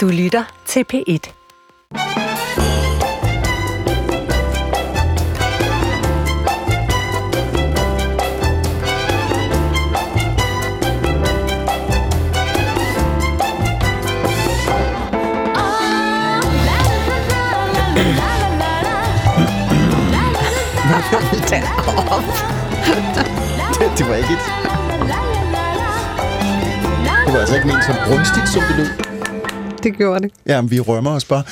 Du lytter til P1. Tag op. det, det var ikke et... Det var altså ikke ment som brunstigt, som det lød. Det gjorde det. Ja, vi rømmer os bare.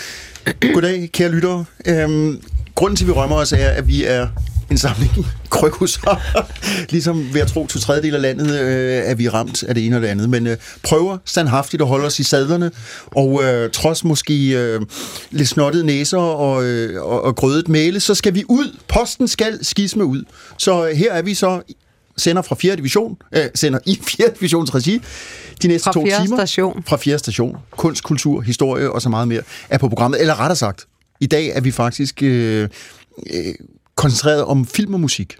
Goddag, kære lyttere. Øhm, grunden til, at vi rømmer os, er, at vi er en samling krøkhusser. ligesom ved at tro to tredjedel af landet, øh, er vi ramt af det ene og det andet. Men øh, prøver standhaftigt at holde os i sadlerne, og øh, trods måske øh, lidt snottede næser og, øh, og, og grødet male, så skal vi ud. Posten skal skisme ud. Så øh, her er vi så sender fra 4. division, øh, sender i 4. divisions regi de næste Fra to timer. station. Fra 4. station. Kunst, kultur, historie og så meget mere er på programmet. Eller rettere sagt, i dag er vi faktisk øh, øh, koncentreret om film og musik.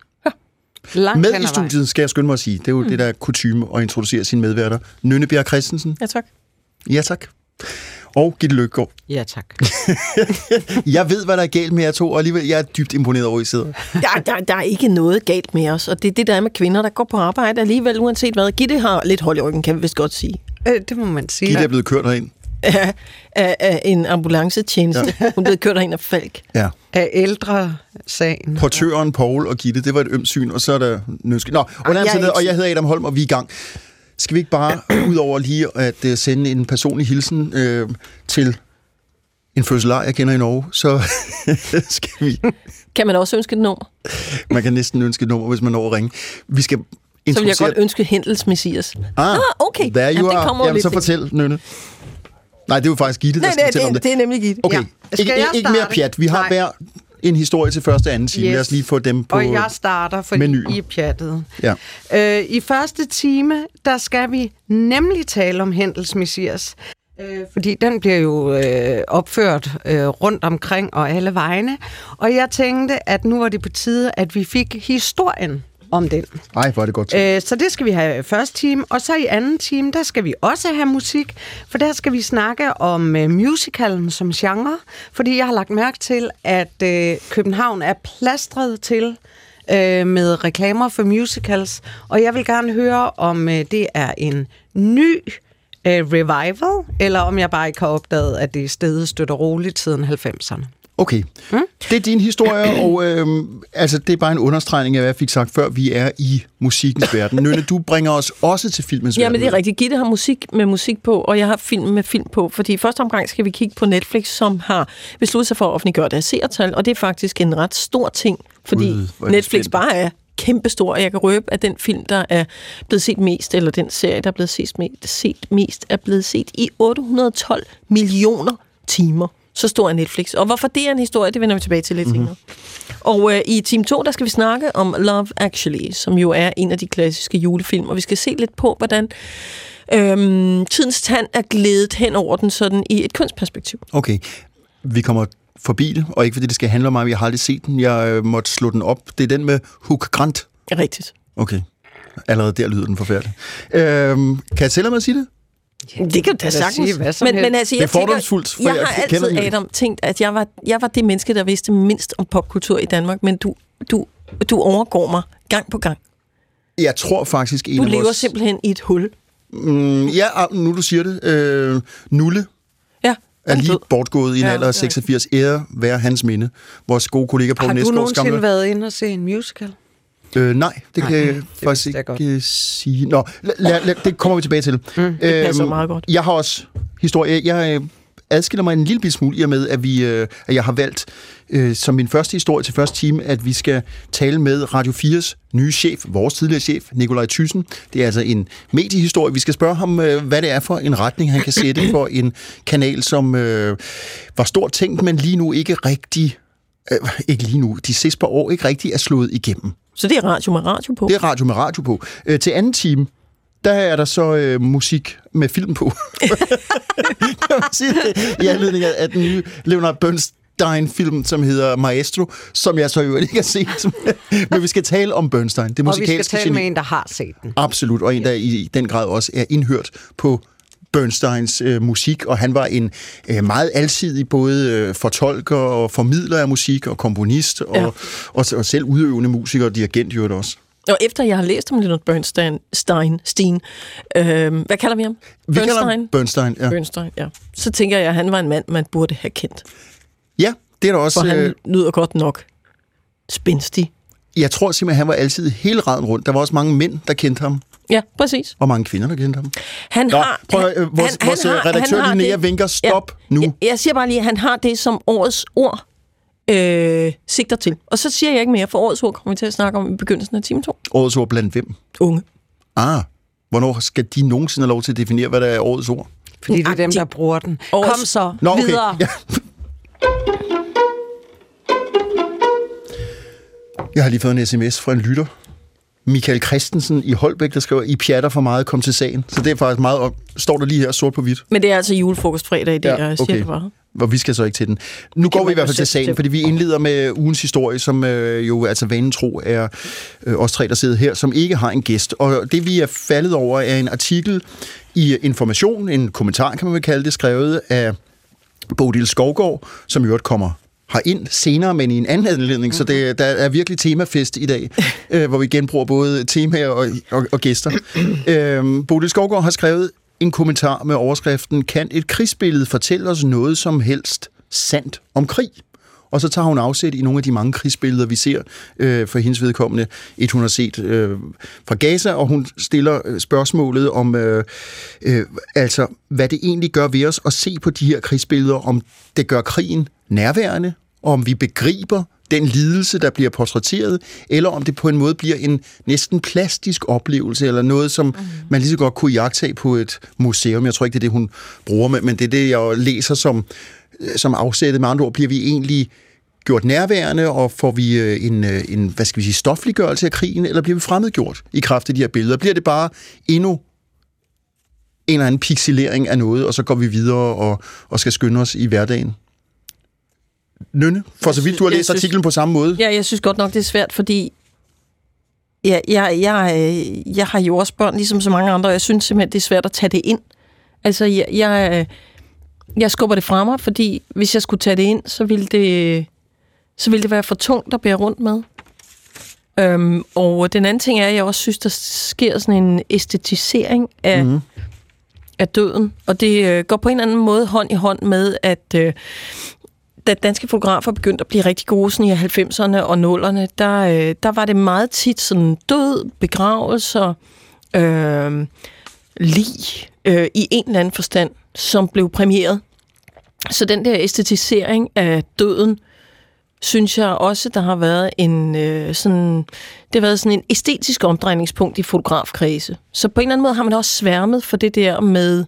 Langt Med i studiet skal jeg skynde mig at sige, det er jo mm. det, der er kutume at introducere sine medværter. Nynne Bjerg Christensen. Ja, tak. Ja, tak. Og Gitte Løkgaard. Ja, tak. Jeg ved, hvad der er galt med jer to, og alligevel jeg er dybt imponeret over, at I sidder. Der, der, der er ikke noget galt med os, og det er det, der er med kvinder, der går på arbejde alligevel, uanset hvad. Gitte har lidt hold i ryggen, kan vi vist godt sige. Øh, det må man sige. Gitte er blevet kørt herind. Af, af, af en ambulancetjeneste. Ja. Hun blev kørt ind af Falk. Ja. Af ældre sagen. Portøren Paul og Gitte, det var et ømt syn, og så er der nøske. Nå, og, jeg er jeg ikke og jeg hedder Adam Holm, og vi er i gang. Skal vi ikke bare, udover lige at uh, sende en personlig hilsen uh, til en fødselar, jeg kender i Norge, så skal vi... Kan man også ønske et nummer? Man kan næsten ønske et nummer, hvis man når at ringe. Vi skal Så vil jeg godt ønske Hentels Messias. Ah, Ah, okay. There Ja, you det are. Jamen, så fortæl, Nynne. Nej, det er jo faktisk Gitte, der Nej, skal nej, fortælle om det, det. det er nemlig Gitte. Okay, Ja. Skal ikke, jeg ikke mere pjat. Vi har Nej. hver en historie til første og anden time. Yes. Lad os lige få dem på... Og jeg starter, fordi menuen. I er pjattet. Ja. Øh, I første time, der skal vi nemlig tale om Hentels Messias. Øh, fordi den bliver jo øh, opført øh, rundt omkring og alle vegne. Og jeg tænkte, at nu var det på tide, at vi fik historien om den. Ej, hvor er det godt til. Øh, så det skal vi have i første time. Og så i anden time, der skal vi også have musik. For der skal vi snakke om øh, musicalen som genre. Fordi jeg har lagt mærke til, at øh, København er plastret til øh, med reklamer for musicals. Og jeg vil gerne høre, om øh, det er en ny øh, revival, eller om jeg bare ikke har opdaget, at det stedet støtter roligt siden 90'erne. Okay. Mm? Det er din historie, og øhm, altså, det er bare en understregning af, hvad jeg fik sagt før. Vi er i musikkens verden. Nynne, du bringer os også til filmens Ja, verden. men det er rigtigt. Gitte har musik med musik på, og jeg har film med film på. Fordi i første omgang skal vi kigge på Netflix, som har besluttet sig for at offentliggøre deres seertal, og det er faktisk en ret stor ting, fordi Gud, Netflix bare er kæmpestor, og jeg kan røbe, at den film, der er blevet set mest, eller den serie, der er blevet set mest, set mest er blevet set i 812 millioner timer. Så stor er Netflix. Og hvorfor det er en historie, det vender vi tilbage til lidt mm-hmm. senere. Og øh, i time 2, der skal vi snakke om Love Actually, som jo er en af de klassiske julefilm, og vi skal se lidt på, hvordan øhm, tidens tand er glædet hen over den sådan i et kunstperspektiv. Okay. Vi kommer forbi det, og ikke fordi det skal handle om mig, jeg har aldrig set den. Jeg øh, måtte slå den op. Det er den med Hugh Grant. Rigtigt. Okay. Allerede der lyder den forfærdelig. Øhm, kan jeg tælle mig at sige det? Det kan du da sagtens. sige hvad som men, helst. men altså, Det er jeg, tænker, fordomsfuldt, for jeg, jeg har altid, ikke. Adam, tænkt, at jeg var, jeg var det menneske, der vidste mindst om popkultur i Danmark, men du, du, du overgår mig gang på gang. Jeg tror faktisk, en Du af lever vores... simpelthen i et hul. Mm, ja, ah, nu du siger det. Øh, Nulle Ja, er lige død. bortgået i en Ja, alder af det er rigtigt. 86. Ære være hans minde. Vores gode kollega Poul Har du Næsgaard nogensinde været inde og se en musical? Øh, nej, det kan Nej, jeg det faktisk vidste jeg godt. ikke øh, sige. Nå, la, la, la, det kommer vi tilbage til. Mm, det passer meget godt. Jeg har også historie. Jeg øh, adskiller mig en lille smule i og med, at, vi, øh, at jeg har valgt øh, som min første historie til første time, at vi skal tale med Radio 4's nye chef, vores tidligere chef, Nikolaj Thyssen. Det er altså en mediehistorie. Vi skal spørge ham, øh, hvad det er for en retning, han kan sætte for en kanal, som øh, var stort tænkt, men lige nu ikke rigtig, øh, ikke lige nu, de sidste par år ikke rigtig er slået igennem. Så det er radio med radio på. Det er radio med radio på. Øh, til anden time, der er der så øh, musik med film på. kan man sige det? I anledning af, af den nye Leonard Bernstein-film, som hedder Maestro, som jeg så jo ikke har set. Men vi skal tale om Bernstein. Det Og vi skal musikalske tale geni. med en, der har set den. Absolut, og en, der i den grad også er indhørt på Bernsteins øh, musik, og han var en øh, meget alsidig både øh, fortolker og formidler af musik og komponist og, Ja. og, og, og selv udøvende musiker og dirigent jo også. Og efter jeg har læst om Leonard Bernstein, Stein, Steen, øh, hvad kalder vi ham? Vi kalder ham Bernstein, ja. Bernstein, ja. Så tænker jeg, at han var en mand, man burde have kendt. Ja, det er der også. For han Øh, lyder godt nok spændstig. jeg tror simpelthen, han var altid hele raden rundt. Der var også mange mænd, der kendte ham, Ja, præcis. og mange kvinder, der kendte ham. Han Nå, har, prøv at, øh, vores, vores har- redaktør har Linnea det- vinker, stop ja, nu. Jeg, jeg siger bare lige, at han har det som årets ord øh, sigter til. Og så siger jeg ikke mere, for årets ord kommer vi til at snakke om i begyndelsen af time 2. Årets ord blandt hvem? Unge. Ah, hvornår skal de nogensinde have lov til at definere, hvad der er årets ord? Fordi det er dem, der bruger den. Årets- Kom så, Nå, okay. videre. Ja. Jeg har lige fået en sms fra en lytter. Michael Christensen i Holbæk, der skriver, I pjatter for meget, kom til sagen. Så det er faktisk meget, op. står der lige her sort på hvidt. Men det er altså julefrokostfredag i det, ja, jeg siger det bare. Og vi skal så ikke til den. Nu går vi i hvert fald til sagen, fordi vi indleder med ugens historie, som øh, jo altså vanen tro er øh, os tre, der sidder her, som ikke har en gæst. Og det vi er faldet over er en artikel i Information, en kommentar kan man vel kalde det, skrevet af Bodil Skovgaard, som i øvrigt kommer har ind senere, men i en anden anledning, så det, der er virkelig temafest i dag, øh, hvor vi genbruger både temaer og, og, og gæster. øh, Bodil Skovgaard har skrevet en kommentar med overskriften Kan et krigsbillede fortælle os noget som helst sandt om krig? Og så tager hun afsæt i nogle af de mange krigsbilleder, vi ser øh, for hendes vedkommende, et hun har set øh, fra Gaza, og hun stiller øh, spørgsmålet om, øh, øh, altså, hvad det egentlig gør ved os at se på de her krigsbilleder, om det gør krigen nærværende, og om vi begriber den lidelse, der bliver portrætteret, eller om det på en måde bliver en næsten plastisk oplevelse, eller noget, som man lige så godt kunne jagtage på et museum. Jeg tror ikke, det er det, hun bruger, men men det er det, jeg læser som, som afsættet. Med andre ord bliver vi egentlig gjort nærværende, og får vi øh, en, øh, en hvad skal vi sige, stofliggørelse af krigen, eller bliver vi fremmedgjort i kraft af de her billeder? Bliver det bare endnu en eller anden pixelering af noget, og så går vi videre og, og skal skynde os i hverdagen? Nynne, for så vidt du har læst synes- artiklen på samme måde. Ja, jeg synes godt nok, det er svært, fordi ja, jeg, jeg, øh, jeg har jo også børn, ligesom så mange andre, og jeg synes simpelthen, det er svært at tage det ind. Altså, jeg, jeg, jeg skubber det fra mig, fordi hvis jeg skulle tage det ind, så ville det, så ville det være for tungt at bære rundt med. Øhm, og den anden ting er, at jeg også synes, der sker sådan en æstetisering af, mm. af døden. Og det øh, går på en eller anden måde hånd i hånd med, at øh, da danske fotografer begyndte at blive rigtig gode sådan i 90'erne og 0'erne, der, øh, der var det meget tit sådan død, begravelser, øh, lig øh, i en eller anden forstand, som blev præmieret. Så den der æstetisering af døden, synes jeg også, der har været en øh, sådan, det har været sådan en æstetisk omdrejningspunkt i fotografkredse. Så på en eller anden måde har man også sværmet for det der med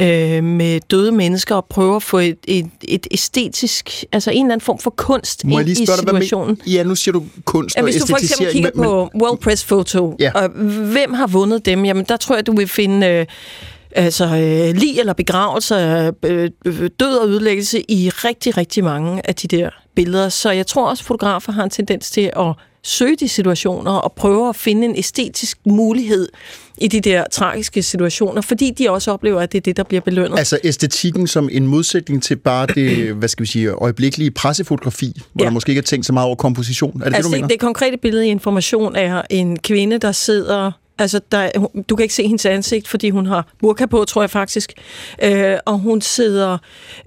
øh, med døde mennesker og prøve at få et, et, et æstetisk, altså en eller anden form for kunst Må ind i spørge dig, situationen. men, Ja, nu siger du kunst Ja, og hvis du for eksempel kigger men- på World Press Photo, Ja. og hvem har vundet dem, jamen der tror jeg, du vil finde øh, altså, øh, lig eller begravelse, øh, øh, død og ødelæggelse i rigtig, rigtig mange af de der billeder. Så jeg tror også, fotografer har en tendens til at søge de situationer og prøve at finde en æstetisk mulighed i de der tragiske situationer, fordi de også oplever, at det er det, der bliver belønnet. Altså æstetikken som en modsætning til bare det, hvad skal vi sige, øjeblikkelige pressefotografi, hvor Ja. der måske ikke er tænkt så meget over komposition. Er det altså, det, du mener? det, det konkrete billede i information er en kvinde, der sidder... Altså, der, du kan ikke se hendes ansigt, fordi hun har burka på, tror jeg faktisk. Øh, og hun sidder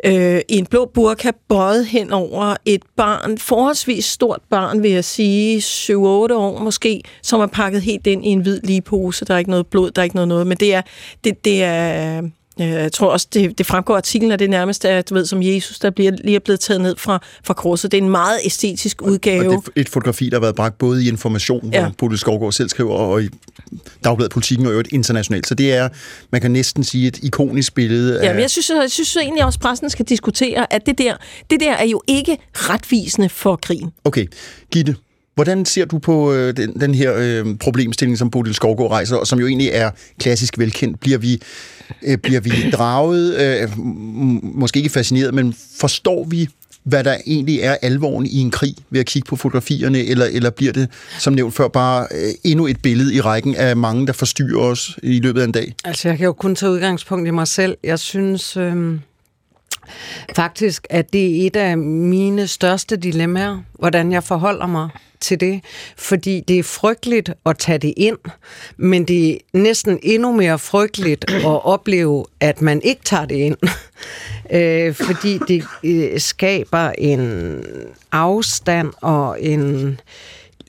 øh, i en blå burka, bøjet hen over et barn, forholdsvis stort barn, vil jeg sige, 7-8 år måske, som er pakket helt ind i en hvid lige pose. Der er ikke noget blod, der er ikke noget noget, men det er... Det, det er jeg tror også, det, det fremgår af artiklen, at det nærmest er, du ved, som Jesus, der bliver, lige er blevet taget ned fra, fra korset. Det er en meget æstetisk udgave. Og det er et fotografi, der har været bragt både i information, ja. Hvor Bodil Skovgaard selv skriver, og i Dagbladet Politikken og øvrigt internationalt. Så det er, man kan næsten sige, et ikonisk billede af... Ja, men jeg synes, jeg synes egentlig også, at pressen skal diskutere, at det der, det der er jo ikke retvisende for krigen. Okay, Gitte, hvordan ser du på øh, den, den her øh, problemstilling, som Bodil Skovgaard rejser, og som jo egentlig er klassisk velkendt? Bliver vi, øh, bliver vi draget, øh, måske ikke fascineret, men forstår vi hvad der egentlig er alvoren i en krig ved at kigge på fotografierne, eller, eller bliver det, som nævnt før, bare øh, endnu et billede i rækken af mange, der forstyrrer os i løbet af en dag? Altså, jeg kan jo kun tage udgangspunkt i mig selv. Jeg synes øh, faktisk, at det er et af mine største dilemmaer, hvordan jeg forholder mig til det, fordi det er frygteligt at tage det ind, men det er næsten endnu mere frygteligt at opleve, at man ikke tager det ind, øh, fordi det øh, skaber en afstand og en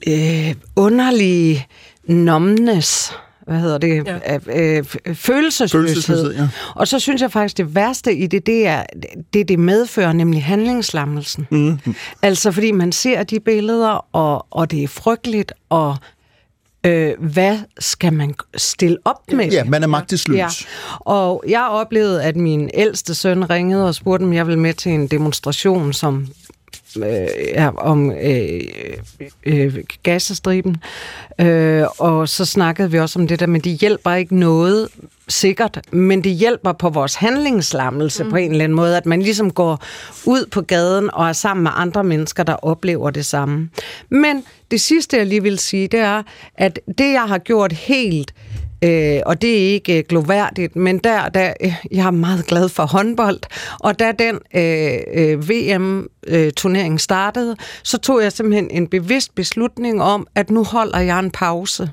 øh, underlig numbness, hvad hedder det, ja. øh, følelsesløshed. følelsesløshed ja. Og så synes jeg faktisk, det værste i det, det er det, det medfører, nemlig handlingslammelsen. Mm. Altså, fordi man ser de billeder, og, og det er frygteligt, og øh, hvad skal man stille op med? Ja, man er magtesløs. Ja. Og jeg oplevede, at min ældste søn ringede og spurgte, om jeg ville med til en demonstration, som øh, ja, om øh, øh, gasestriben. Øh, og så snakkede vi også om det der, men det hjælper ikke noget sikkert, men det hjælper på vores handlingslammelse mm. på en eller anden måde, at man ligesom går ud på gaden og er sammen med andre mennesker, der oplever det samme. Men det sidste, jeg lige vil sige, det er, at det, jeg har gjort helt Øh, og det er ikke øh, gloværdigt, men der, der, øh, jeg er meget glad for håndbold, og da den øh, øh, VM-turnering startede, så tog jeg simpelthen en bevidst beslutning om, at nu holder jeg en pause.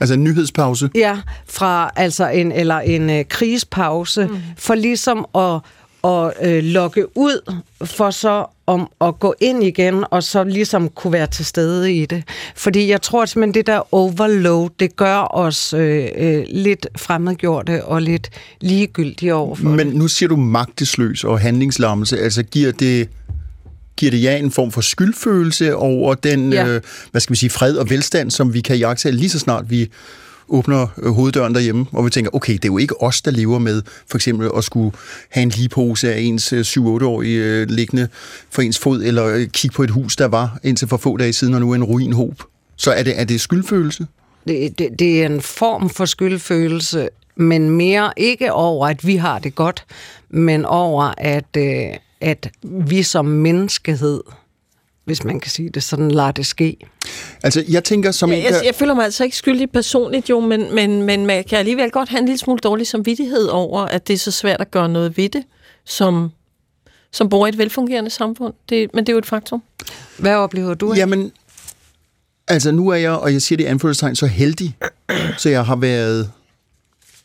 Altså en nyhedspause? Ja, fra altså en, eller en øh, krigspause, mm. for ligesom at at øh, lokke ud, for så om at gå ind igen, og så ligesom kunne være til stede i det. Fordi jeg tror simpelthen, det der overload, det gør os øh, øh, lidt fremmedgjorte og lidt ligegyldige overfor Men nu siger du magtesløs og handlingslammelse, altså giver det giver det jer en form for skyldfølelse over den, ja. øh, hvad skal vi sige, fred og velstand, som vi kan jagte lige så snart vi åbner øh, hoveddøren derhjemme, og vi tænker, okay, det er jo ikke os, der lever med for eksempel at skulle have en ligepose af ens øh, 7-8-årige øh, liggende for ens fod, eller øh, kigge på et hus, der var indtil for få dage siden, og nu er en ruinhob. Så er det, er det skyldfølelse? Det, det, det er en form for skyldfølelse, men mere ikke over, at vi har det godt, men over, at, at vi som menneskehed hvis man kan sige det sådan, lader det ske. Altså, jeg tænker som ja, en, der... jeg, jeg føler mig altså ikke skyldig personligt, jo, men, men, men man kan alligevel godt have en lille smule dårlig samvittighed over, at det er så svært at gøre noget ved det, som, som bor i et velfungerende samfund. Det, men det er jo et faktum. Hvad oplever du? Jamen, altså nu er jeg, og jeg siger det i anførselstegn, så heldig, så jeg har været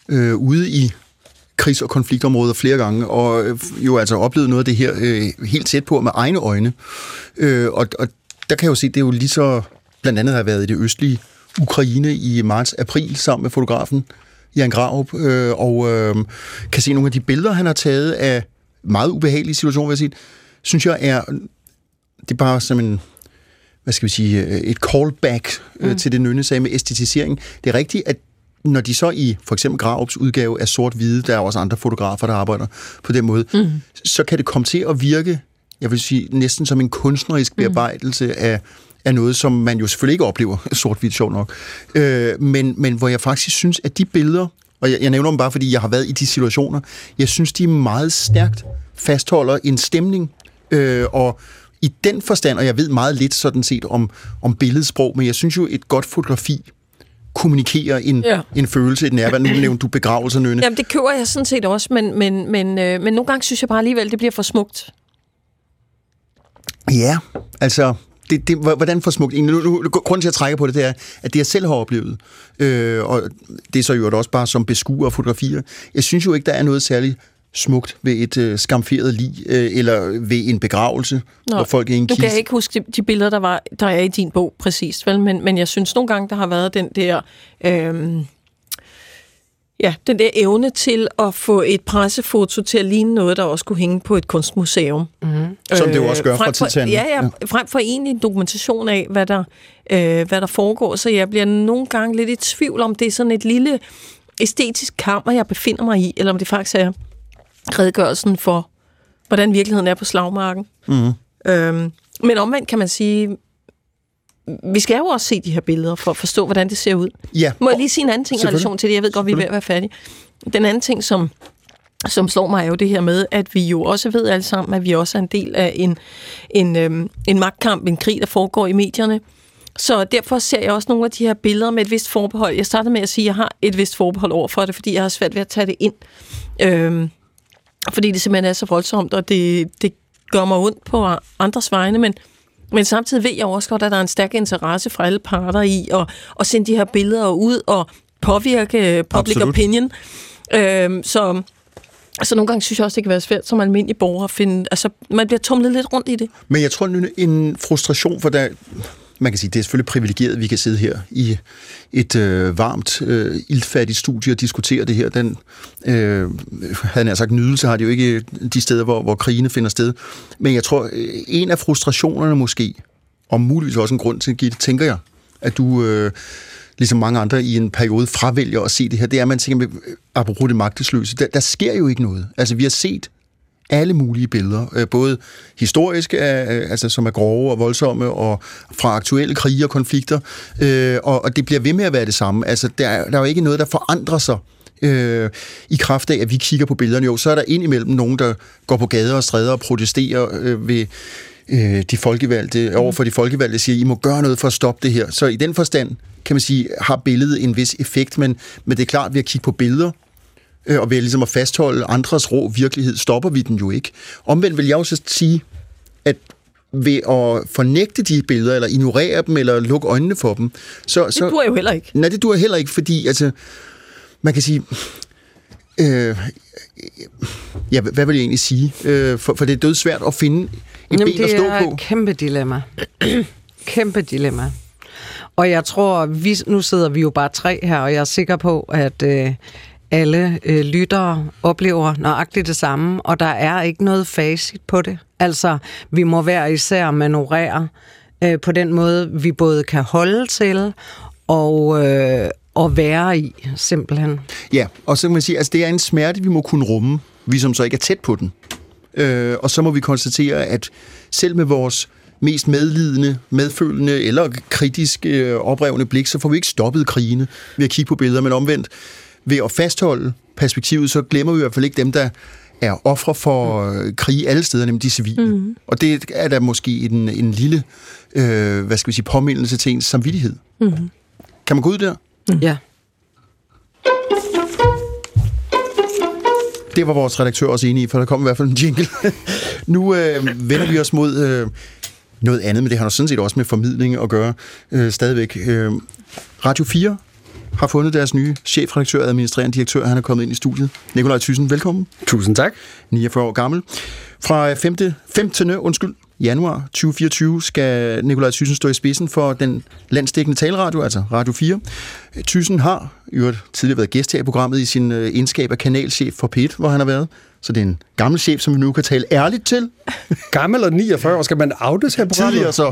øh, ude i krigs- og konfliktområder flere gange, og øh, jo altså oplevet noget af det her øh, helt tæt på med egne øjne. Øh, og, og der kan jeg jo se, det er jo lige så blandt andet har været i det østlige Ukraine i marts-april sammen med fotografen Jan Graup, øh, og øh, kan se nogle af de billeder, han har taget af meget ubehagelige situationer, vil jeg sige, synes jeg er, det er bare som en, hvad skal vi sige, øh, et callback øh, mm. til det Nynne sagde med æstetisering. Det er rigtigt, at når de så i for eksempel Graups udgave er sort-hvide, der er også andre fotografer, der arbejder på den måde, mm. så kan det komme til at virke, jeg vil sige, næsten som en kunstnerisk mm. bearbejdelse mm. af, af noget, som man jo selvfølgelig ikke oplever sort-hvidt, sjovt nok. Øh, men, men hvor jeg faktisk synes, at de billeder, og jeg, jeg nævner dem bare, fordi jeg har været i de situationer, jeg synes, de meget stærkt fastholder en stemning, øh, og i den forstand, og jeg ved meget lidt sådan set om, om billedsprog, men jeg synes jo, et godt fotografi kommunikere en, ja. en følelse, et nærvær. Nu nævnte du begravelse, Nynne. Jamen, det køber jeg sådan set også, men, men, men, øh, men nogle gange synes jeg bare alligevel, det bliver for smukt. Ja, altså, det, det, hvordan for smukt? Nu, nu, grunden til, at jeg trækker på det, det er, at det jeg selv har oplevet, øh, og det er så jo også bare som beskuer og fotografier, jeg synes jo ikke, der er noget særligt smukt ved et øh, skamferet lig, øh, eller ved en begravelse, Nå, hvor folk er i en kiste. Nu kan jeg ikke huske de, de billeder, der, var, der er i din bog præcist, vel? Men, men jeg synes nogle gange, der har været den der... Øh, Ja, den der evne til at få et pressefoto til at ligne noget, der også kunne hænge på et kunstmuseum. Mm-hmm. Som det jo også gør øh, fra tid til ja, ja, frem for egentlig en dokumentation af, hvad der, øh, hvad der foregår. Så jeg bliver nogle gange lidt i tvivl om, det er sådan et lille æstetisk kammer, jeg befinder mig i, eller om det faktisk er redegørelsen for, hvordan virkeligheden er på slagmarken. Mm. Øhm, men omvendt kan man sige, vi skal jo også se de her billeder for at forstå, hvordan det ser ud. Ja. Må jeg lige sige en anden ting i relation til det? Jeg ved godt, vi er ved at være færdige. Den anden ting, som som slår mig, er jo det her med, at vi jo også ved alle sammen, at vi også er en del af en, en, øhm, en magtkamp, en krig, der foregår i medierne. Så derfor ser jeg også nogle af de her billeder med et vist forbehold. Jeg startede med at sige, at jeg har et vist forbehold over for det, fordi jeg har svært ved at tage det ind. Øhm, fordi det simpelthen er så voldsomt, og det, det gør mig ondt på andres vegne, men, men samtidig ved jeg også godt, at der er en stærk interesse fra alle parter i at, at sende de her billeder ud og påvirke public Absolut. opinion. Øhm, så, så nogle gange synes jeg også, det kan være svært som almindelig borger at finde... Altså, man bliver tumlet lidt rundt i det. Men jeg tror, en frustration, for der, man kan sige, det er selvfølgelig privilegeret, at vi kan sidde her i et øh, varmt, øh, ildfattigt studie og diskutere det her. Den, øh, havde jeg sagt, nydelse har det jo ikke de steder, hvor, hvor krigene finder sted. Men jeg tror, øh, en af frustrationerne måske, og muligvis også en grund til, Gitte, tænker jeg, at du... Øh, ligesom mange andre i en periode fravælger at se det her, det er, at man tænker, med, øh, apropos det magtesløse, der, der sker jo ikke noget. Altså, vi har set alle mulige billeder, øh, både historiske, øh, altså som er grove og voldsomme, og fra aktuelle krige og konflikter, øh, og, og det bliver ved med at være det samme. Altså, der, er- der er jo ikke noget, der forandrer sig øh, i kraft af, at vi kigger på billederne. Jo, så er der indimellem nogen, der går på gader og stræder og protesterer øh, ved øh, de folkevalgte, overfor de folkevalgte, siger, I må gøre noget for at stoppe det her. Så i den forstand, kan man sige, har billedet en vis effekt, men, men det er klart, ved at kigge på billeder, øh, og ved ligesom at fastholde andres rå virkelighed, stopper vi den jo ikke. Omvendt vil jeg jo så sige, at ved at fornægte de billeder, eller ignorere dem, eller lukke øjnene for dem, så... Det så dur jo heller ikke. Nej, det dur heller ikke, fordi altså, man kan sige... Øh, ja, hvad vil jeg egentlig sige? Øh, for, for det er dødsvært at finde et Jamen, ben at det stå er på. et kæmpe dilemma. kæmpe dilemma. Og jeg tror, vi, nu sidder vi jo bare tre her, og jeg er sikker på, at øh, alle øh, lyttere oplever nøjagtigt det samme, og der er ikke noget facit på det. Altså, vi må hver især manøvrere øh, på den måde, vi både kan holde til og, øh, og være i, simpelthen. Ja, og så kan man sige, at altså, det er en smerte, vi må kunne rumme, vi som så ikke er tæt på den. Øh, og så må vi konstatere, at selv med vores mest medlidende, medfølende eller kritisk øh, oprevne blik, så får vi ikke stoppet krigene ved at kigge på billeder, men omvendt ved at fastholde perspektivet, så glemmer vi i hvert fald ikke dem, der er ofre for øh, krige alle steder, nemlig de civile. Mm. Og det er der måske en, en lille, øh, hvad skal vi sige, påmindelse til ens samvittighed. Mm. Kan man gå ud der? Mm. Ja. Det var vores redaktør også enig i, for der kom i hvert fald en jingle. nu øh, vender vi os mod øh, noget andet, men det har jo sådan set også med formidling at gøre øh, stadigvæk. Øh, Radio 4 har fundet deres nye chefredaktør og administrerende direktør. Han er kommet ind i studiet. Nikolaj Thyssen, velkommen. Tusind tak. 49 år gammel. Fra 5. 15. undskyld, januar 2024 skal Nikolaj Thyssen stå i spidsen for den landsdækkende taleradio, altså Radio 4. Thyssen har øvrigt tidligere været gæst her i programmet i sin øh, egenskab af kanalchef for P1, hvor han har været. Så det er en gammel chef, som vi nu kan tale ærligt til. Gammel og 49 år. Skal man outes her på Tidligere så.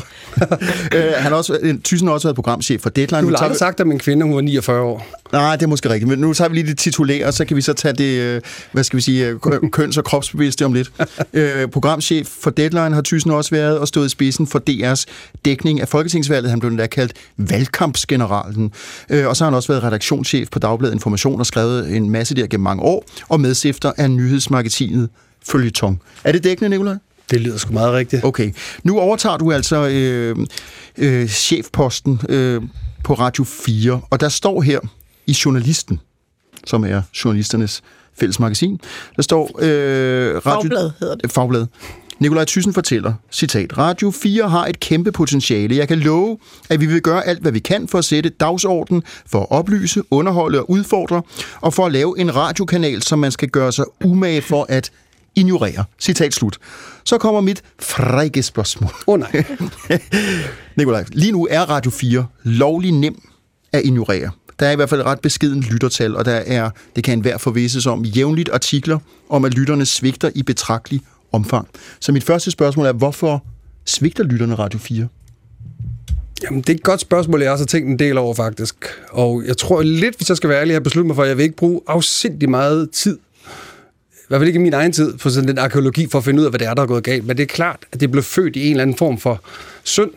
øh, han har også, øh, Thyssen har også været programchef for Deadline. Du har vi- sagt, at min kvinde hun var 49 år. Nej, det er måske rigtigt, men nu tager vi lige det titulære, så kan vi så tage det, hvad skal vi sige, kø- køns- og kropsbevidste om lidt. Øh, programchef for Deadline har Thyssen også været og stået i spidsen for DR's dækning af Folketingsvalget. Han blev endda kaldt valgkampsgeneralen. Øh, og så har han også været redaktionschef på Dagbladet Information og skrevet en masse der gennem mange år, og medstifter af nyhedsmagasinet Følgetong. Er det dækkende, Nicolaj? Det lyder sgu meget rigtigt. Okay. Nu overtager du altså øh, øh, chefposten øh, på Radio 4, og der står her i Journalisten, som er journalisternes fælles magasin, der står... Øh, radio, Fagblad hedder det. Fagblad. Nikolaj Thyssen fortæller, citat, Radio 4 har et kæmpe potentiale. Jeg kan love, at vi vil gøre alt, hvad vi kan for at sætte dagsorden, for at oplyse, underholde og udfordre, og for at lave en radiokanal, som man skal gøre sig umage for at ignorere. Citat slut. Så kommer mit frække spørgsmål. Åh oh, nej. Nikolaj, lige nu er Radio 4 lovlig nem at ignorere. Der er i hvert fald et ret beskeden lyttertal, og der er, det kan enhver forvisses om, jævnligt artikler om, at lytterne svigter i betragtelig omfang. Så mit første spørgsmål er, hvorfor svigter lytterne Radio 4? Jamen, det er et godt spørgsmål, jeg også har tænkt en del over, faktisk. Og jeg tror lidt, hvis jeg skal være ærlig, jeg har besluttet mig for, at jeg vil ikke bruge afsindig meget tid i hvert fald ikke i min egen tid, på sådan den arkeologi for at finde ud af, hvad det er, der er gået galt. Men det er klart, at det blev født i en eller anden form for synd.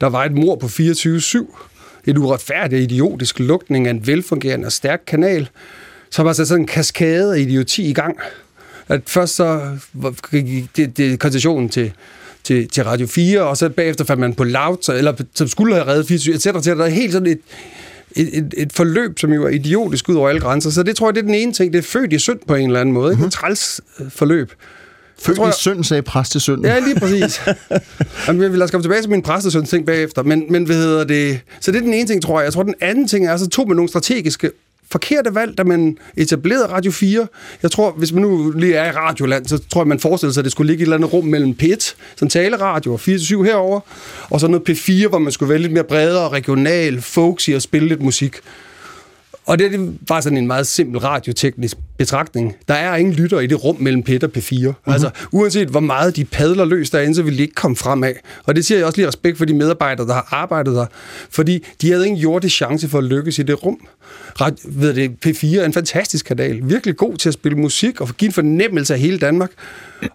Der var et mor på 24-7. Et uretfærdigt, idiotisk lukning af en velfungerende og stærk kanal, som har sat sådan en kaskade af idioti i gang at først så gik det, det koncessionen til, til, til Radio 4, og så bagefter fandt man på Loud, så- eller som skulle have reddet 24, etc. etc. Der er helt sådan et, et, et, et forløb, som jo er idiotisk ud over alle grænser. Så det tror jeg, det er den ene ting. Det er født i synd på en eller anden måde. Ikke? Et træls øh, forløb. Født tror i jeg- synd, sagde præstesønnen. Ja, lige præcis. Jamen, jeg vil lade komme tilbage til min præstesøns ting bagefter. Men, men hvad hedder det? Så det er den ene ting, tror jeg. Jeg tror, den anden ting er, så tog man nogle strategiske forkerte valg, da man etablerede Radio 4. Jeg tror, hvis man nu lige er i radioland, så tror jeg, man forestiller sig, at det skulle ligge i et eller andet rum mellem P1, sådan taleradio og 4-7 herover, og så noget P4, hvor man skulle være lidt mere bredere, regional, folksy og spille lidt musik. Og det er bare sådan en meget simpel radioteknisk betragtning. Der er ingen lytter i det rum mellem P1 og P4. Mm-hmm. Altså, uanset hvor meget de padler løs derinde, så vil de ikke komme fremad. Og det siger jeg også lige respekt for de medarbejdere, der har arbejdet der. Fordi de havde ingen jordisk chance for at lykkes i det rum. Ret, ved det, P4 er en fantastisk kanal. Virkelig god til at spille musik og give en fornemmelse af hele Danmark.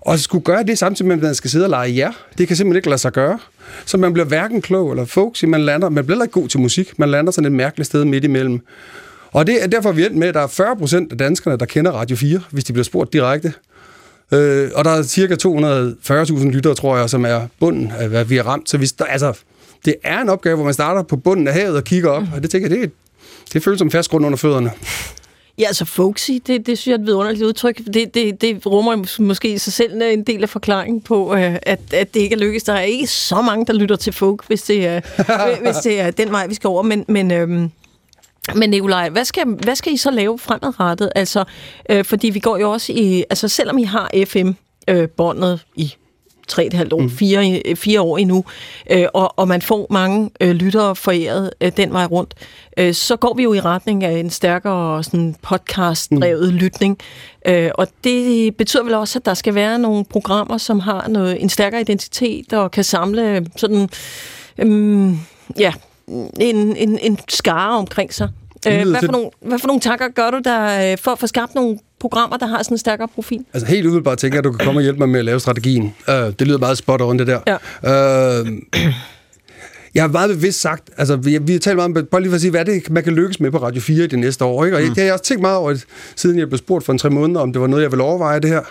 Og skulle gøre det samtidig med, at man skal sidde og lege jer, det kan simpelthen ikke lade sig gøre. Så man bliver hverken klog eller folksy, man lander, man bliver ikke god til musik. Man lander sådan et mærkeligt sted midt imellem. Og det er derfor, vi er endt med, at der er 40 procent af danskerne, der kender Radio 4, hvis de bliver spurgt direkte. Øh, og der er cirka 240.000 lyttere, tror jeg, som er bunden af, hvad vi har ramt. Så hvis der, altså, det er en opgave, hvor man starter på bunden af havet og kigger op, og det tænker jeg, det, det føles som fast grund under fødderne. Ja, altså folksy, det, det synes jeg er et vidunderligt udtryk. Det, det, det rummer mås- måske i sig selv en del af forklaringen på, øh, at, at det ikke er lykkedes. Der er ikke så mange, der lytter til folk, hvis det er, hvis det er den vej, vi skal over. Men, men, øhm, men Nikolaj, hvad skal, hvad skal I så lave fremadrettet? Altså, øh, fordi vi går jo også i... Altså, selvom I har FM-båndet i tre et halvt år, mm. fire, øh, fire år endnu, øh, og, og man får mange øh, lyttere foræret øh, den vej rundt, øh, så går vi jo i retning af en stærkere sådan podcast-drevet mm. lytning. Øh, og det betyder vel også, at der skal være nogle programmer, som har noget, en stærkere identitet og kan samle sådan, øhm, ja, en, en, en skare omkring sig. Øh, hvad, for nogle, hvad for nogle tanker gør du der øh, for at få skabt nogle programmer, der har sådan en stærkere profil? Altså helt umiddelbart tænker jeg, at du kan komme og hjælpe mig med at lave strategien. Uh, det lyder meget spot on, det der. Ja. Uh, jeg har meget bevidst sagt, altså vi, vi har talt meget om, bare lige for at sige, hvad det, man kan lykkes med på Radio 4 i det næste år. Ikke? Og mm. det har jeg også tænkt meget over, siden jeg blev spurgt for en tre måneder, om det var noget, jeg ville overveje det her.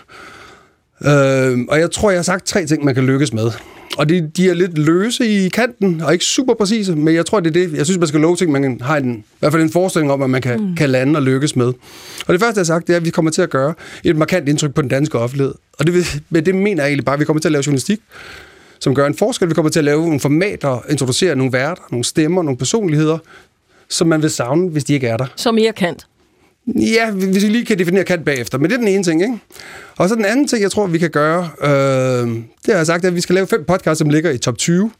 Uh, og jeg tror, jeg har sagt tre ting, man kan lykkes med. Og de, de er lidt løse i kanten, og ikke super præcise, men jeg tror, det er det. Jeg synes, man skal love ting, man har en, i hvert fald en forestilling om, at man kan, mm. kan lande og lykkes med. Og det første, jeg har sagt, det er, at vi kommer til at gøre et markant indtryk på den danske offentlighed. Og det, men det mener jeg egentlig bare, at vi kommer til at lave journalistik, som gør en forskel. Vi kommer til at lave nogle formater, introducere nogle værter, nogle stemmer, nogle personligheder, som man vil savne, hvis de ikke er der. Som mere kant. Ja, hvis vi lige kan definere kant bagefter. Men det er den ene ting, ikke? Og så den anden ting, jeg tror, vi kan gøre, øh, det har jeg sagt, at vi skal lave fem podcasts, som ligger i top 20.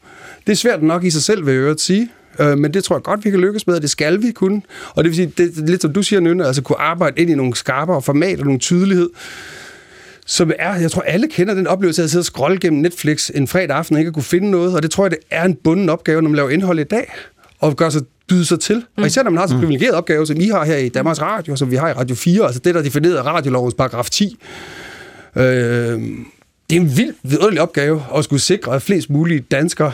Det er svært nok i sig selv, vil jeg øvrigt sige. Øh, men det tror jeg godt, vi kan lykkes med, og det skal vi kunne. Og det vil sige, det er lidt som du siger, Nynne, altså kunne arbejde ind i nogle skarpere formater, nogle tydelighed, som er, jeg tror alle kender den oplevelse af at sidde og scrolle gennem Netflix en fredag aften og ikke at kunne finde noget, og det tror jeg, det er en bunden opgave, når man laver indhold i dag, og gør sig byde sig til. Mm. Og især når man har så privilegeret opgave, som I har her i Danmarks Radio, som vi har i Radio 4, altså det, der er defineret af radiolovens paragraf 10. Øh, det er en vild, vidunderlig opgave at skulle sikre, at flest mulige danskere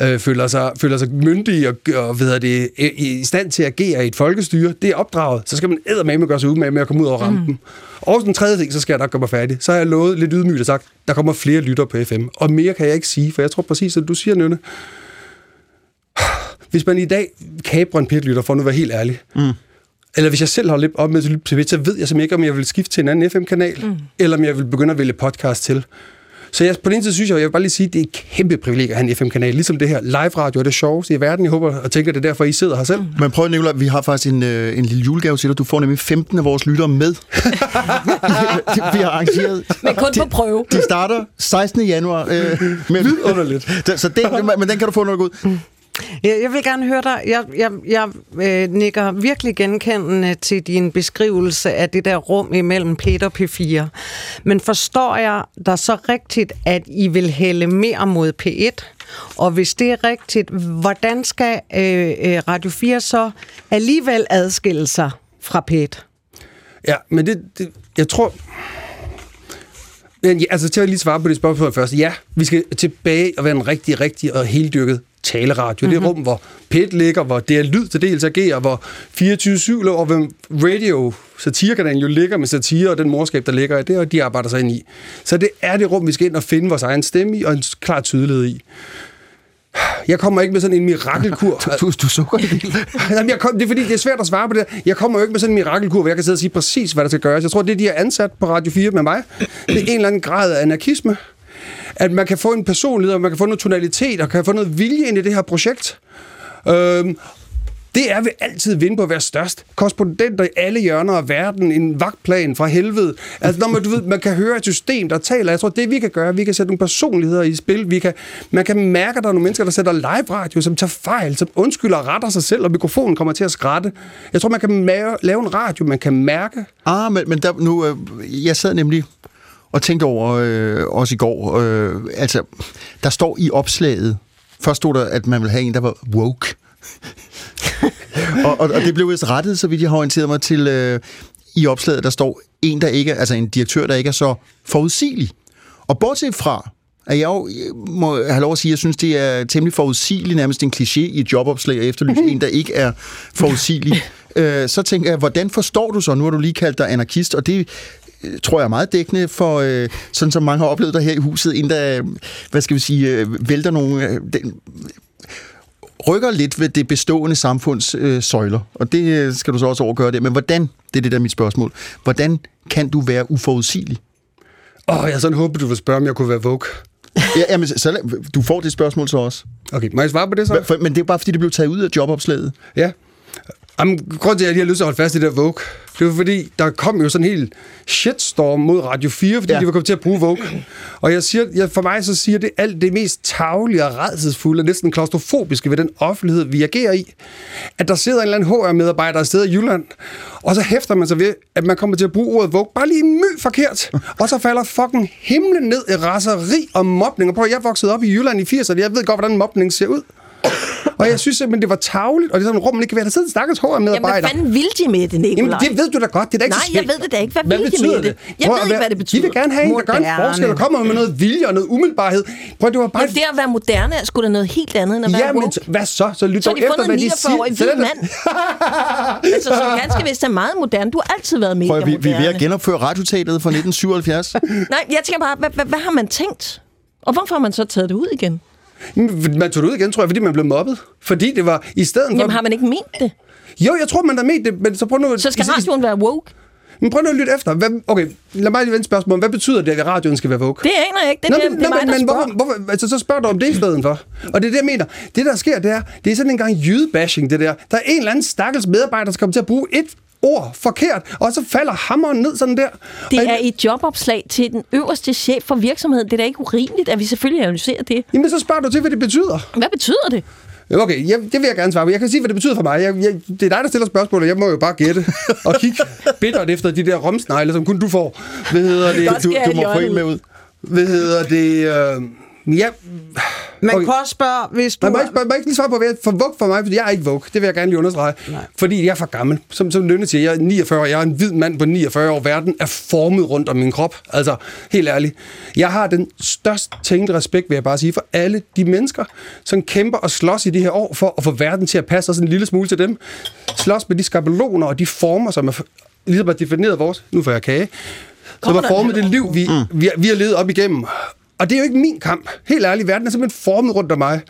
øh, føler, sig, føler sig myndige og, og ved det, i, i stand til at agere i et folkestyre. Det er opdraget. Så skal man eddermame gøre sig ud med, med at komme ud over rampen. Mm. Og den tredje ting, så skal jeg nok gøre mig færdig. Så har jeg lovet lidt ydmygt og sagt, der kommer flere lytter på FM. Og mere kan jeg ikke sige, for jeg tror præcis, som du siger, Nynne. Hvis man i dag kabrer en pitlytter, for nu at være helt ærlig, mm. eller hvis jeg selv har lidt op med til P1, så ved jeg simpelthen ikke, om jeg vil skifte til en anden FM-kanal, mm. eller om jeg vil begynde at vælge podcast til. Så jeg, på den ene side synes jeg, jeg vil bare lige sige, at det er et kæmpe privilegie at have en FM-kanal. Ligesom det her live-radio er det sjoveste i verden. Jeg håber og tænker, det er derfor, I sidder her selv. Mm. Men prøv, Nicolaj, vi har faktisk en, øh, en lille julegave til dig. Du får nemlig 15 af vores lyttere med. vi har arrangeret. Men kun på prøve. De starter 16. januar. Øh, med, Underligt. så den, men den kan du få noget ud. Jeg, jeg vil gerne høre dig. Jeg, jeg, jeg øh, nikker virkelig genkendende til din beskrivelse af det der rum imellem Peter og P4. Men forstår jeg dig så rigtigt, at I vil hælde mere mod P1? Og hvis det er rigtigt, hvordan skal øh, øh, Radio 4 så alligevel adskille sig fra P1? Ja, men det, det jeg tror... Men, ja, altså til at lige svare på det spørgsmål først. Ja, vi skal tilbage og være en rigtig, rigtig og heldyrket taleradio. Mm-hmm. Det er rum, hvor PET ligger, hvor det er lyd til dels agerer, hvor 24-7 og hvor radio satirekanalen jo ligger med satire og den morskab, der ligger i det, og de arbejder sig ind i. Så det er det rum, vi skal ind og finde vores egen stemme i, og en klar tydelighed i. Jeg kommer ikke med sådan en mirakelkur. Du, du sukker det Jamen, jeg kom, det er fordi, det er svært at svare på det. Jeg kommer jo ikke med sådan en mirakelkur, hvor jeg kan sidde og sige præcis, hvad der skal gøres. Jeg tror, det er de har ansat på Radio 4 med mig. Det er en eller anden grad af anarkisme. At man kan få en personlighed, og man kan få noget tonalitet, og kan få noget vilje ind i det her projekt. Øhm, det er vi altid vinde på at være størst. Korrespondenter i alle hjørner af verden, en vagtplan fra helvede. Altså, når man, du ved, man kan høre et system, der taler. Jeg tror, det vi kan gøre, vi kan sætte nogle personligheder i spil. Vi kan, man kan mærke, at der er nogle mennesker, der sætter live radio, som tager fejl, som undskylder og retter sig selv, og mikrofonen kommer til at skrætte. Jeg tror, man kan ma- lave en radio, man kan mærke. Ah, men, men der, nu, øh, jeg sad nemlig og tænkte over, øh, også i går, øh, altså, der står i opslaget, først stod der, at man vil have en, der var woke. og, og, og det blev vist rettet, så vidt jeg har orienteret mig til, øh, i opslaget, der står en, der ikke er, altså en direktør, der ikke er så forudsigelig. Og bortset fra, at jeg jo må have lov at sige, at jeg synes, det er temmelig forudsigeligt, nærmest en kliché i et jobopslag at efterlyse en, der ikke er forudsigelig. Øh, så tænker jeg, hvordan forstår du så, nu har du lige kaldt dig anarkist, og det øh, tror jeg er meget dækkende for, øh, sådan som mange har oplevet der her i huset, inden der, hvad skal vi sige, øh, vælter nogle, øh, den, rykker lidt ved det bestående samfunds øh, søjler, og det øh, skal du så også overgøre det. Men hvordan, det er det der er mit spørgsmål, hvordan kan du være uforudsigelig? Åh, oh, jeg sådan håber, du vil spørge, om jeg kunne være woke. Ja, jamen, så, du får det spørgsmål så også. Okay, må jeg svare på det så? Men det er bare, fordi det blev taget ud af jobopslaget. Ja. Jamen, grunden til, at jeg lige har lyst til at holde fast i det der Vogue, det var fordi, der kom jo sådan en helt shitstorm mod Radio 4, fordi Ja. de var kommet til at bruge Vogue. Og jeg siger, jeg, for mig så siger det alt det mest tavlige og redselsfulde, og næsten klaustrofobiske ved den offentlighed, vi agerer i. At der sidder en eller anden HR-medarbejder et sted i Jylland, og så hæfter man sig ved, at man kommer til at bruge ordet Vogue bare lige my forkert. Og så falder fucking himlen ned i raseri og mobning. Og prøv, jeg voksede op i Jylland i 80'erne, jeg ved godt, hvordan mobning ser ud. Og jeg synes simpelthen, det var tavligt, og det er sådan et rum, man ikke kan være. Der sidder en stakkels Jamen, HR-medarbejder. hvad fanden vil de med det, Nicolaj? Jamen, det ved du da godt. Det er da ikke Nej, så jeg ved det da ikke. Hvad vil de betyder med det? Jeg Prøv ved ikke, hvad det betyder. De vil gerne have en, der gør en Moderne. forskel, og kommer med noget vilje og noget umiddelbarhed. Prøv, det var bare... Men det at være moderne er sgu da noget helt andet, end at være Ja, men woke. så- hvad så? Så lyt Så dog de efter, fundet hvad en de 49-årig siger. hvid mand. altså, som ganske vist er meget moderne. Du har altid været mega Prøv, vi, vi er ved moderne. at genopføre radiotatet fra 1977. Nej, jeg tænker bare, hvad, hvad, hvad har man tænkt? Og hvorfor har man så taget det ud igen? Man tog det ud igen, tror jeg, fordi man blev mobbet. Fordi det var i stedet for... Jamen, har man ikke ment det? Jo, jeg tror, man har ment det, men så prøv nu... Så skal radioen være woke? Men prøv nu at lytte efter. Hvad, okay, lad mig lige vende spørgsmål. Hvad betyder det, at radioen skal være woke? Det aner jeg ikke. Det, Nå, er, det, men, det er mig, men, spørger. hvorfor, hvorfor, altså, så spørg dig om det i stedet for. Og det er det, jeg mener. Det, der sker, det er, det er sådan en gang jydebashing, det der. Der er en eller anden stakkels medarbejder, der skal komme til at bruge et ord forkert, og så falder hammeren ned sådan der. Det Og- er et jobopslag til den øverste chef for virksomheden. Det er da ikke urimeligt, at vi selvfølgelig analyserer det. Jamen, så spørger du til, hvad det betyder. Hvad betyder det? Okay, jeg, det vil jeg gerne svare på. Jeg kan sige, hvad det betyder for mig. Jeg, jeg, det er dig, der stiller spørgsmål, og jeg må jo bare gætte og kigge bittert efter de der romsnegle, som kun du får. Hvad hedder det? Du, du må få en med ud. Hvad hedder det? Øh, ja, Man Okay. kan også spørge, hvis du... Man må ikke, man må ikke lige svare på, hvad for vug for mig, fordi jeg er ikke vug. Det vil jeg gerne lige understrege. Nej. Fordi jeg er for gammel. Som, som Lønne siger, jeg er 49 år. Jeg er en hvid mand på 49 år. Verden er formet rundt om min krop. Altså, helt ærligt. Jeg har den størst tænkte respekt, vil jeg bare sige, for alle de mennesker, som kæmper og slås i de her år for at få verden til at passe os en lille smule til dem. Slås med de skabeloner og de former, som er ligesom har defineret vores... Nu får jeg kage. Som Kommer har der en formet det liv, vi, vi, vi har levet op igennem. Og det er jo ikke min kamp. Helt ærligt, verden er simpelthen formet rundt om mig.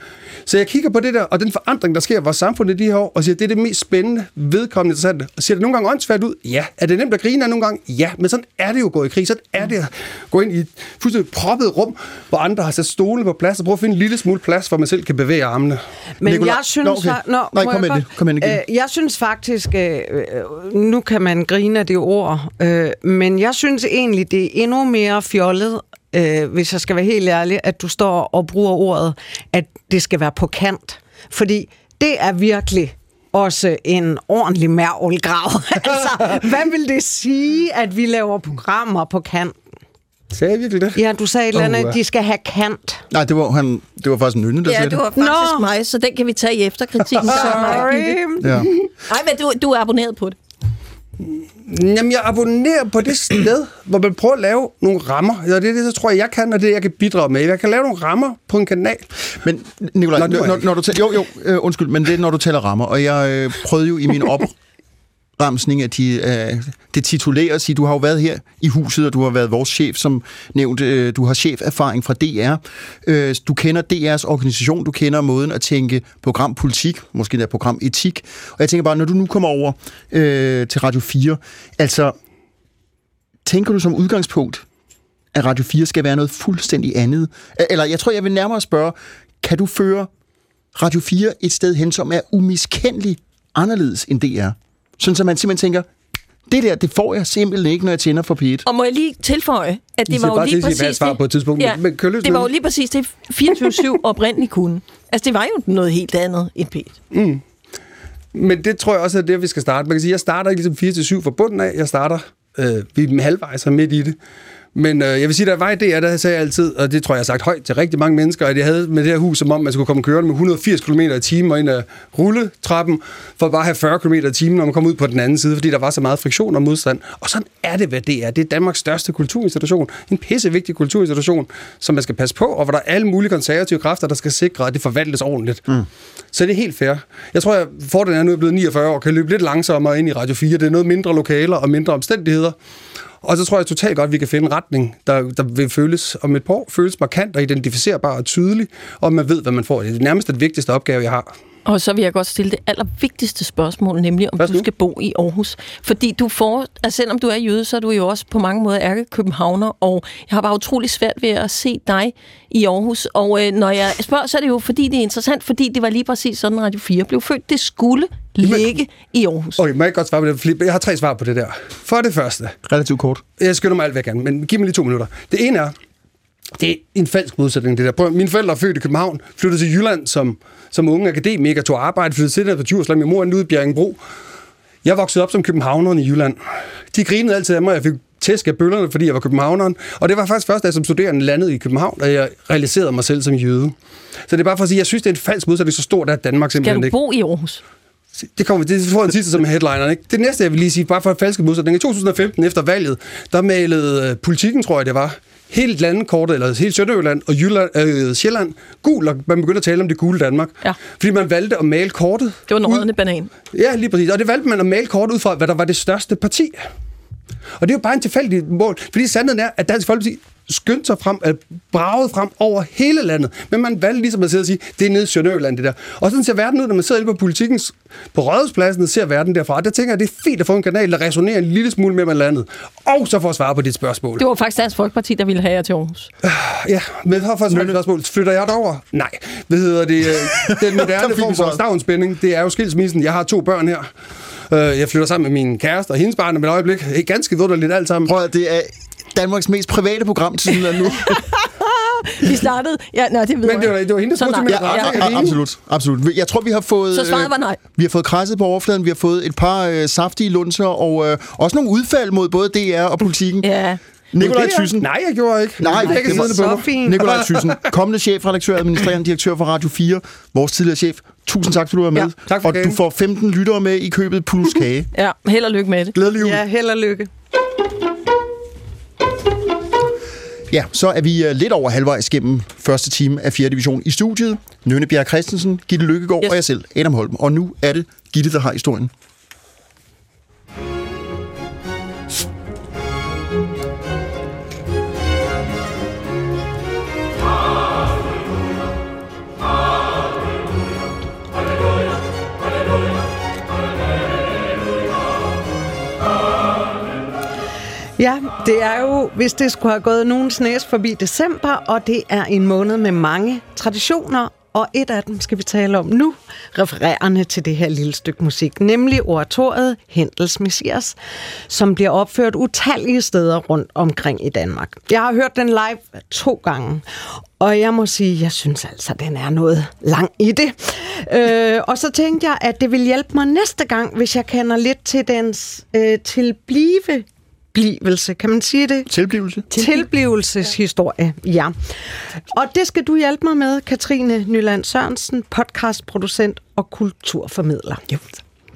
Så jeg kigger på det der, og den forandring, der sker i vores samfund i de her år, og siger, det er det mest spændende, vedkommende, interessante. Og ser det nogle gange åndssvært ud? Ja. Er det nemt at grine af nogle gange? Ja. Men sådan er det jo at gå i krig. Sådan er det at gå ind i et fuldstændig proppet rum, hvor andre har sat stole på plads, og prøve at finde en lille smule plads, hvor man selv kan bevæge armene. Men Nicolaj- jeg synes... Nå, okay. Nå, Nej, kom jeg ind, kom ind igen. Øh, jeg synes faktisk... Øh, øh, nu kan man grine af det ord, øh, men jeg synes egentlig, det er endnu mere fjollet, øh, hvis jeg skal være helt ærlig, at du står og bruger ordet, at det skal være på kant. Fordi det er virkelig også en ordentlig mærvelgrav. altså, hvad vil det sige, at vi laver programmer på kant? Sagde jeg virkelig det? Ja, du sagde et eller andet, Åh, ja. de skal have kant. Nej, det var, han, det var faktisk en ynde, der Ja, sagde det det. var faktisk Nå. mig, så den kan vi tage i efterkritikken. Så er mig, Gitte. Sorry. Ja. Nej, men du, du er abonneret på det. Jamen, jeg abonnerer på det sted, hvor man prøver at lave nogle rammer. Og det er det, jeg tror jeg, jeg kan, og det jeg kan bidrage med. Jeg kan lave nogle rammer på en kanal. Men Nicolaj, Nå, når, jeg når du taler, jo, jo, øh, undskyld, men det er, når du taler rammer, og jeg øh, prøvede jo i min opremsning af de, øh, det titulære sige, du har jo været her i huset, og du har været vores chef, som nævnt, øh, du har cheferfaring fra DR. Øh, du kender DR's organisation, du kender måden at tænke programpolitik, måske der programetik, og jeg tænker bare, når du nu kommer over øh, til Radio 4, altså, tænker du som udgangspunkt, at Radio 4 skal være noget fuldstændig andet? Eller jeg tror, jeg vil nærmere spørge, kan du føre Radio 4 et sted hen, som er umiskendeligt anderledes end DR? Sådan, så man simpelthen tænker, det der, det får jeg simpelthen ikke, når jeg tænder for P1. Og må jeg lige tilføje, at det var jo lige præcis svar på et tidspunkt, Ja, men løs det var jo det. lige præcis det 24-7 oprindeligt kunne. Altså, det var jo noget helt andet end P1. Men det tror jeg også er det, vi skal starte. Man kan sige, jeg starter ikke ligesom 4-7 fra bunden af. Jeg starter, øh, vi er halvvejs og midt i det. Men øh, jeg vil sige, der var i DR, der sagde jeg altid, og det tror jeg, jeg har sagt højt til rigtig mange mennesker, at jeg havde med det her hus, som om man skulle komme kørende med 180 km i timen og ind ad rulletrappen, for bare at have 40 km i timen, når man kom ud på den anden side, fordi der var så meget friktion og modstand. Og sådan er det, hvad det er. Det er Danmarks største kulturinstitution. En pissevigtig kulturinstitution, som man skal passe på, og hvor der er alle mulige konservative kræfter, der skal sikre, at det forvaltes ordentligt. Mm. Så det er helt fair. Jeg tror, at fordelen er nu er jeg blevet 49 år, kan løbe lidt langsommere ind i Radio 4. Det er noget mindre lokaler og mindre omstændigheder. Og så tror jeg totalt godt, at vi kan finde en retning, der, der vil føles om et par år, føles markant og identificerbar og tydelig, og man ved, hvad man får. Det er nærmest den vigtigste opgave, jeg har. Og så vil jeg godt stille det allervigtigste spørgsmål, nemlig om Værsgo. du skal bo i Aarhus. Fordi du får, altså selvom du er jøde, så er du jo også på mange måder ærke københavner, og jeg har bare utrolig svært ved at se dig i Aarhus. Og øh, når jeg spørger, så er det jo fordi, det er interessant, fordi det var lige præcis sådan, Radio 4 blev født. Det skulle ligge i Aarhus. Okay, må jeg godt svare på det? Fordi Jeg har tre svar på det der. For det første, Relativt kort. jeg skynder mig alt, hvad jeg kan, men giv mig lige to minutter. Det ene er, det er en falsk modsætning, det der. Prøv, mine forældre er født i København, flyttede til Jylland som, som unge akademikere, tog arbejde, flyttede til der på Djursland. Min mor er ude i Bjerringbro. Jeg voksede op som københavneren i Jylland. De grinede altid af mig, jeg fik tæsk af bøllerne, fordi jeg var københavneren. Og det var faktisk først, da jeg som studerende landede i København, at jeg realiserede mig selv som jøde. Så det er bare for at sige, jeg synes, det er en falsk modsætning, så stort er Danmark Skal simpelthen du ikke. bo i Aarhus? Det kommer det får en sidste som headliner. Ikke? Det næste, jeg vil lige sige, bare for en falsk modsætning. I 2015, efter valget, der malede øh, politikken, tror jeg det var, hele landkortet, eller hele Sønderjylland og Jylland, øh, Sjælland, gul, og man begyndte at tale om det gule Danmark. Ja. Fordi man valgte at male kortet. Det var en ud- banan. Ja, lige præcis. Og det valgte man at male kortet ud fra, hvad der var det største parti. Og det er jo bare en tilfældig mål. Fordi sandheden er, at Dansk Folkeparti skyndte sig frem, at braget frem over hele landet. Men man valgte ligesom at sidde og sige, det er nede i Sønderjylland, det der. Og sådan ser verden ud, når man sidder inde på politikens, på Rådhuspladsen og ser verden derfra. Der tænker jeg, det er fint at få en kanal, der resonerer en lille smule mere med landet. Og så for at svare på dit spørgsmål. Det var faktisk Dansk Folkeparti, der ville have jer til Aarhus. Ja, men for at svare på dit spørgsmål, flytter jeg derover? Nej. Hvad hedder det? øh, Den moderne form for stavnspænding, det er jo skilsmissen. Jeg har to børn her. Øh, Jeg flytter sammen med min kæreste og hendes barn om et øjeblik. Ganske vidunderligt alt sammen. Prøv at det er Danmarks mest private program til sådan nu. Vi startede... Ja, nej, det ved Men det var, det var hende, der spurgte nej. til Ja, mig. Ja, Ja, ja, absolut, absolut. Jeg tror, vi har fået... Så svaret var øh, nej. Vi har fået krasset på overfladen, vi har fået et par øh, saftige lunser, og øh, også nogle udfald mod både DR og politikken. Ja. Nikolaj Thyssen. Nej, jeg gjorde ikke. Nej, jeg det var så fint. Nikolaj Thyssen, kommende chefredaktør, administrerende direktør for Radio 4, vores tidligere chef. Tusind tak, fordi du var med. Ja, tak for og du kagen. får 15 lyttere med i købet plus kage. Ja, held og lykke med det. Glædelig jul. Ja, held og lykke. Ja, så er vi øh, lidt over halvvejs gennem første time af 4. division i studiet. Nøgne Bjerg Christensen, Gitte Lykkegaard Yes. og jeg selv, Adam Holm. Og nu er det Gitte, der har historien. Ja, det er jo, hvis det skulle have gået nogens næse forbi december, og det er en måned med mange traditioner, og et af dem skal vi tale om nu, refererende til det her lille stykke musik, nemlig oratoriet Hendels Messias, som bliver opført utallige steder rundt omkring i Danmark. Jeg har hørt den live to gange, og jeg må sige, jeg synes altså, den er noget lang i det. Øh, og så tænkte jeg, at det vil hjælpe mig næste gang, hvis jeg kender lidt til dens øh, tilblive tilblivelse, kan man sige det? Tilblivelse. Tilblivelseshistorie, ja. Og det skal du hjælpe mig med, Katrine Nyland Sørensen, podcastproducent og kulturformidler. Jo.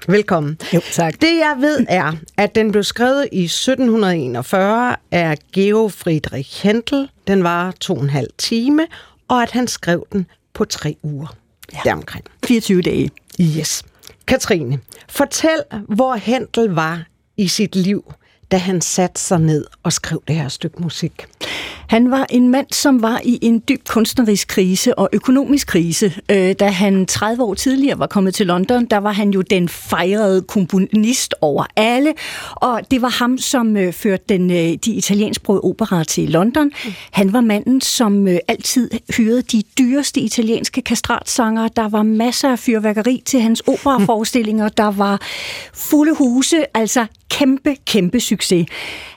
Velkommen. Jo, tak. Det jeg ved er, at den blev skrevet i 1741 af Georg Friedrich Händel. Den var to og en halv time, og at han skrev den på tre uger. Ja. Deromkring. 24 dage. Yes. Katrine, fortæl, hvor Händel var i sit liv, da han satte sig ned og skrev det her stykke musik. Han var en mand, som var i en dyb kunstnerisk krise og økonomisk krise. Øh, da han 30 år tidligere var kommet til London, der var han jo den fejrede komponist over alle, og det var ham, som øh, førte den, øh, de italiensksprogede opera til London. Han var manden, som øh, altid hyrede de dyreste italienske kastratsanger. Der var masser af fyrværkeri til hans operaforestillinger. Der var fulde huse, altså kæmpe, kæmpe succes.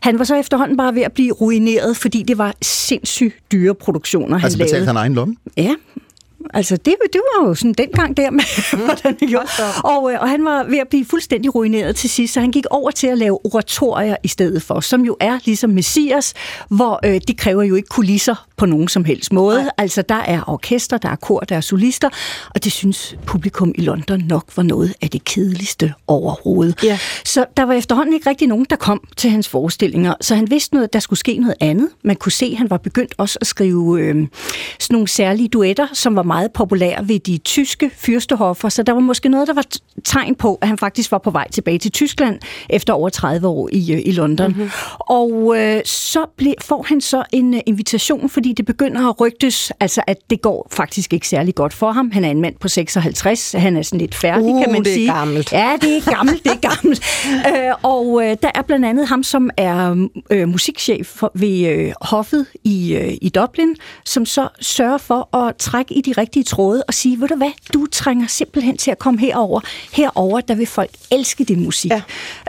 Han var så efterhånden bare ved at blive ruineret, fordi det var sindssygt dyre produktioner, han Altså lavede. betalte han egen lomme? Ja, altså det, det var jo sådan dengang der med, hvordan det gjorde. Og, øh, og han var ved at blive fuldstændig ruineret til sidst, så han gik over til at lave oratorier i stedet for, som jo er ligesom Messias, hvor øh, det kræver jo ikke kulisser på nogen som helst måde. Nej. Altså der er orkester, der er kor, der er solister, og det synes publikum i London nok var noget af det kedeligste overhovedet. Ja. Så der var efterhånden ikke rigtig nogen, der kom til hans forestillinger, så han vidste noget, at der skulle ske noget andet. Man kunne se, at han var begyndt også at skrive øh, sådan nogle særlige duetter, som var meget populære ved de tyske fyrstehoffer, så der var måske noget, der var tegn på, at han faktisk var på vej tilbage til Tyskland efter over 30 år i, øh, i London. Mm-hmm. Og øh, så ble, får han så en øh, invitation, fordi det begynder at rygtes, altså at det går faktisk ikke særlig godt for ham. Han er en mand på 56, han er sådan lidt færdig, Uh, kan man det er sige. gammelt. Ja, det er gammelt, det er gammelt. øh, og øh, der er blandt andet ham, som er øh, musikchef for, ved øh, hoffet i, øh, i Dublin, som så sørger for at trække i de rigtige tråde og sige, ved du hvad, du trænger simpelthen til at komme herover. Herover, der vil folk elske din musik. Ja.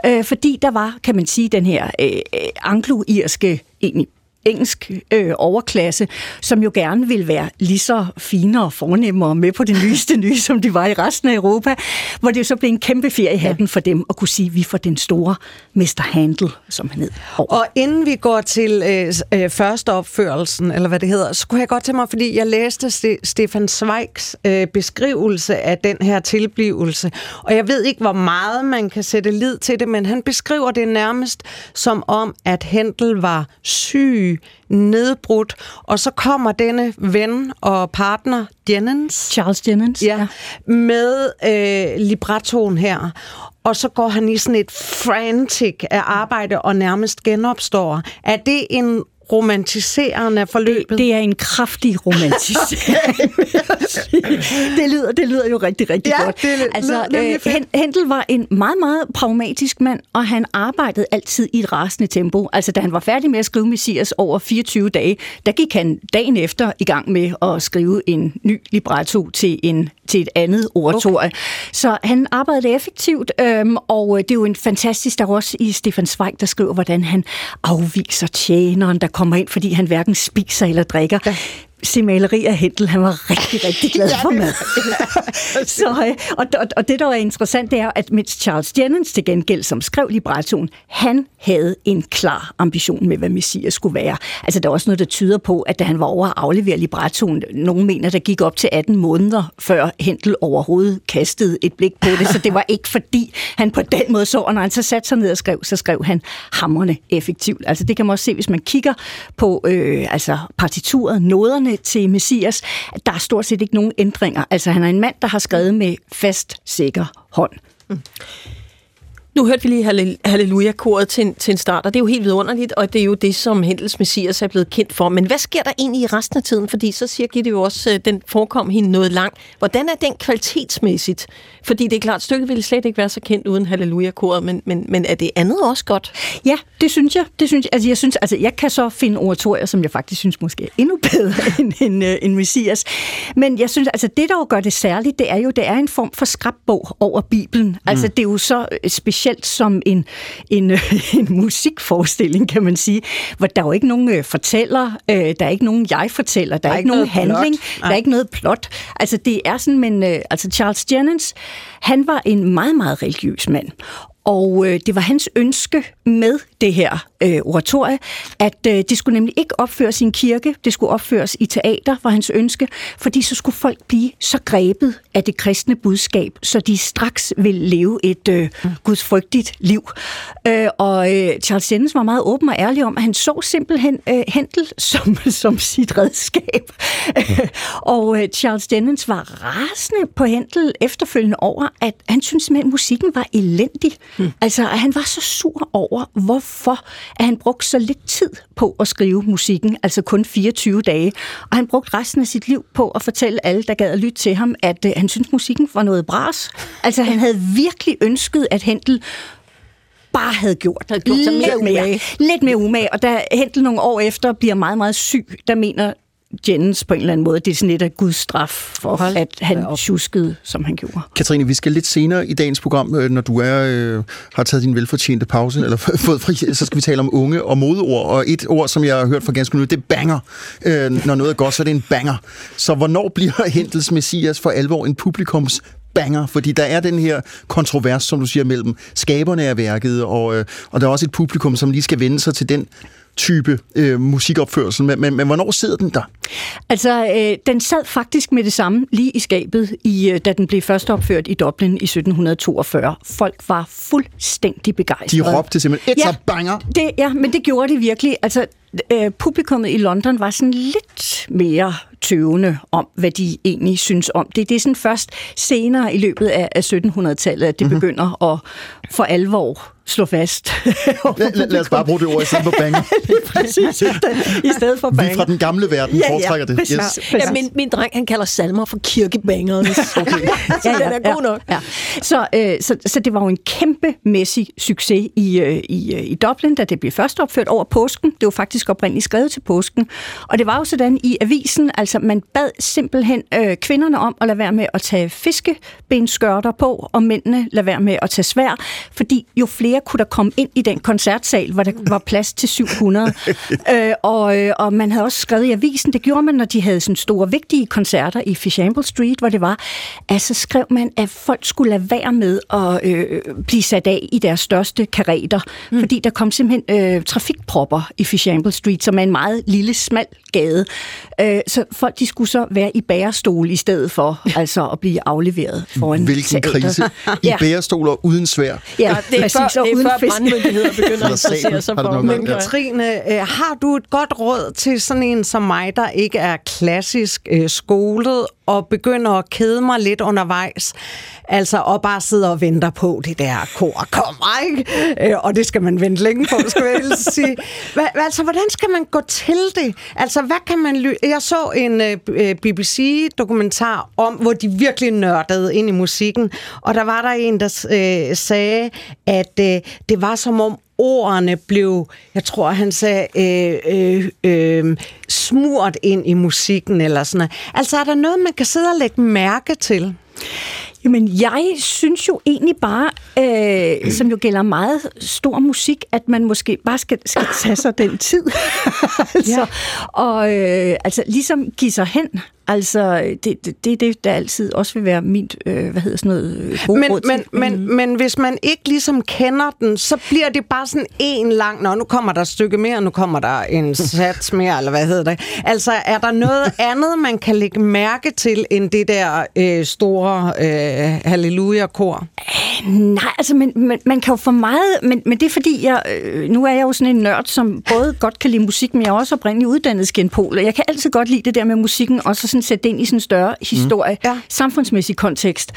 Øh, fordi der var, kan man sige, den her øh, øh, anglo-irske egentlig engelsk øh, overklasse, som jo gerne vil være lige så fine og fornemme og med på det nyeste nye, som de var i resten af Europa, hvor det jo så blev en kæmpe ferie i hatten for dem at kunne sige, at vi får den store Mr. Handel, som han hed. over. Og inden vi går til øh, øh, første opførelsen, eller hvad det hedder, så kunne jeg godt til mig, fordi jeg læste Ste- Stefan Zweigs øh, beskrivelse af den her tilblivelse, og jeg ved ikke, hvor meget man kan sætte lid til det, men han beskriver det nærmest som om, at Hentel var syg, nedbrudt, og så kommer denne ven og partner, Jennings, Charles Jennings. ja, med øh, librettoen her. Og så går han i sådan et frantic af arbejde og nærmest genopstår. Er det en romantiserende af forløbet? Det er en kraftig romantisering, det, lyder, det lyder jo rigtig, rigtig Ja, godt. det altså, øh, Hentel var en meget, meget pragmatisk mand, og han arbejdede altid i et rasende tempo. Altså, da han var færdig med at skrive Messias over 24 dage, der gik han dagen efter i gang med at skrive en ny libretto til, en, til et andet oratorie. Okay. Så han arbejdede effektivt, øhm, og det er jo en fantastisk, der er også i Stefan Zweig, der skriver, hvordan han afviser tjeneren, der kommer ind, fordi han hverken spiser eller drikker. Ja. Se maleri af Hentel, han var rigtig, rigtig glad for mad. Så, øh, og, og, og det, der er interessant, det er, at mens Charles Jennings til gengæld, som skrev librettoen, han havde en klar ambition med, hvad Messias skulle være. Altså, der er også noget, der tyder på, at da han var over at aflevere librettoen, nogen mener, der gik op til 18 måneder, før Hentel overhovedet kastede et blik på det. Så det var ikke fordi, han på den måde så, og når han så satte sig ned og skrev, så skrev han hammerne effektivt. Altså, det kan man også se, hvis man kigger på øh, altså partituret, noderne til Messias, at der er stort set ikke nogen ændringer. Altså, han er en mand, der har skrevet med fast, sikker hånd. Mm. Nu hørte vi lige Halle- Halleluja-koret til, en- til en start, og det er jo helt vidunderligt, og det er jo det, som Hendels Messias er blevet kendt for. Men hvad sker der egentlig i resten af tiden? Fordi så siger Gitte jo også, at den forekom hende noget langt. Hvordan er den kvalitetsmæssigt? Fordi det er klart, stykket ville slet ikke være så kendt uden Halleluja-koret, men, men, men er det andet også godt? Ja, det synes jeg. Det synes jeg. Altså, jeg, synes, altså, jeg kan så finde oratorier, som jeg faktisk synes måske er endnu bedre end, end, øh, end Messias. Men jeg synes, altså, det der jo gør det særligt, det er jo, det er en form for skrabbog over Bibelen. Mm. Altså, det er jo så øh, specielt som en, en, en musikforestilling, kan man sige, hvor der er jo ikke nogen øh, fortæller, øh, der er ikke nogen jeg-fortæller, der, der er ikke nogen noget plot. handling, der er ikke noget plot. Altså, det er sådan, men øh, altså Charles Jennings, han var en meget, meget religiøs mand. Og øh, det var hans ønske med det her øh, oratorie, at øh, det skulle nemlig ikke opføres i en kirke, det skulle opføres i teater, var hans ønske, fordi så skulle folk blive så grebet af det kristne budskab, så de straks ville leve et øh, gudsfrygtigt liv. Øh, og øh, Charles Dickens var meget åben og ærlig om, at han så simpelthen øh, Hentel som, som sit redskab. og øh, Charles Dickens var rasende på Hentel efterfølgende over, at han syntes simpelthen, at musikken var elendig. Altså, at han var så sur over, hvorfor at han brugte så lidt tid på at skrive musikken, altså kun 24 dage. Og han brugte resten af sit liv på at fortælle alle, der gad at lytte til ham, at øh, han syntes, musikken var noget bras. Altså, han havde virkelig ønsket, at Hentel bare havde gjort, havde gjort mere lidt mere, lidt mere umage. Og da Hentel nogle år efter bliver meget, meget syg, der mener Jens på en eller anden måde, det er sådan lidt af Guds straf for, Hold at han tjuskede, som han gjorde. Katrine, vi skal lidt senere i dagens program, øh, når du er øh, har taget din velfortjente pause, eller fået fri, så skal vi tale om unge og modeord. Og et ord, som jeg har hørt for ganske nu, det er banger. Øh, når noget er godt, så er det en banger. Så hvornår bliver Hentels Messias for alvor en publikums banger, fordi der er den her kontrovers, som du siger, mellem skaberne af værket, og, øh, og der er også et publikum, som lige skal vende sig til den type øh, musikopførsel, men, men, men hvornår sidder den der? Altså, øh, den sad faktisk med det samme lige i skabet, i, øh, da den blev først opført i Dublin i 1742. Folk var fuldstændig begejstrede. De råbte simpelthen, it's ja, a banger! Det, ja, men det gjorde de virkelig. Altså, øh, publikummet i London var sådan lidt mere tøvende om, hvad de egentlig synes om det. Det er sådan først senere i løbet af, af 1700-tallet, at det mm-hmm. begynder at for alvor slå fast. lad, lad, lad os bare bruge det ord i stedet for banger. præcis, i stedet for banger. Vi fra den gamle verden ja, foretrækker ja, det. Yes. Ja, min, min dreng, han kalder salmer for kirkebangerne. okay. så ja, ja, den er god nok. Ja. Så, øh, så, så det var jo en kæmpemæssig succes i, øh, i, øh, i Dublin, da det blev først opført over påsken. Det var faktisk oprindeligt skrevet til påsken. Og det var jo sådan i avisen, altså man bad simpelthen øh, kvinderne om at lade være med at tage fiskebenskørter på, og mændene lade være med at tage svær, fordi jo flere kunne der komme ind i den koncertsal, hvor der var plads til 700. øh, og, øh, og man havde også skrevet i avisen, det gjorde man, når de havde sådan store, vigtige koncerter i Fishamble Street, hvor det var, altså skrev man, at folk skulle lade være med at øh, blive sat af i deres største kareter, mm. fordi der kom simpelthen øh, trafikpropper i Fishamble Street, som er en meget lille, smal gade. Øh, så folk, de skulle så være i bærestol i stedet for altså at blive afleveret foran Hvilken teater. krise. I ja. bærestoler uden svær. Ja, det er præcis, før, det er uden før brandmyndigheder begynder at interessere sig Har du for. Men. Katrine, øh, har du et godt råd til sådan en som mig, der ikke er klassisk øh, skolet og begynder at kede mig lidt undervejs? Altså, og bare sidder og venter på, det der kor kommer, ikke? Øh, og det skal man vente længe på, skal jeg sige. Hva, altså, hvordan skal man gå til det? Altså, hvad kan man... Ly- jeg så en øh, øh BBC-dokumentar om, hvor de virkelig nørdede ind i musikken, og der var der en, der øh, sagde, at øh, det var som om ordene blev, jeg tror han sagde, øh, øh, øh, smurt ind i musikken eller sådan noget. Altså er der noget, man kan sidde og lægge mærke til? Jamen, jeg synes jo egentlig bare, øh, som jo gælder meget stor musik, at man måske bare skal, skal tage sig den tid. altså, ja. Og øh, altså, ligesom give sig hen. Altså, det, det, det er det, der altid også vil være mit, øh, hvad hedder sådan noget, øh, gode Men, råd til. men, men, men hvis man ikke ligesom kender den, så bliver det bare sådan en lang, nå, nu kommer der et stykke mere, nu kommer der en sats mere, eller hvad hedder det. Altså, er der noget andet, man kan lægge mærke til, end det der øh, store øh, halleluja-kor? Nej, altså, men, men, man kan jo få meget, men, men det er fordi, jeg, øh, nu er jeg jo sådan en nørd, som både godt kan lide musik, men jeg er også oprindeligt uddannet skinpol, og jeg kan altid godt lide det der med musikken, og så sådan sætte det ind i sådan en større historie, Ja. ja. samfundsmæssig kontekst.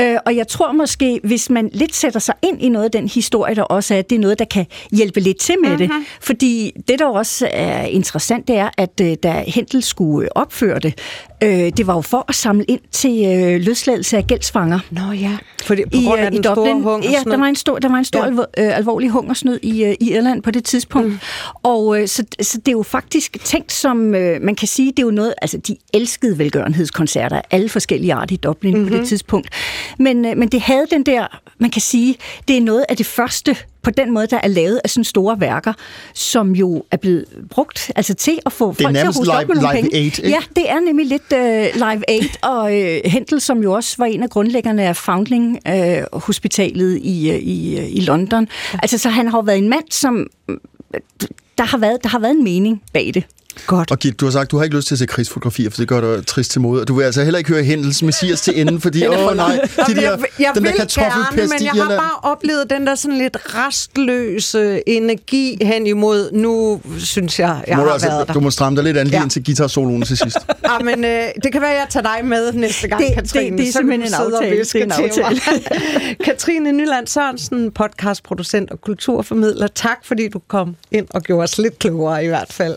Øh, og jeg tror måske, hvis man lidt sætter sig ind i noget af den historie, der også er, at det er noget, der kan hjælpe lidt til med mm-hmm. det. Fordi det, der også er interessant, det er, at øh, da Hentel skulle øh, opføre det, øh, det var jo for at samle ind til øh, løsladelse af gældsfanger. Nå ja, Fordi, på I, grund af øh, den i store Dublin. hungersnød. Ja, der var en stor, der var en stor Ja. ja. alvor, øh, alvorlig hungersnød i, øh, i Irland på det tidspunkt. Mm. Og øh, så, så det er jo faktisk tænkt som, øh, man kan sige, det er jo noget, altså de elskede velgørenhedskoncerter af alle forskellige arter i Dublin mm-hmm. på det tidspunkt. Men, øh, men det havde den der, man kan sige, det er noget af det første på den måde, der er lavet af sådan store værker, som jo er blevet brugt altså til at få folk til at huske op med nogle live penge. aid, ikke? Ja, det er nemlig lidt uh, Live Aid, og uh, Hentel, som jo også var en af grundlæggerne af Foundling uh, Hospitalet i, uh, i, uh, i London. Altså, så han har jo været en mand, som... uh, Der har, været, der har været en mening bag det. Godt. Og Gitte, du har sagt, du har ikke lyst til at se krigsfotografier, for det gør dig trist til mode. Og du vil altså heller ikke høre Hændels Messias til enden, fordi, åh oh, nej, de der, jeg, jeg den der vil kartoffelpest gerne, men jeg har bare oplevet den der sådan lidt restløse energi hen imod, nu synes jeg, jeg må har du, altså, været der. du må stramme dig lidt an lige Ja. indtil guitar-soloen til sidst. Ah, men øh, det kan være, at jeg tager dig med næste gang, Det- det- Katrine. det er så kan simpelthen en aftale. Det er en til mig. Katrine Nyland Sørensen, podcastproducent og kulturformidler. Tak, fordi du kom ind og gjorde os lidt klogere i hvert fald.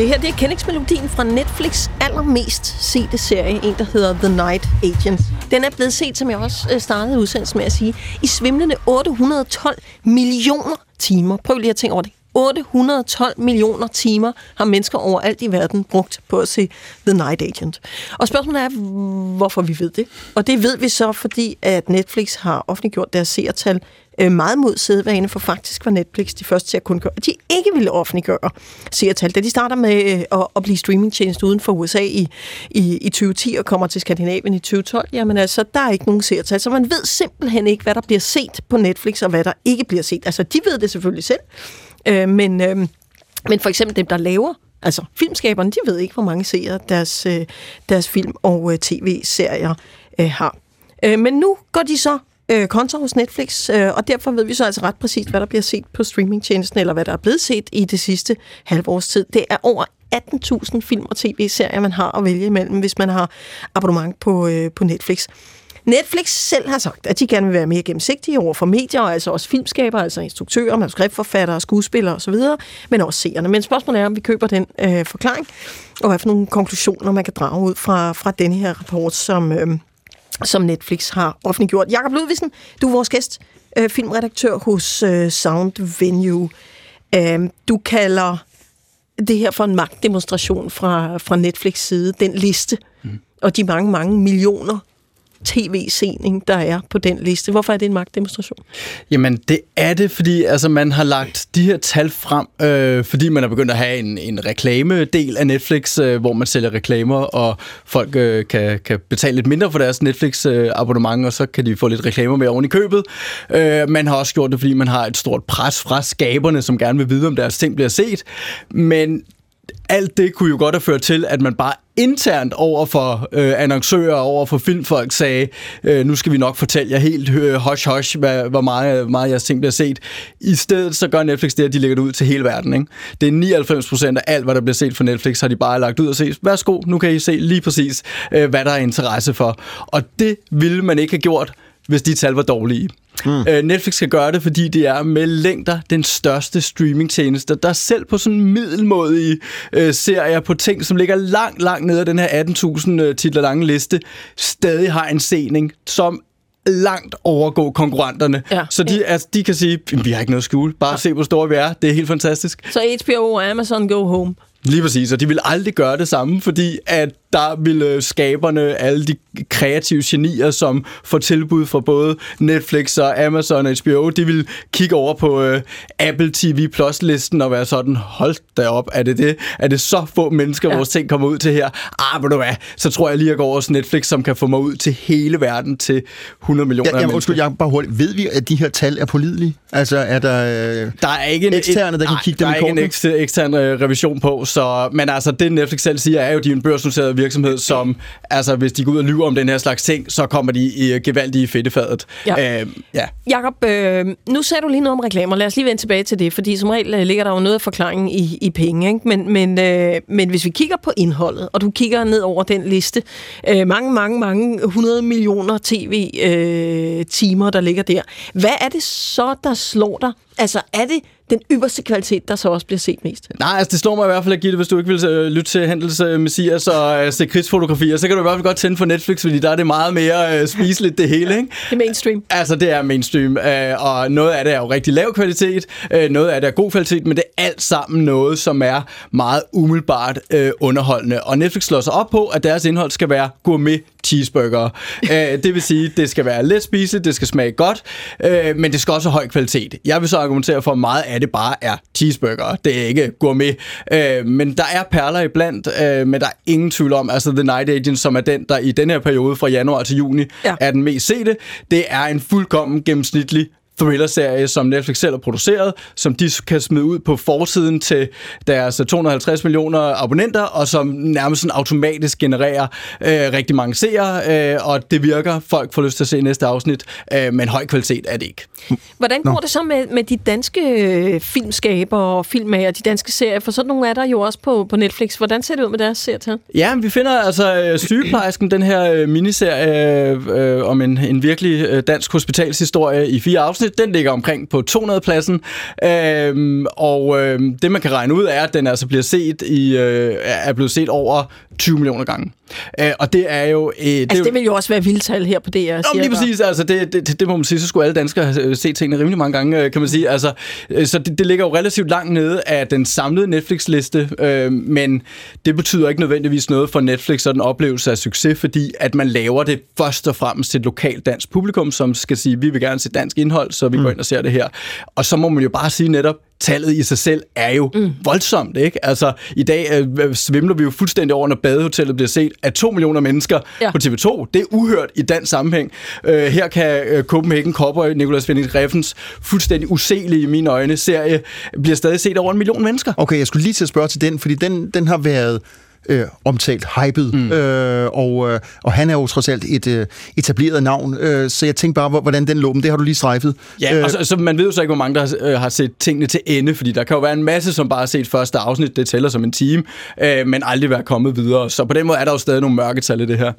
det her det er kendingsmelodien fra Netflix allermest sete serie, en der hedder The Night Agent. Den er blevet set, som jeg også øh, startede udsendelsen med at sige, i svimlende 812 millioner timer. Prøv lige at tænke over det. 812 millioner timer har mennesker overalt i verden brugt på at se The Night Agent. Og spørgsmålet er, hvorfor vi ved det. Og det ved vi så, fordi at Netflix har offentliggjort deres seertal øh, meget mod sædvane, for faktisk var Netflix de første til at kunne gøre, at de ikke ville offentliggøre seertal. Da de starter med øh, at, at blive streamingtjeneste uden for USA i, i, i 2010 og kommer til Skandinavien i 2012, jamen altså, der er ikke nogen seertal. Så man ved simpelthen ikke, hvad der bliver set på Netflix, og hvad der ikke bliver set. Altså, de ved det selvfølgelig selv, øh, men, øh, men for eksempel dem, der laver Altså, filmskaberne, de ved ikke, hvor mange seere deres, øh, deres film- og øh, tv-serier øh, har. Øh, men nu går de så øh, konto hos Netflix, øh, og derfor ved vi så altså ret præcist, hvad der bliver set på streamingtjenesten, eller hvad der er blevet set i det sidste halvårs tid. Det er over 18.000 film og tv-serier, man har at vælge imellem, hvis man har abonnement på, øh, på Netflix. Netflix selv har sagt, at de gerne vil være mere gennemsigtige over for medier, altså også filmskabere, altså instruktører, manuskriptforfattere, skuespillere osv., men også seerne. Men spørgsmålet er, om vi køber den øh, forklaring, og hvad for nogle konklusioner, man kan drage ud fra, fra den her rapport, som, øh, som Netflix har offentliggjort. Jakob Ludvigsen, du er vores gæst, øh, filmredaktør hos øh, Sound Venue. Øh, du kalder det her for en magtdemonstration fra, fra Netflix side, den liste, mm. og de mange, mange millioner tv-sening, der er på den liste. Hvorfor er det en magtdemonstration? Jamen, det er det, fordi altså, man har lagt de her tal frem, øh, fordi man er begyndt at have en, en reklamedel af Netflix, øh, hvor man sælger reklamer, og folk øh, kan, kan betale lidt mindre for deres Netflix-abonnement, øh, og så kan de få lidt reklamer med oven i købet. Øh, man har også gjort det, fordi man har et stort pres fra skaberne, som gerne vil vide, om deres ting bliver set. Men alt det kunne jo godt have ført til, at man bare internt over for øh, annoncører, over for filmfolk sagde, øh, nu skal vi nok fortælle jer helt øh, hush hush, hvad, hvor meget, meget jeres ting bliver set. I stedet så gør Netflix det, at de lægger det ud til hele verden. Ikke? Det er 99 procent af alt, hvad der bliver set for Netflix, har de bare lagt ud og set. Værsgo, nu kan I se lige præcis, øh, hvad der er interesse for. Og det ville man ikke have gjort, hvis de tal var dårlige. Mm. Øh, Netflix skal gøre det, fordi det er med længder den største streamingtjeneste, der selv på sådan middelmådige øh, serier på ting, som ligger langt, langt nede af den her 18.000 øh, titler lange liste, stadig har en sening, som langt overgå konkurrenterne. Ja. Så de, altså, de kan sige, vi har ikke noget at skjule, bare se, hvor store vi er. Det er helt fantastisk. Så HBO og Amazon go home. Lige præcis, og de vil aldrig gøre det samme, fordi at der ville skaberne, alle de kreative genier, som får tilbud fra både Netflix og Amazon og HBO, de vil kigge over på uh, Apple TV Plus-listen og være sådan, hold da op, er det det? Er det så få mennesker, ja. vores ting kommer ud til her? Ah, ved du hvad, så tror jeg lige at gå over hos Netflix, som kan få mig ud til hele verden til 100 millioner Ja, jamen, mennesker. undskyld, jeg bare hurtigt. Ved vi, at de her tal er pålidelige? Altså, er der... Øh, Der er ikke en Eksterne, der kan nej, kigge der dem i er ikke en kortene? ekster, ekstern øh, revision på, så, men altså det Netflix selv siger, er jo, at de er en børsnoteret virksomhed, som altså hvis de går ud og lyver om den her slags ting, så kommer de i øh, gevaldige fedtefadet. Ja. Øh, ja. Jakob, øh, nu sagde du lige noget om reklamer. Lad os lige vende tilbage til det, fordi som regel øh, ligger der jo noget af forklaringen i, i penge. Ikke? Men, men, øh, men hvis vi kigger på indholdet, og du kigger ned over den liste, øh, mange, mange, mange 100 millioner tv-timer, øh, timer, der ligger der. Hvad er det så, der slår dig Altså, er det den ypperste kvalitet, der så også bliver set mest? Nej, altså det slår mig i hvert fald at give det, hvis du ikke vil øh, lytte til Hendels øh, Messias og øh, se krigsfotografier, så kan du i hvert fald godt tænde for Netflix, fordi der er det meget mere øh, spiseligt det hele, ikke? Det er mainstream. Altså, det er mainstream, øh, og noget af det er jo rigtig lav kvalitet, øh, noget af det er god kvalitet, men det er alt sammen noget, som er meget umiddelbart øh, underholdende. Og Netflix slår sig op på, at deres indhold skal være gourmet cheeseburger. øh, det vil sige, det skal være let spiseligt, det skal smage godt, øh, men det skal også have høj kvalitet. Jeg vil så argumentere for, at meget af det bare er cheeseburger. Det er ikke gourmet. Øh, men der er perler iblandt, øh, men der er ingen tvivl om, altså The Night Agent, som er den, der i den her periode fra januar til juni Ja. er den mest sete, det er en fuldkommen gennemsnitlig thriller-serie, som Netflix selv har produceret, som de kan smide ud på forsiden til deres 250 millioner abonnenter, og som nærmest sådan automatisk genererer øh, rigtig mange seere, øh, og det virker. Folk får lyst til at se næste afsnit, øh, men høj kvalitet er det ikke. Hvordan går det så med, med de danske øh, filmskabere og filmmager, de danske serier? For sådan nogle er der jo også på, på Netflix. Hvordan ser det ud med deres serietal? Ja, vi finder altså øh, Sygeplejersken, den her øh, miniserie øh, om en, en virkelig dansk hospitalshistorie i fire afsnit. Den ligger omkring på 200-pladsen, øh, og øh, det man kan regne ud er, at den altså bliver set i, øh, er blevet set over 20 millioner gange. Øh, og det er jo... Øh, det, Altså, jo- det vil jo også være vildtal her på DR. Nå, lige præcis, altså det, det, det, det må man sige, så skulle alle danskere have øh, set tingene rimelig mange gange, øh, kan man sige. Altså, øh, så det, det ligger jo relativt langt nede af den samlede Netflix-liste, øh, men det betyder ikke nødvendigvis noget for Netflix og den oplevelse af succes, fordi at man laver det først og fremmest til et lokalt dansk publikum, som skal sige, vi vil gerne se dansk indhold, så vi mm. går ind og ser det her. Og så må man jo bare sige netop, tallet i sig selv er jo mm. voldsomt, ikke? Altså, i dag øh, svimler vi jo fuldstændig over, når badehotellet bliver set af to millioner mennesker Ja. på TV2. Det er uhørt i dansk sammenhæng. Øh, her kan øh, Copenhagen Cowboy, Nicolas Winding Refns, fuldstændig uselige i mine øjne, serie, bliver stadig set over en million mennesker. Okay, jeg skulle lige til at spørge til den, fordi den, den har været øh, omtalt, hyped, mm. øh, og, øh, og han er jo trods alt et øh, etableret navn, øh, så jeg tænkte bare, hvor- hvordan den lå, men det har du lige strejfet. Ja, øh, og så, så man ved jo så ikke, hvor mange der øh, har set tingene til ende, fordi der kan jo være en masse, som bare har set første afsnit, det tæller som en time, øh, men aldrig være kommet videre. Så på den måde er der jo stadig nogle mørketal i det her.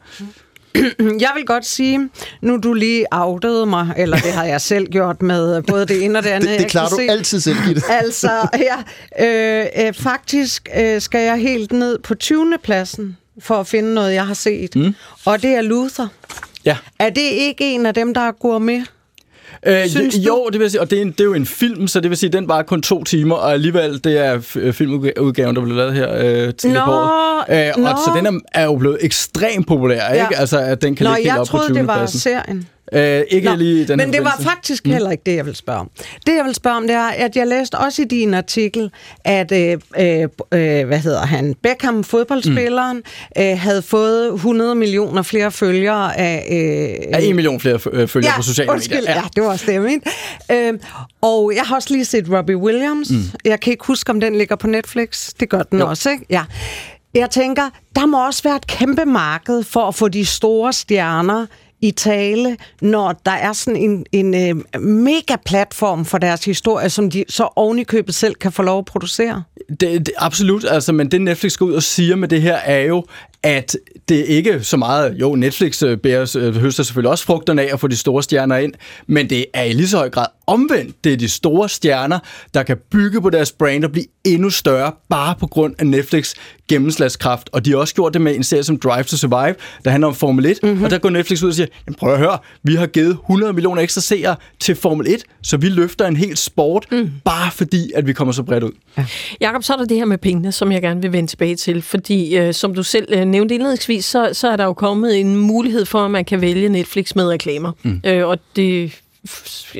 Jeg vil godt sige, nu du lige outede mig, eller det har jeg selv gjort med både det ene og det andet. det, det klarer du se. altid selv, Gitte. Altså, ja, øh, øh, faktisk øh, skal jeg helt ned på 20. pladsen for at finde noget, jeg har set. Mm. Og det er Luther. Ja. Er det ikke en af dem, der er gourmet? Øh, Synes jo, du? det vil sige, og det er, en, det er jo en film, så det vil sige, den var kun to timer, og alligevel, det er øh, filmudgaven, der blev lavet her øh, til Nå, på året. Øh, og nå. så den er, er jo blevet ekstremt populær, Ja. ikke? Altså, at den kan Nå, ligge helt jeg op troede, på 20. det var serien. Øh, ikke Nå, lige den men det var faktisk heller ikke det, jeg vil spørge om. Det, jeg vil spørge om, det er, at jeg læste også i din artikel, at, øh, øh, øh, hvad hedder han, Beckham, fodboldspilleren, mm. øh, havde fået 100 millioner flere følgere af... Øh, Er en million flere øh, følgere på sociale undskyld, medier. Ja. det var også det, jeg mente. Øh, og jeg har også lige set Robbie Williams. Mm. Jeg kan ikke huske, om den ligger på Netflix. Det gør den jo. også, ikke? Ja. Jeg tænker, der må også være et kæmpe marked for at få de store stjerner i tale, når der er sådan en, en øh, mega platform for deres historie, som de så ovenikøbet selv kan få lov at producere. Det, det, absolut, altså, men det Netflix går ud og siger med det her, er jo, at det ikke så meget, jo, Netflix øh, bærer, øh, høster selvfølgelig også frugterne af at få de store stjerner ind, men det er i lige så høj grad omvendt. Det er de store stjerner, der kan bygge på deres brand og blive endnu større, bare på grund af Netflix gennemslagskraft. Og de har også gjort det med en serie som Drive to Survive, der handler om Formel 1, mm-hmm. og der går Netflix ud og siger, Jamen, prøv at høre, vi har givet 100 millioner ekstra seere til Formel 1, så vi løfter en hel sport, mm. bare fordi, at vi kommer så bredt ud. Jakob, så er der det her med pengene, som jeg gerne vil vende tilbage til, fordi øh, som du selv øh, nævnte indledningsvis, så, så er der jo kommet en mulighed for, at man kan vælge Netflix med reklamer. Mm. Øh, og det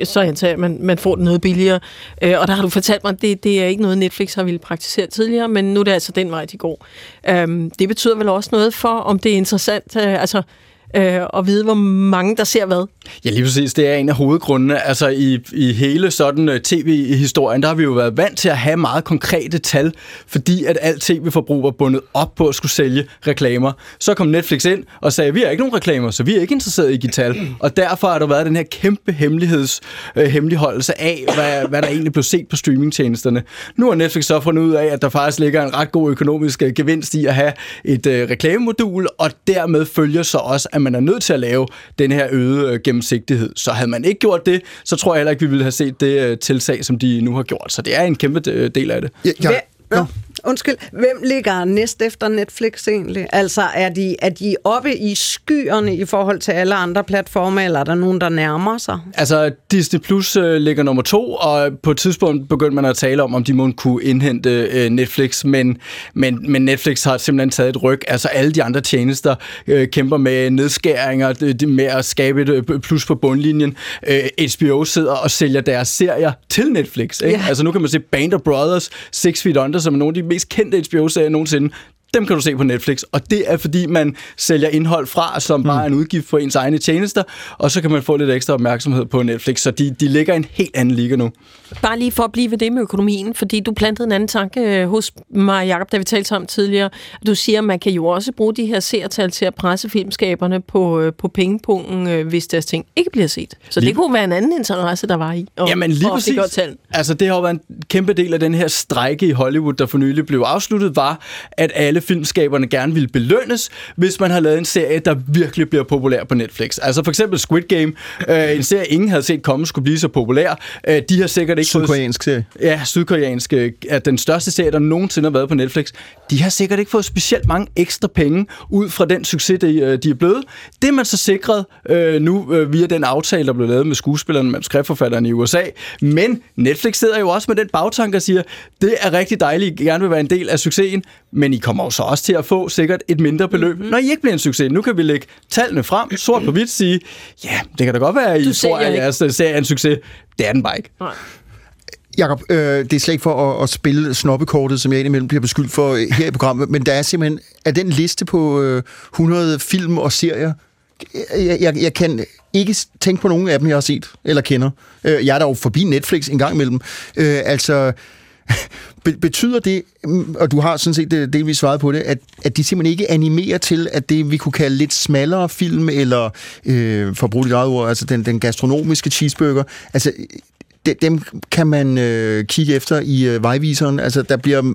så antager jeg, at man, man får det noget billigere. Øh, og der har du fortalt mig, at det, det er ikke noget, Netflix har ville praktisere tidligere, men nu er det altså den vej, de går. Øhm, det betyder vel også noget for, om det er interessant, øh, altså øh, at vide, hvor mange der ser hvad. Ja, lige præcis. Det er en af hovedgrundene. Altså i, i hele sådan øh, tv-historien, der har vi jo været vant til at have meget konkrete tal, fordi at alt tv-forbrug var bundet op på at skulle sælge reklamer. Så kom Netflix ind og sagde, vi har ikke nogen reklamer, så vi er ikke interesseret i at give tal. Og derfor har der været den her kæmpe hemmeligheds, øh, hemmeligholdelse af, hvad, hvad der egentlig blev set på streamingtjenesterne. Nu har Netflix så fundet ud af, at der faktisk ligger en ret god økonomisk øh, gevinst i at have et øh, reklamemodul, og dermed følger så også, at at man er nødt til at lave den her øgede øh, gennemsigtighed. Så havde man ikke gjort det, så tror jeg heller ikke, vi ville have set det øh, tilsag, som de nu har gjort. Så det er en kæmpe øh, del af det. Ja, ja, Nå. Undskyld, hvem ligger næst efter Netflix egentlig? Altså, er de, er de oppe i skyerne i forhold til alle andre platforme, eller er der nogen, der nærmer sig? Altså, Disney Plus øh, ligger nummer to, og på et tidspunkt begyndte man at tale om, om de må kunne indhente øh, Netflix, men, men, men Netflix har simpelthen taget et ryg. Altså, alle de andre tjenester øh, kæmper med nedskæringer, de, med at skabe et plus på bundlinjen. Øh, HBO sidder og sælger deres serier til Netflix. Ikke? Ja. Altså, nu kan man se Band of Brothers, Six Feet Under, som er nogle af de mest kendte HBO-serie nogensinde. Dem kan du se på Netflix, og det er fordi, man sælger indhold fra, som bare er en udgift på ens egne tjenester, og så kan man få lidt ekstra opmærksomhed på Netflix, så de, de ligger i en helt anden liga nu. Bare lige for at blive ved det med økonomien, fordi du plantede en anden tanke øh, hos mig, Jacob, da vi talte om tidligere. Du siger, at man kan jo også bruge de her seertal til at presse filmskaberne på, øh, på pengepungen, øh, hvis deres ting ikke bliver set. Så Lige- det kunne være en anden interesse, der var i. at- Jamen lige offentliggøre præcis. tal. Altså det har jo været en kæmpe del af den her strejke i Hollywood, der for nylig blev afsluttet, var, at alle filmskaberne gerne ville belønnes, hvis man har lavet en serie, der virkelig bliver populær på Netflix. Altså for eksempel Squid Game, øh, en serie, ingen havde set komme, skulle blive så populær. Øh, de har sikkert ikke fået Sydkoreansk serie. Ja, sydkoreansk øh, er den største serie, der nogensinde har været på Netflix. De har sikkert ikke fået specielt mange ekstra penge ud fra den succes, de, øh, de er blevet. Det er man så sikret øh, nu øh, via den aftale, der blev lavet med skuespillerne, med skriftforfatterne i USA. Men Netflix sidder jo også med den bagtanke og siger, det er rigtig dejligt, I gerne vil være en del af succesen, men I kommer jo så også til at få sikkert et mindre beløb, mm-hmm. når I ikke bliver en succes. Nu kan vi lægge tallene frem, sort på hvidt sige, ja, det kan da godt være, at I Du tror, at jeres øh, serie er en succes. Det er den bare ikke. Jakob, øh, det er slet ikke for at, at spille snoppekortet, som jeg indimellem bliver beskyldt for øh, her i programmet, men der er simpelthen, af den liste på øh, 100 film og serier, jeg, jeg, jeg kan ikke tænke på nogen af dem, jeg har set eller kender. Øh, jeg er dog forbi Netflix en gang imellem. Øh, altså, betyder det, mm, og du har sådan set øh, delvis svaret på det, at, at de simpelthen ikke animerer til, at det vi kunne kalde lidt smallere film, eller øh, for at bruge dit eget ord, altså den, den gastronomiske cheeseburger, altså de- dem kan man øh, kigge efter i øh, vejviseren. Altså, der bliver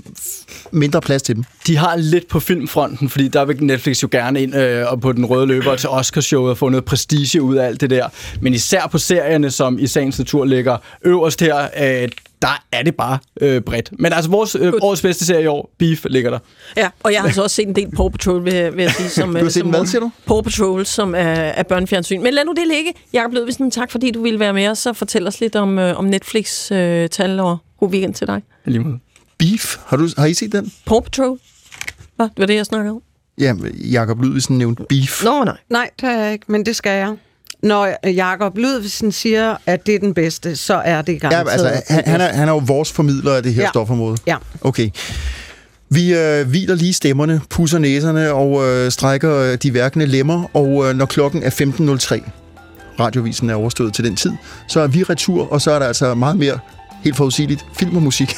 mindre plads til dem. de har lidt på filmfronten, fordi der vil Netflix jo gerne ind øh, og på den røde løber til Oscarshowet og få noget prestige ud af alt det der. Men især på serierne, som i sagens natur ligger øverst her, øh, der er det bare øh, bredt. Men altså, vores øh, årets bedste serie i år, Beef, ligger der. Ja, og jeg har altså også set en del Paw Patrol, vil, jeg- vil jeg sige. Som, Du har øh, set som hvad, siger du? Paw Patrol, som er, er børnefjernsyn. Men lad nu det ligge. Jakob Lødvisen, tak fordi du ville være med os og fortælle os lidt om, øh, om Netflix-tal og god weekend til dig. Lige måde. Beef, har, du, har I set den? Paw Patrol? Hvad? Det var det, jeg snakkede om. Ja, Jakob Ludvigsen nævnte Beef. Nå, nej. Nej, det er jeg ikke, men det skal jeg. Når Jakob Ludvigsen siger, at det er den bedste, så er det Ja, garanteret. altså, han, han, er, han er jo vores formidler af det her ja. Ja. stofområde. Ja. Okay. Vi øh, hviler lige stemmerne, pusser næserne og øh, strækker øh, de værkende lemmer, og øh, når klokken er 15.03, radiovisen er overstået til den tid, så er vi retur, og så er der altså meget mere helt forudsigeligt film og musik.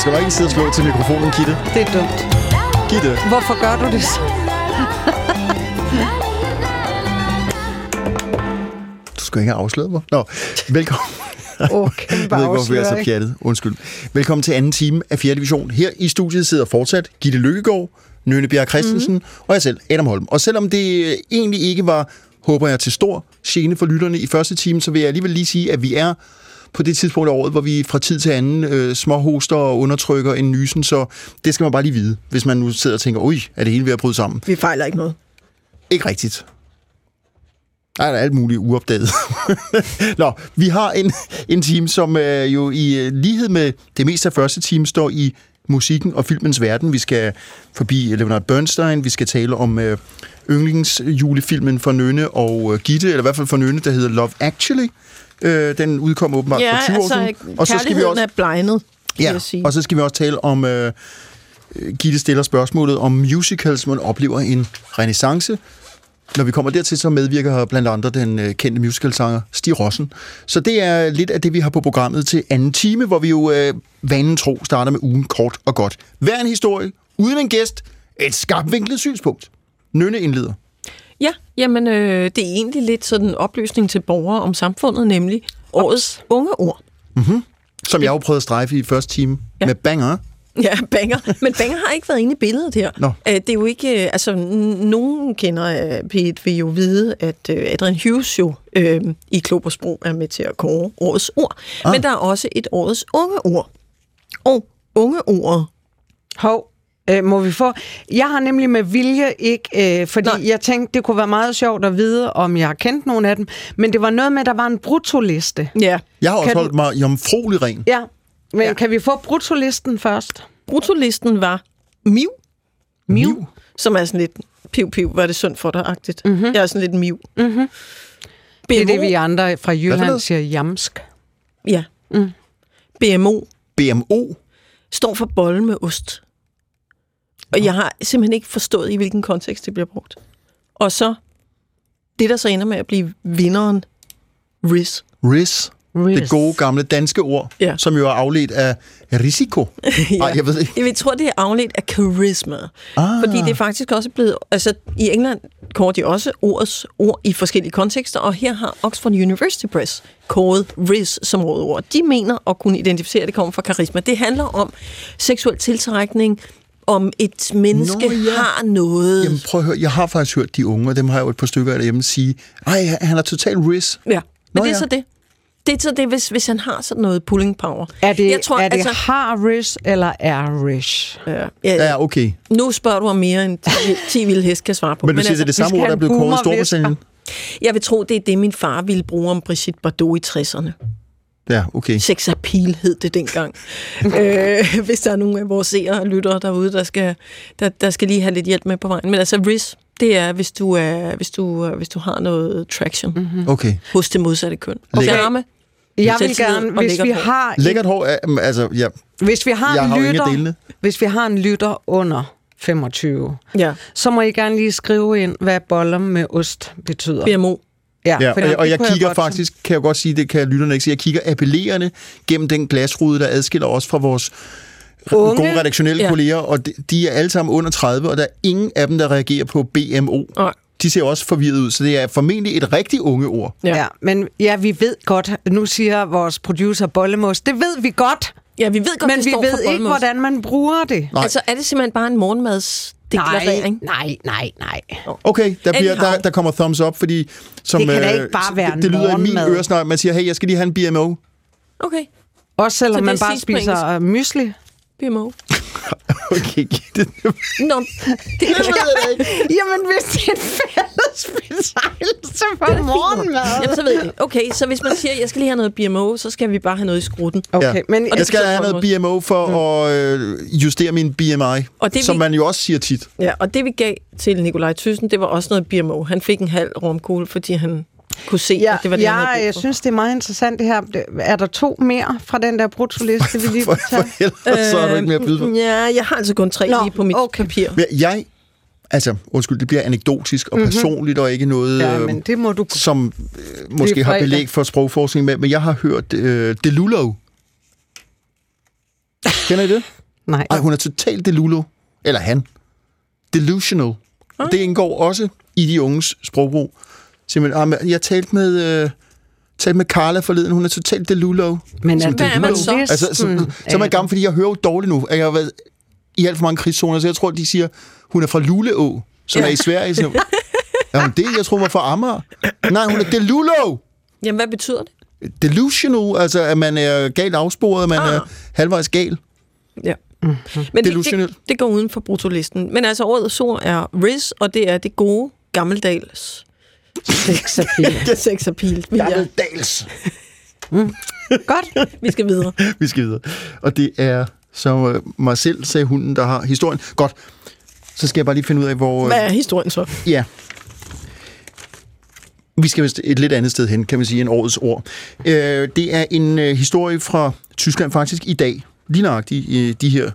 man skal bare ikke sidde og slå til mikrofonen, Gitte. Det er dumt. Gitte. Hvorfor gør du det så? Du skal ikke have afsløret mig. Nå, velkommen. Oh, kæmpe Jeg ved ikke, hvorfor jeg er så pjattet. Undskyld. Velkommen til anden time af 4. division. Her i studiet sidder fortsat Gitte Lykkegaard, Nøne Bjerg Christensen mm. og jeg selv, Adam Holm. Og selvom det øh, egentlig ikke var, håber jeg, til stor gene for lytterne i første time, så vil jeg alligevel lige sige, at vi er på det tidspunkt af året, hvor vi fra tid til anden øh, småhoster og undertrykker en nysen, så det skal man bare lige vide, hvis man nu sidder og tænker, ui, er det hele ved at bryde sammen? Vi fejler ikke noget. Ikke rigtigt. Der er alt muligt uopdaget. Nå, vi har en, en team, som øh, jo i øh, lighed med det meste af første team står i musikken og filmens verden. Vi skal forbi Leonard Bernstein, vi skal tale om øh, yndlingsjulefilmen for Nønne og øh, Gitte, eller i hvert fald for Nønne, der hedder Love Actually. Øh, den udkom åbenbart Ja, for 20 år altså, siden. Og så skal vi også er blegnet, Ja, jeg sige. og så skal vi også tale om, øh, øh, Gitte stiller spørgsmålet om musicals, man oplever en renaissance. når vi kommer dertil, så medvirker her blandt andre den øh, kendte musicalsanger Stig Rossen. Så det er lidt af det, vi har på programmet til anden time, hvor vi jo øh, vanen tro starter med ugen kort og godt. Hver en historie, uden en gæst, et skarpvinklet synspunkt. Nynne indleder. Ja, jamen øh, det er egentlig lidt sådan en oplysning til borgere om samfundet, nemlig årets unge ord. Som jeg jo prøvede at strejfe i første time ja. Med banger. Ja, Banger. Men Banger har ikke været inde i billedet her. Nå. Øh, Det er jo ikke... øh, Altså, nogen kender øh, P1 vil jo vide, at øh, Adrian Hughes jo øh, i Klobersbro er med til at kåre årets ord. Ah. Men der er også et årets unge ord. Og unge ordet. Hov, øh, må vi få... Jeg har nemlig med vilje ikke... Øh, fordi Nej. jeg tænkte, det kunne være meget sjovt at vide, om jeg har kendt nogle af dem. Men det var noget med, at der var en brutoliste. Ja. Jeg har også Kan du- holdt mig jomfruelig ren. Ja, men Ja. kan vi få brutolisten først? Brutolisten var Miu, Miu. som er sådan lidt piv, piv, var det sundt for dig-agtigt. Mm-hmm. Jeg er sådan lidt Miu. Mm-hmm. Det er det, vi andre fra? Jylland siger jamsk. Ja. Mm. BMO BMO. står for bolle med ost. Og jeg har simpelthen ikke forstået, i hvilken kontekst det bliver brugt. Og så, det der så ender med at blive vinderen, Riz. RIS. Det gode gamle danske ord, Ja. som jo er afledt af risiko. Nej, jeg ved ikke. Jeg tror, det er afledt af charisma. Ah. Fordi det er faktisk også blevet... Altså, i England kårer de også ordets ord i forskellige kontekster, og her har Oxford University Press kåret Riz som rådord. De mener at kunne identificere, at det kommer fra karisma. Det handler om seksuel tiltrækning, om et menneske Nå, ja. har noget... Jamen prøv at høre, jeg har faktisk hørt de unge, og dem har jeg jo et par stykker derhjemme sige, ej, han er total RIS. Ja, men Nå, det er ja. så det. Det er så det, hvis, hvis han har sådan noget pulling power. Er det, jeg tror, er det altså, har rish eller er rish? ja, ja, Ja, okay. Nu spørger du om mere end 10, 10 vilde hest kan svare på. Men du siger, det er det samme ord, der have blev kåret i. Storbritannien? Jeg vil tro, det er det, min far ville bruge om Brigitte Bardot i 60'erne. Ja, okay. Sex appeal hed det dengang. øh, hvis der er nogen af vores seere og lyttere derude, der skal, der, der skal lige have lidt hjælp med på vejen. Men altså, Riz, det er, hvis du, er, hvis du, hvis du har noget traction mm-hmm. Okay. hos det modsatte køn. Lækkert. Charme. Jeg vil gerne, og hvis vi hår. har, Lækkert hår, altså, ja, hvis vi har jeg en har lytter, hvis vi har en lytter under 25, Ja, så må I gerne lige skrive ind, hvad boller med ost betyder. BMO. Ja, for og, og jeg kigger faktisk, kan jeg godt sige, det kan lytterne ikke sige, jeg kigger appellerende gennem den glasrude, der adskiller os fra vores Unge. gode redaktionelle Ja. ja. kolleger, og de, de er alle sammen under 30, og der er ingen af dem, der reagerer på BMO. Nej. De ser også forvirret ud, så det er formentlig et rigtig unge ord. Ja. Ja. ja, men ja, vi ved godt, nu siger vores producer bollemost, det ved vi godt, Ja, vi ved godt, men det vi står ved for ikke, hvordan man bruger det. Nej. Altså, er det simpelthen bare en morgenmadsdeklarering? nej, nej, nej. Okay, der, bliver, der, der kommer thumbs up, fordi... Som, Det kan da øh, ikke bare være det, en det lyder i min morgenmad. øresnegl, man siger, hey, jeg skal lige have en BMO. Okay, Også selvom man bare spiser øh, mysli. BMO. Okay, det, Nå, det kan jeg Jamen, hvis det er en fælles betegnelse for morgenmad. Jamen, så ved jeg. Okay, så hvis man siger, at jeg skal lige have noget BMO, så skal vi bare have noget i skrutten. Okay, Ja. men Og jeg skal have noget BMO for at øh, justere min BMI, Og det som vi- man jo også siger tit. Ja, og det vi gav til Nikolaj Thyssen, det var også noget BMO. Han fik en halv romkugle, fordi han kunne se, Ja, at det var det, han jeg, havde synes, det er meget interessant det her. Er der to mere fra den der brutoliste, vi lige For, for ellers så har du ikke mere at byde på. Øh, Ja, jeg har altså kun tre Nå, lige på mit okay. papir. Jeg, altså, undskyld, det bliver anekdotisk og personligt, og ikke noget. Ja, øh, men det må du... som øh, måske har belæg for sprogforskning med, men jeg har hørt øh, Delulo. Kender I det? Nej. Ej, hun er totalt Delulo. Eller han. Delusional. Og det indgår også i de unges sprogbrug. Simpelthen, ah, jeg talte med, øh, talte med Carla forleden, hun er totalt Delulo. Men er, Hvad er man så? Altså, så, så, så er man gammel, fordi jeg hører jo dårligt nu. Jeg har været i alt for mange krigszoner, så jeg tror, de siger, hun er fra Luleå, som ja. er i Sverige. Så, ja, hun det? Jeg tror, hun var fra Amager. Nej, hun er Delulo! Jamen, hvad betyder det? Delusional, altså at man er galt afsporet, at man Ah. er halvvejs gal. Ja. Men det, det, det går uden for brutolisten. Men altså, årets ord er Riz, og det er det gode, gammeldags Sexappeal. sex appeal. Vi, er, Gammeldals. Godt. vi skal videre. Vi skal videre. Og det er så øh, mig selv, sagde hunden, der har historien. Godt. Så skal jeg bare lige finde ud af, hvor... Hvad er historien så? Ja. Vi skal vist et lidt andet sted hen, kan man sige, end årets ord. Øh, det er en øh, historie fra Tyskland faktisk i dag. Lige nøjagtigt i de her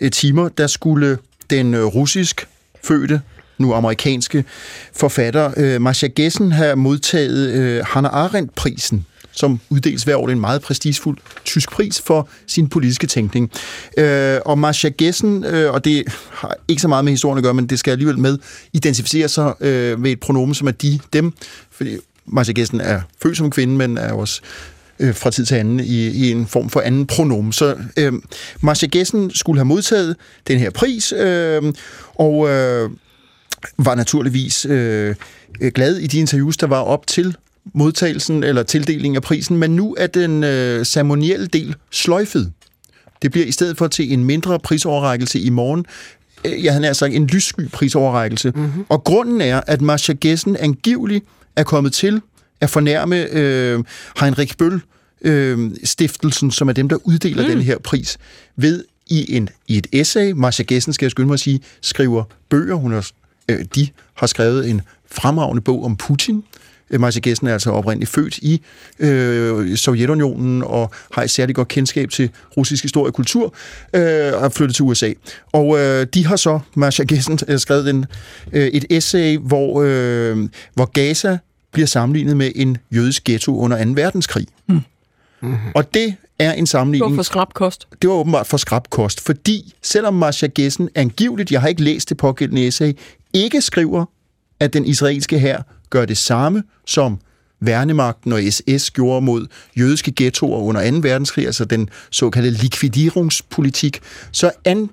øh, timer, der skulle den øh, russisk fødte nu amerikanske forfatter. Øh, Marcia Gessen har modtaget øh, Hannah Arendt-prisen som uddeles hver år. Det er en meget prestigefuld tysk pris for sin politiske tænkning. Øh, og Marcia Gessen, øh, og det har ikke så meget med historien at gøre, men det skal alligevel med, identificere sig øh, med et pronomen, som er de, dem. Fordi Marcia Gessen er født som kvinde, men er også øh, fra tid til anden i, i en form for anden pronomen. Så øh, Marcia Gessen skulle have modtaget den her pris, øh, og øh, var naturligvis øh, glad i de interviews, der var op til modtagelsen eller tildelingen af prisen, men nu er den øh, ceremonielle del sløjfet. Det bliver i stedet for til en mindre prisoverrækkelse i morgen. Øh, jeg havde nær sagt en lyssky prisoverrækkelse. Mm-hmm. Og grunden er, at Marcia Gessen angiveligt er kommet til at fornærme øh, Heinrich Bøll, øh, stiftelsen, som er dem, der uddeler mm. den her pris, ved i, en, i et essay, Marcia Gessen, skal jeg skynde mig at sige, skriver bøger. Hun har, øh, de har skrevet en fremragende bog om Putin, Marcia Gessen er altså oprindeligt født i øh, Sovjetunionen og har et særligt godt kendskab til russisk historie og kultur øh, og er flyttet til USA. Og øh, de har så, Marcia Gessen, øh, skrevet en, øh, et essay, hvor, øh, hvor Gaza bliver sammenlignet med en jødisk ghetto under 2. verdenskrig. Mm. Mm-hmm. Og det er en sammenligning... Det var for skrabkost. Det var åbenbart for skrabkost, fordi selvom Marcia Gessen angiveligt, jeg har ikke læst det pågældende essay, ikke skriver, at den israelske her gør det samme, som værnemagten og SS gjorde mod jødiske ghettoer under 2. verdenskrig, altså den såkaldte likvideringspolitik, så, an,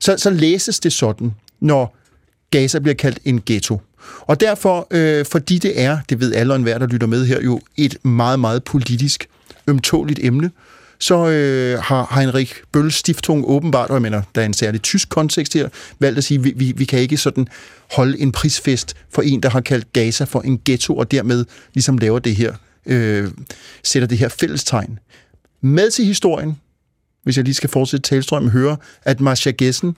så, så læses det sådan, når Gaza bliver kaldt en ghetto. Og derfor, øh, fordi det er, det ved alle og enhver, der lytter med her, jo et meget, meget politisk, ømtåligt emne, så øh, har Heinrich Bøll Stiftung åbenbart, og jeg mener, der er en særlig tysk kontekst her, valgt at sige, vi, vi, vi kan ikke sådan holde en prisfest for en, der har kaldt Gaza for en ghetto, og dermed ligesom laver det her, øh, sætter det her fællestegn. Med til historien, hvis jeg lige skal fortsætte talstrømmen, høre, at Marcia Gessen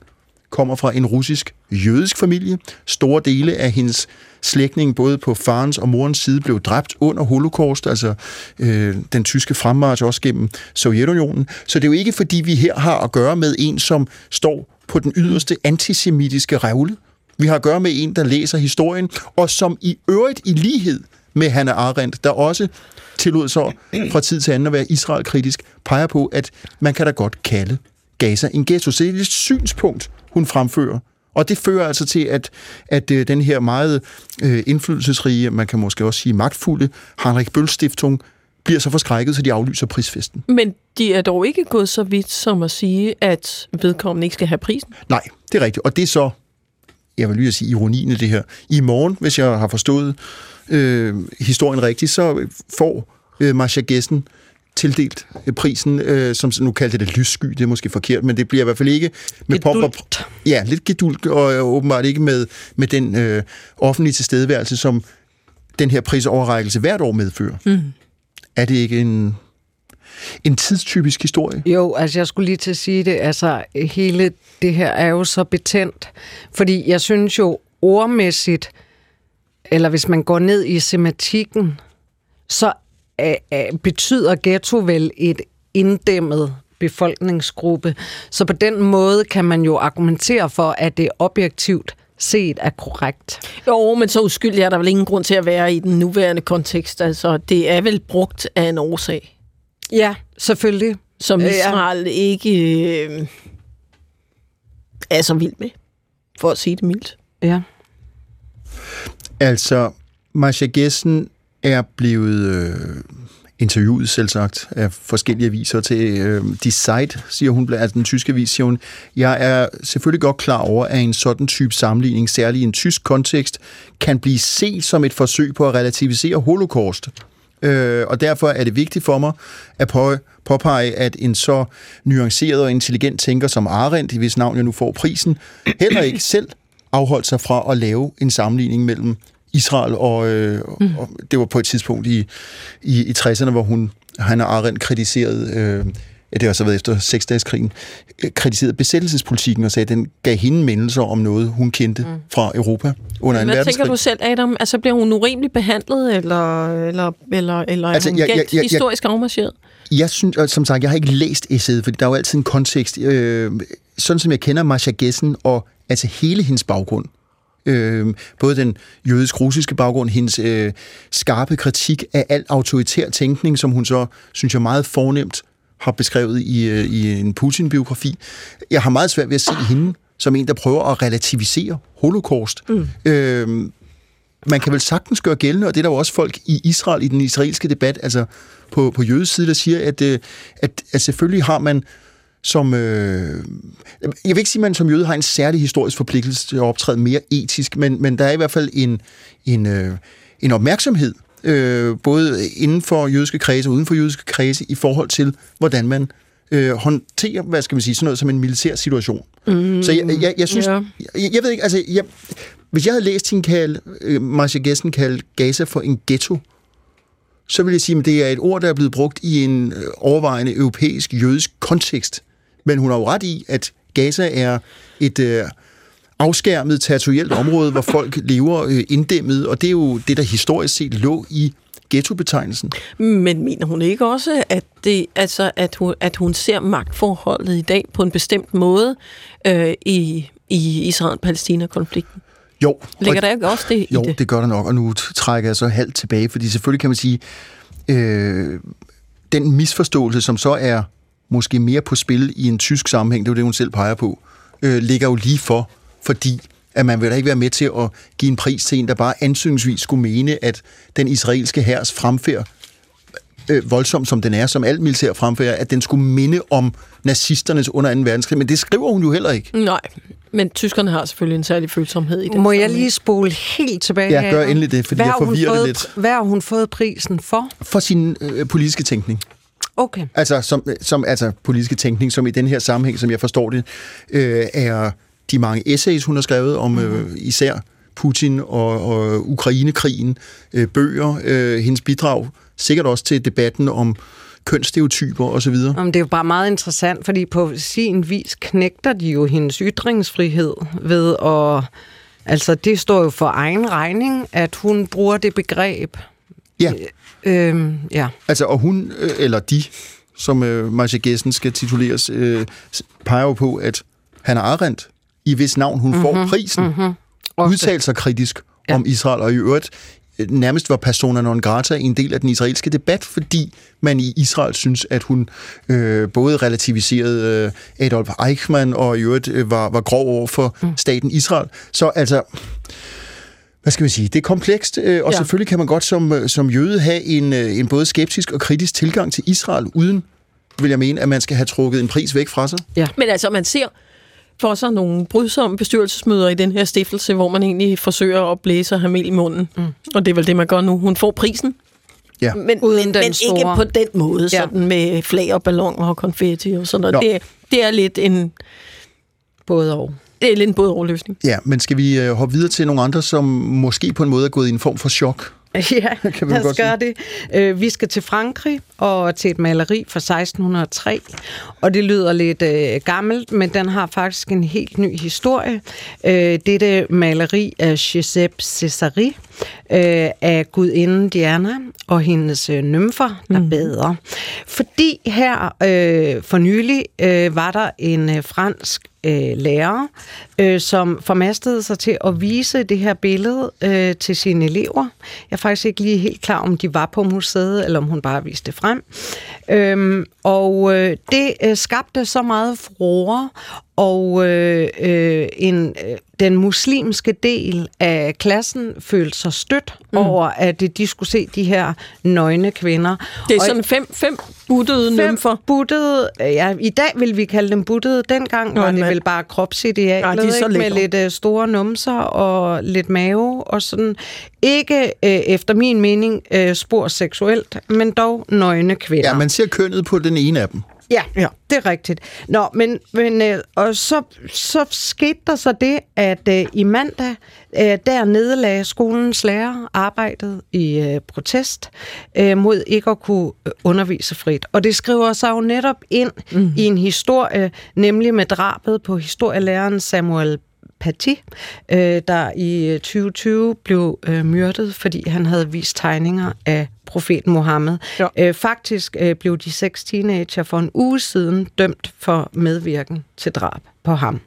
kommer fra en russisk-jødisk familie. Store dele af hendes slægtning, både på farens og morens side, blev dræbt under holocaust, altså øh, den tyske fremmarch også gennem Sovjetunionen. Så det er jo ikke, fordi vi her har at gøre med en, som står på den yderste antisemitiske revle. Vi har at gøre med en, der læser historien, og som i øvrigt i lighed med Hanna Arendt, der også tillod sig fra tid til anden at være Israel-kritisk, peger på, at man kan da godt kalde Gaza en ghetto. Så det er et synspunkt, hun fremfører. Og det fører altså til, at, at øh, den her meget øh, indflydelsesrige, man kan måske også sige magtfulde, Heinrich Bøll Stiftung, bliver så forskrækket, så de aflyser prisfesten. Men de er dog ikke gået så vidt som at sige, at vedkommende ikke skal have prisen? Nej, det er rigtigt. Og det er så, jeg vil lige sige ironien i det her. I morgen, hvis jeg har forstået øh, historien rigtigt, så får øh, Marcia Gessen tildelt prisen, øh, som nu kaldte det lyssky, det er måske forkert, men det bliver i hvert fald ikke med pop og, Ja, lidt gedult, og øh, åbenbart ikke med, med den øh, offentlige tilstedeværelse, som den her prisoverrækkelse hvert år medfører. Mm. Er det ikke en, en tidstypisk historie? Jo, altså jeg skulle lige til at sige det, altså hele det her er jo så betændt, fordi jeg synes jo ordmæssigt, eller hvis man går ned i sematikken, så betyder ghetto vel et inddæmmet befolkningsgruppe. Så på den måde kan man jo argumentere for, at det objektivt set er korrekt. Jo, men så uskyldig er der vel ingen grund til at være i den nuværende kontekst. Altså, det er vel brugt af en årsag. Ja, selvfølgelig. Som Israel ja. ikke øh, er så vild med, for at sige det mildt. Ja. Altså, Marcia Gessen er blevet øh, interviewet, selv sagt, af forskellige aviser til øh, Die Zeit, siger hun, altså den tyske avis, siger hun, jeg er selvfølgelig godt klar over, at en sådan type sammenligning, særligt i en tysk kontekst, kan blive set som et forsøg på at relativisere holocaust. Øh, og derfor er det vigtigt for mig at på, påpege, at en så nuanceret og intelligent tænker som Arendt, i hvis navn jeg nu får prisen, heller ikke selv afholdt sig fra at lave en sammenligning mellem Israel, og, øh, mm. og det var på et tidspunkt i, i, i 60'erne, hvor hun, han har Arendt kritiseret, øh, ja, det har så været efter seksdageskrigen, øh, kritiseret besættelsespolitikken og sagde, at den gav hende mindelser om noget, hun kendte mm. fra Europa under en Hvad tænker du selv, Adam? Altså, bliver hun urimeligt behandlet, eller, eller, eller, eller altså, er hun jeg, jeg, jeg, historisk afmarcheret? Jeg synes, som sagt, jeg har ikke læst essayet, fordi der er jo altid en kontekst. Øh, sådan som jeg kender Marcia Gessen og altså hele hendes baggrund, Øh, både den jødisk-russiske baggrund, hendes øh, skarpe kritik af al autoritær tænkning, som hun så, synes jeg, meget fornemt har beskrevet i, øh, i en Putin-biografi. Jeg har meget svært ved at se hende som en, der prøver at relativisere holocaust. Mm. Øh, man kan vel sagtens gøre gældende, og det er der jo også folk i Israel, i den israelske debat, altså på, på jødes side, der siger, at, øh, at, at selvfølgelig har man som... Øh, jeg vil ikke sige, at man som jøde har en særlig historisk forpligtelse til at optræde mere etisk, men, men der er i hvert fald en, en, øh, en opmærksomhed, øh, både inden for jødiske kredse og uden for jødiske kredse, i forhold til, hvordan man øh, håndterer, hvad skal man sige, sådan noget som en militær situation. Mm, så jeg, jeg, jeg synes... Ja. Jeg, jeg ved ikke, altså... Jeg, hvis jeg havde læst hende kalde, øh, Marcia Gessen kalde Gaza for en ghetto, så vil jeg sige, at det er et ord, der er blevet brugt i en øh, overvejende europæisk jødisk kontekst. Men hun har jo ret i, at Gaza er et øh, afskærmet territorielt område, hvor folk lever øh, inddæmmet, og det er jo det, der historisk set lå i ghettobetegnelsen. Men mener hun ikke også, at, det, altså, at, hun, at hun ser magtforholdet i dag på en bestemt måde øh, i, i Israel-Palæstina-konflikten? Jo. Ligger der ikke også det jo, i det? det gør der nok, og nu trækker jeg så halvt tilbage, fordi selvfølgelig kan man sige, øh, den misforståelse, som så er måske mere på spil i en tysk sammenhæng, det er jo det, hun selv peger på, øh, ligger jo lige for, fordi at man vil da ikke være med til at give en pris til en, der bare ansøgningsvis skulle mene, at den israelske hærs fremfærd, øh, voldsom som den er, som alt militær fremfærd, at den skulle minde om nazisternes under 2. verdenskrig. Men det skriver hun jo heller ikke. Nej, men tyskerne har selvfølgelig en særlig følsomhed i det. Må jeg lige spole helt tilbage Ja, gør endelig det, fordi hvad jeg forvirrer det fået, lidt. Hvad har hun fået prisen for? For sin øh, politiske tænkning. Okay. Altså, som, som, altså politiske tænkning, som i den her sammenhæng, som jeg forstår det, øh, er de mange essays, hun har skrevet om øh, især Putin og, og Ukrainekrigen, øh, bøger, øh, hendes bidrag, sikkert også til debatten om kønsstereotyper osv. Jamen, det er jo bare meget interessant, fordi på sin vis knægter de jo hendes ytringsfrihed ved at... Altså, det står jo for egen regning, at hun bruger det begreb. Ja, Øhm, ja. altså, og hun, øh, eller de, som øh, Marcia Gessen skal tituleres, øh, peger jo på, at Hannah Arendt, i hvis navn hun mm-hmm, får prisen, mm-hmm. Udtalte sig kritisk ja. Ja. om Israel, og i øvrigt øh, nærmest var persona non grata i en del af den israelske debat, fordi man i Israel synes, at hun øh, både relativiserede øh, Adolf Eichmann og i øvrigt øh, var, var grov over for mm. staten Israel. Så altså, hvad skal vi sige, det er komplekst, øh, og ja. Ja. selvfølgelig kan man godt som, øh, som jøde have en, øh, en både skeptisk og kritisk tilgang til Israel, uden, vil jeg mene, at man skal have trukket en pris væk fra sig. Men altså, man ser for sig nogle brydsomme bestyrelsesmøder i den her stiftelse, hvor man egentlig forsøger at blæse og have mel i munden. Mm. Og det er vel det, man gør nu. Hun får prisen. Ja. Men, Uden men, den men store- ikke på den måde, Ja. sådan med flag og balloner og konfetti og sådan noget. Nå. Det, det er lidt en, Både og. Det er lidt en både løsning. Ja, men skal vi øh, hoppe videre til nogle andre, som måske på en måde er gået i en form for chok? Ja, Kan vi lad os godt gøre det. Øh, vi skal til Frankrig og til et maleri fra 1603, og det lyder lidt øh, gammelt, men den har faktisk en helt ny historie. Øh, dette maleri af Giuseppe Cesari øh, af gudinden Diana og hendes øh, nymfer, der mm. bader. Fordi her øh, for nylig øh, var der en øh, fransk øh, lærer, øh, som formastede sig til at vise det her billede øh, til sine elever. Jeg er faktisk ikke lige helt klar, om de var på museet, eller om hun bare viste det frem. Øhm, og øh, det øh, skabte så meget furore, og øh, øh, en, øh, den muslimske del af klassen følte sig stødt mm. over, at de skulle se de her nøgne kvinder. Det er Og- sådan fem, fem buttede Fem nymfer. buttede, ja, i dag vil vi kalde dem buttede. Dengang Nå, var det mand. vel bare kropsidealet, Ja, de er så ikke? med lidt uh, store numser og lidt mave og sådan. Ikke uh, efter min mening uh, spor seksuelt, men dog nøgne kvinder. Ja, man ser kønnet på den ene af dem. Ja, ja, det er rigtigt. Nå, men, men øh, og så, så skete der så det, at øh, i mandag, øh, der nedlagde skolens lærer arbejdet i øh, protest øh, mod ikke at kunne øh, undervise frit. Og det skriver sig jo netop ind mm. i en historie, nemlig med drabet på historielæreren Samuel Paty, øh, der i øh, 2020 blev øh, myrdet, fordi han havde vist tegninger af profeten Mohammed. Ja. Øh, faktisk øh, blev de seks teenager for en uge siden dømt for medvirken til drab på ham.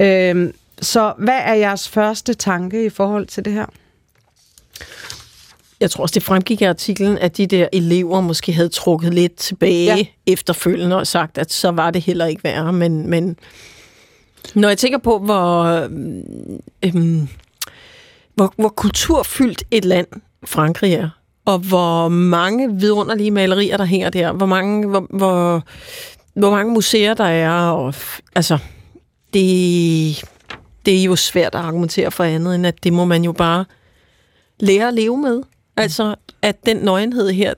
Øh, Så hvad er jeres første tanke i forhold til det her? Jeg tror også, det fremgik i artiklen, at de der elever måske havde trukket lidt tilbage ja. efterfølgende og sagt, at så var det heller ikke værre. Men, men når jeg tænker på, hvor, øhm, hvor, hvor kulturfyldt et land Frankrig er, og hvor mange vidunderlige malerier, der hænger der, hvor mange, hvor, hvor, hvor mange museer der er, og altså, det, det er jo svært at argumentere for andet, end at det må man jo bare lære at leve med. Altså, at den nøgenhed her,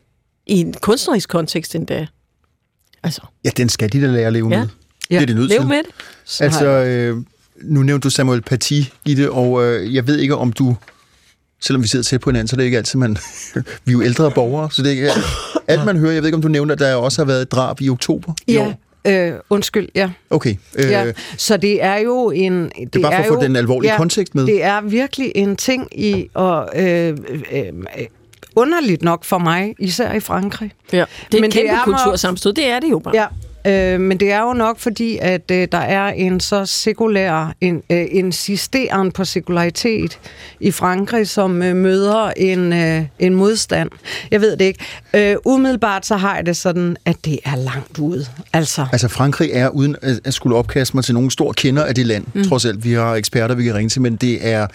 i en kunstnerisk kontekst endda, altså, Ja, den skal de da lære at leve Ja. med. Det er det nødt lev til. med det. Så Altså, øh, nu nævnte du Samuel Paty, Gitte, og øh, jeg ved ikke, om du, selvom vi sidder tæt på hinanden, så er det ikke altid, man... vi er jo ældre borgere, så det er ikke alt, man hører. Jeg ved ikke, om du nævner, at der også har været et drab i oktober i ja, år. øh, undskyld, ja. Okay. Øh, ja. Så det er jo en... Det, det er bare for at få jo, den alvorlige kontekst med. Det er virkelig en ting i, og øh, øh, øh, underligt nok for mig, især i Frankrig. Ja. Det er Men et det kæmpe er kultursamstød, det er det jo bare. Ja, øh, men det er jo nok fordi, at øh, der er en så sekulær, en øh, insisteren på sekularitet i Frankrig, som øh, møder en, øh, en modstand. Jeg ved det ikke. Øh, umiddelbart så har jeg det sådan, at det er langt ude. Altså, Altså Frankrig er, uden at skulle opkaste mig til nogen stor kender af det land, mm. trods alt, vi har eksperter, vi kan ringe til, men det er,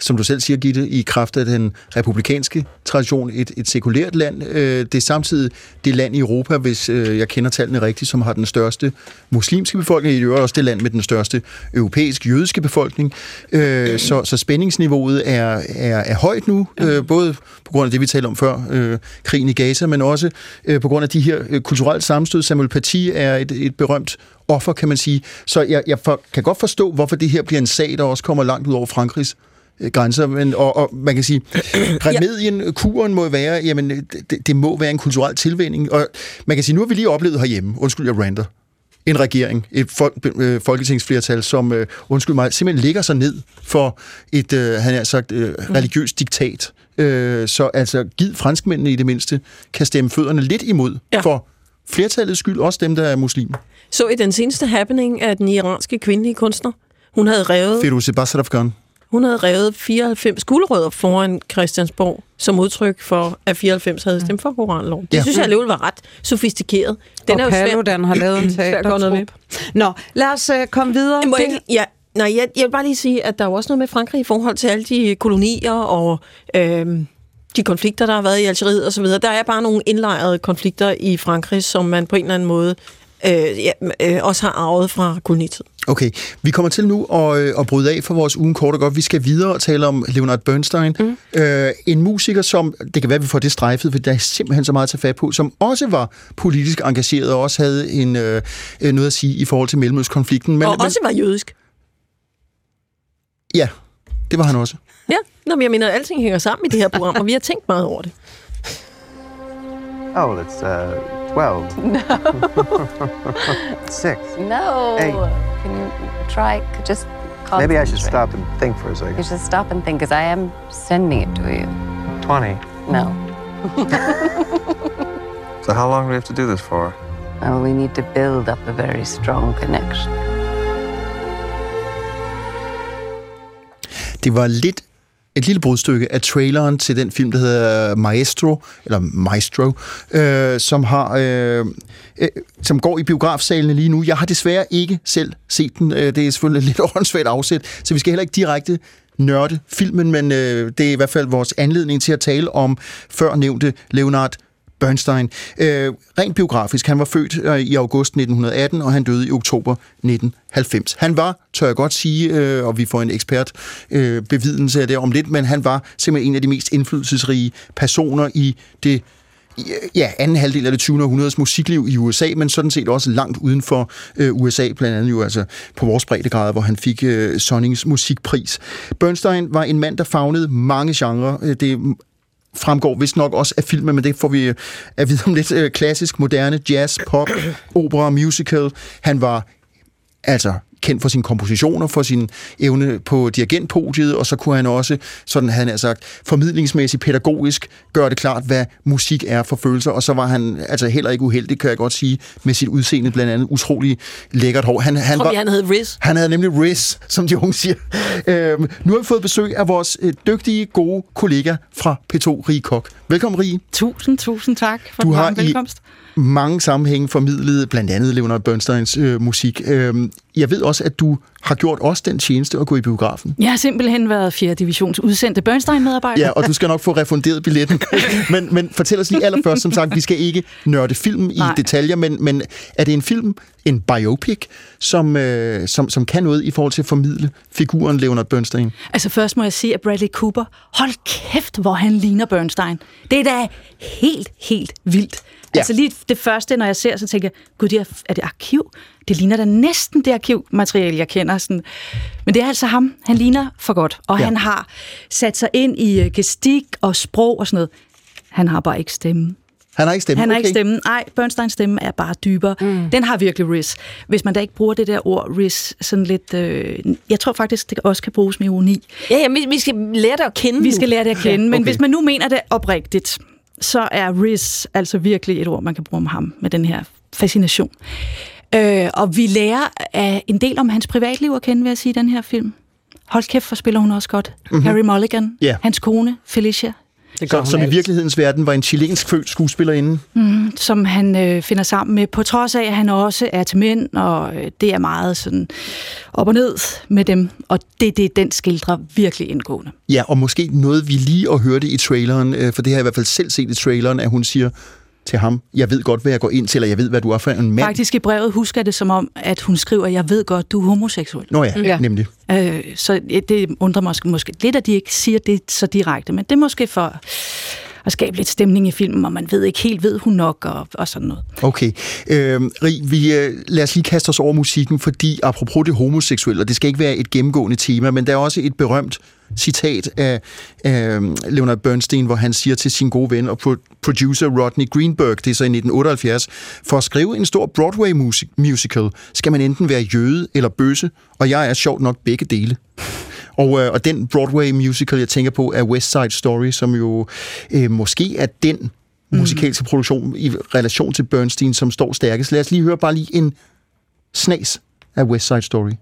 som du selv siger, Gitte, i kraft af den republikanske tradition, et, et sekulært land. Øh, Det er samtidig det land i Europa, hvis øh, jeg kender tallene rigtigt, som har den største muslimske befolkning, i øvrigt også det land med den største europæisk-jødiske befolkning. Øh, Så, så spændingsniveauet er, er, er højt nu, øh, både på grund af det, vi talte om før, øh, krigen i Gaza, men også øh, på grund af de her øh, kulturelle sammenstød. Samuel Paty er et, et berømt offer, kan man sige. Så jeg, jeg for, kan godt forstå, hvorfor det her bliver en sag, der også kommer langt ud over Frankrigs grænser, men, og, og man kan sige, remedien, kuren må være, jamen, det, det må være en kulturel tilvænning, og man kan sige, nu har vi lige oplevet herhjemme, undskyld, jeg ranter, en regering, et folk, øh, folketingsflertal, som, øh, undskyld mig, simpelthen ligger sig ned for et, øh, han har sagt, øh, religiøst diktat. Øh, så altså, giv franskmændene i det mindste, kan stemme fødderne lidt imod, ja. For flertallets skyld, også dem, der er muslimer. Så i den seneste happening af den iranske kvindelige kunstner, hun havde revet, Firouzeh Basrafgan. Hun havde revet 94 guldrødder foran Christiansborg som udtryk for, at 94 havde stemt for koranlov. Det Ja. synes jeg alligevel var ret sofistikeret. Den og er jo svær. Paludan har lavet en teatertrup. Nå, lad os uh, komme videre. Må jeg, ikke- ja, nej, jeg, jeg vil bare lige sige, at der er jo også noget med Frankrig i forhold til alle de kolonier og øhm, de konflikter, der har været i Algeriet osv. Der er bare nogle indlejrede konflikter i Frankrig, som man på en eller anden måde øh, ja, øh, også har arvet fra kolonitiden. Okay, vi kommer til nu at, øh, at bryde af for vores ugen kort og godt. Vi skal videre og tale om Leonard Bernstein. Mm. Øh, en musiker, som, det kan være, at vi får det strejfet, for der er simpelthen så meget at tage fat på, som også var politisk engageret og også havde en, øh, øh, noget at sige i forhold til Mellemøstkonflikten. Men, og også var jødisk. Ja, det var han også. Ja, Nå, men jeg mener, at alting hænger sammen i det her program, og vi har tænkt meget over det. Oh, it's uh, 12. No. Six. No. Eight. Can you try? Just Maybe I should stop and think for a second. You second. should stop and think, because I am sending it to you. 20. No. So how long do we have to do this for? Well, we need to build up a very strong connection. Det var lidt et lille brudstykke af traileren til den film, der hedder Maestro, eller Maestro, øh, som har øh, øh, som går i biografsalene lige nu. Jeg har desværre ikke selv set den. Øh, det er selvfølgelig lidt åndssvagt afsæt, så vi skal heller ikke direkte nørde filmen, men øh, det er i hvert fald vores anledning til at tale om før nævnte Leonard Bernstein. Øh, rent biografisk, han var født øh, i august 1918, og han døde i oktober 1990. Han var, tør jeg godt sige, øh, og vi får en ekspert øh, bevidelse af det om lidt, men han var simpelthen en af de mest indflydelsesrige personer i det ja, anden halvdel af det 20. århundredes musikliv i USA, men sådan set også langt uden for øh, USA, blandt andet jo altså på vores breddegrad, hvor han fik øh, Sonnings musikpris. Bernstein var en mand, der fagnede mange genrer. Øh, det fremgår vist nok også af filmen, men det får vi øh, at vide om lidt. Øh, Klassisk, moderne, jazz, pop, opera, musical. Han var altså kendt for sine kompositioner, for sin evne på dirigentpodiet, og så kunne han også, sådan havde han sagt, formidlingsmæssigt, pædagogisk, gøre det klart, hvad musik er for følelser, og så var han altså heller ikke uheldig, kan jeg godt sige, med sit udseende blandt andet, utrolig lækkert hår. Han, han, Tror var, han hed Riz? han havde nemlig Riz, som de unge siger. Øhm, nu har vi fået besøg af vores øh, dygtige, gode kollega fra P2, Rie Kok. Velkommen, Rie. Tusind, tusind tak for Du den har varme i- velkomst. mange sammenhænge formidlet blandt andet Leonard Bernsteins øh, musik. Øhm, jeg ved også, at du har gjort os den tjeneste at gå i biografen. Jeg har simpelthen været 4. divisions udsendte Bernstein-medarbejder. Ja, og du skal nok få refunderet billetten. men, men fortæl os lige allerførst, som sagt, vi skal ikke nørde film i Nej. detaljer, men, men er det en film, en biopic, som, øh, som, som kan noget i forhold til at formidle figuren Leonard Bernstein? Altså først må jeg sige, at Bradley Cooper, hold kæft, hvor han ligner Bernstein. Det er da helt, helt vildt. Ja. Altså lige det første, når jeg ser, så tænker jeg, gud, det er, er det arkiv? Det ligner da næsten det arkivmateriale, jeg kender. Sådan. Men det er altså ham. Han ligner for godt. Og Ja. han har sat sig ind i øh, gestik og sprog og sådan noget. Han har bare ikke stemme. Han har ikke stemme. Han har okay. ikke stemme. Nej, Bernsteins stemme er bare dybere. Mm. Den har virkelig Riz. Hvis man da ikke bruger det der ord Riz sådan lidt... Øh, jeg tror faktisk, det også kan bruges med ironi. Ja, ja, vi, vi skal lære det at kende Vi skal lære det at kende, men okay. hvis man nu mener det oprigtigt, så er Riz altså virkelig et ord, man kan bruge om ham med den her fascination. Øh, og vi lærer af en del om hans privatliv at kende, vil jeg sige, i den her film. Hold kæft, for spiller hun også godt. Mm-hmm. Harry Mulligan. Ja. hans kone, Felicia, Det gør som i virkelighedens verden var en chilensk født skuespillerinde. som han øh, finder sammen med, på trods af, at han også er til mænd, og øh, det er meget sådan op og ned med dem, og det det, den skildrer virkelig indgående. Ja, og måske noget, vi lige og hørte i traileren, øh, for det har jeg i hvert fald selv set i traileren, at hun siger til ham, jeg ved godt, hvad jeg går ind til, eller jeg ved, hvad du er for en mand. Faktisk i brevet husker jeg det som om, at hun skriver, jeg ved godt, du er homoseksuel. Nå ja, ja. Nemlig. Øh, så det undrer mig måske, måske lidt, at de ikke siger det så direkte, men det er måske for at skabe lidt stemning i filmen, og man ved ikke helt, ved hun nok, og, og sådan noget. Okay. Øhm, øh, Rig, vi, lad os lige kaste os over musikken, fordi apropos det homoseksuelle, og det skal ikke være et gennemgående tema, men der er også et berømt citat af øh, Leonard Bernstein, hvor han siger til sin gode ven og pro- producer Rodney Greenberg, det er så i 1978, for at skrive en stor Broadway-musical skal man enten være jøde eller bøsse, og jeg er sjovt nok begge dele. Og, øh, og den Broadway musical, jeg tænker på, er West Side Story, som jo øh, måske er den musikalske produktion i relation til Bernstein, som står stærkest. Lad os lige høre bare lige en snas af West Side Story.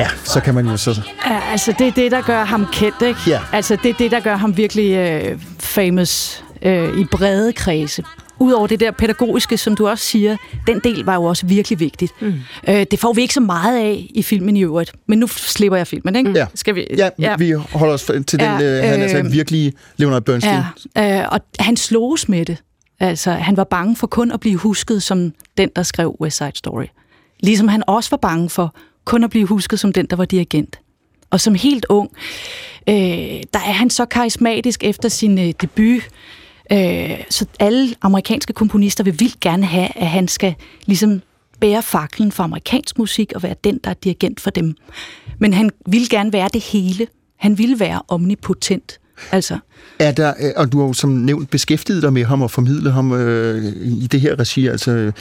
Ja, så kan man jo så... Ja, altså det er det, der gør ham kendt, ikke? Ja. Altså det er det, der gør ham virkelig øh, famous øh, i brede kredse. Udover det der pædagogiske, som du også siger, den del var jo også virkelig vigtigt. Mm. Øh, det får vi ikke så meget af i filmen i øvrigt, men nu slipper jeg filmen, ikke? Ja. Skal vi? Ja, ja. vi holder os til den, Ja, øh, han er altså øh, virkelig Leonard Bernstein. Ja, øh, og han sloges med det. Altså, han var bange for kun at blive husket som den, der skrev West Side Story. Ligesom han også var bange for kun at blive husket som den, der var dirigent. Og som helt ung, øh, der er han så karismatisk efter sin øh, debut, øh, så alle amerikanske komponister vil vildt gerne have, at han skal ligesom bære faklen for amerikansk musik og være den, der er dirigent for dem. Men han ville gerne være det hele. Han ville være omnipotent. Altså, er der, øh, og du har jo som nævnt beskæftiget dig med ham og formidlet ham øh, i det her regi, altså øh,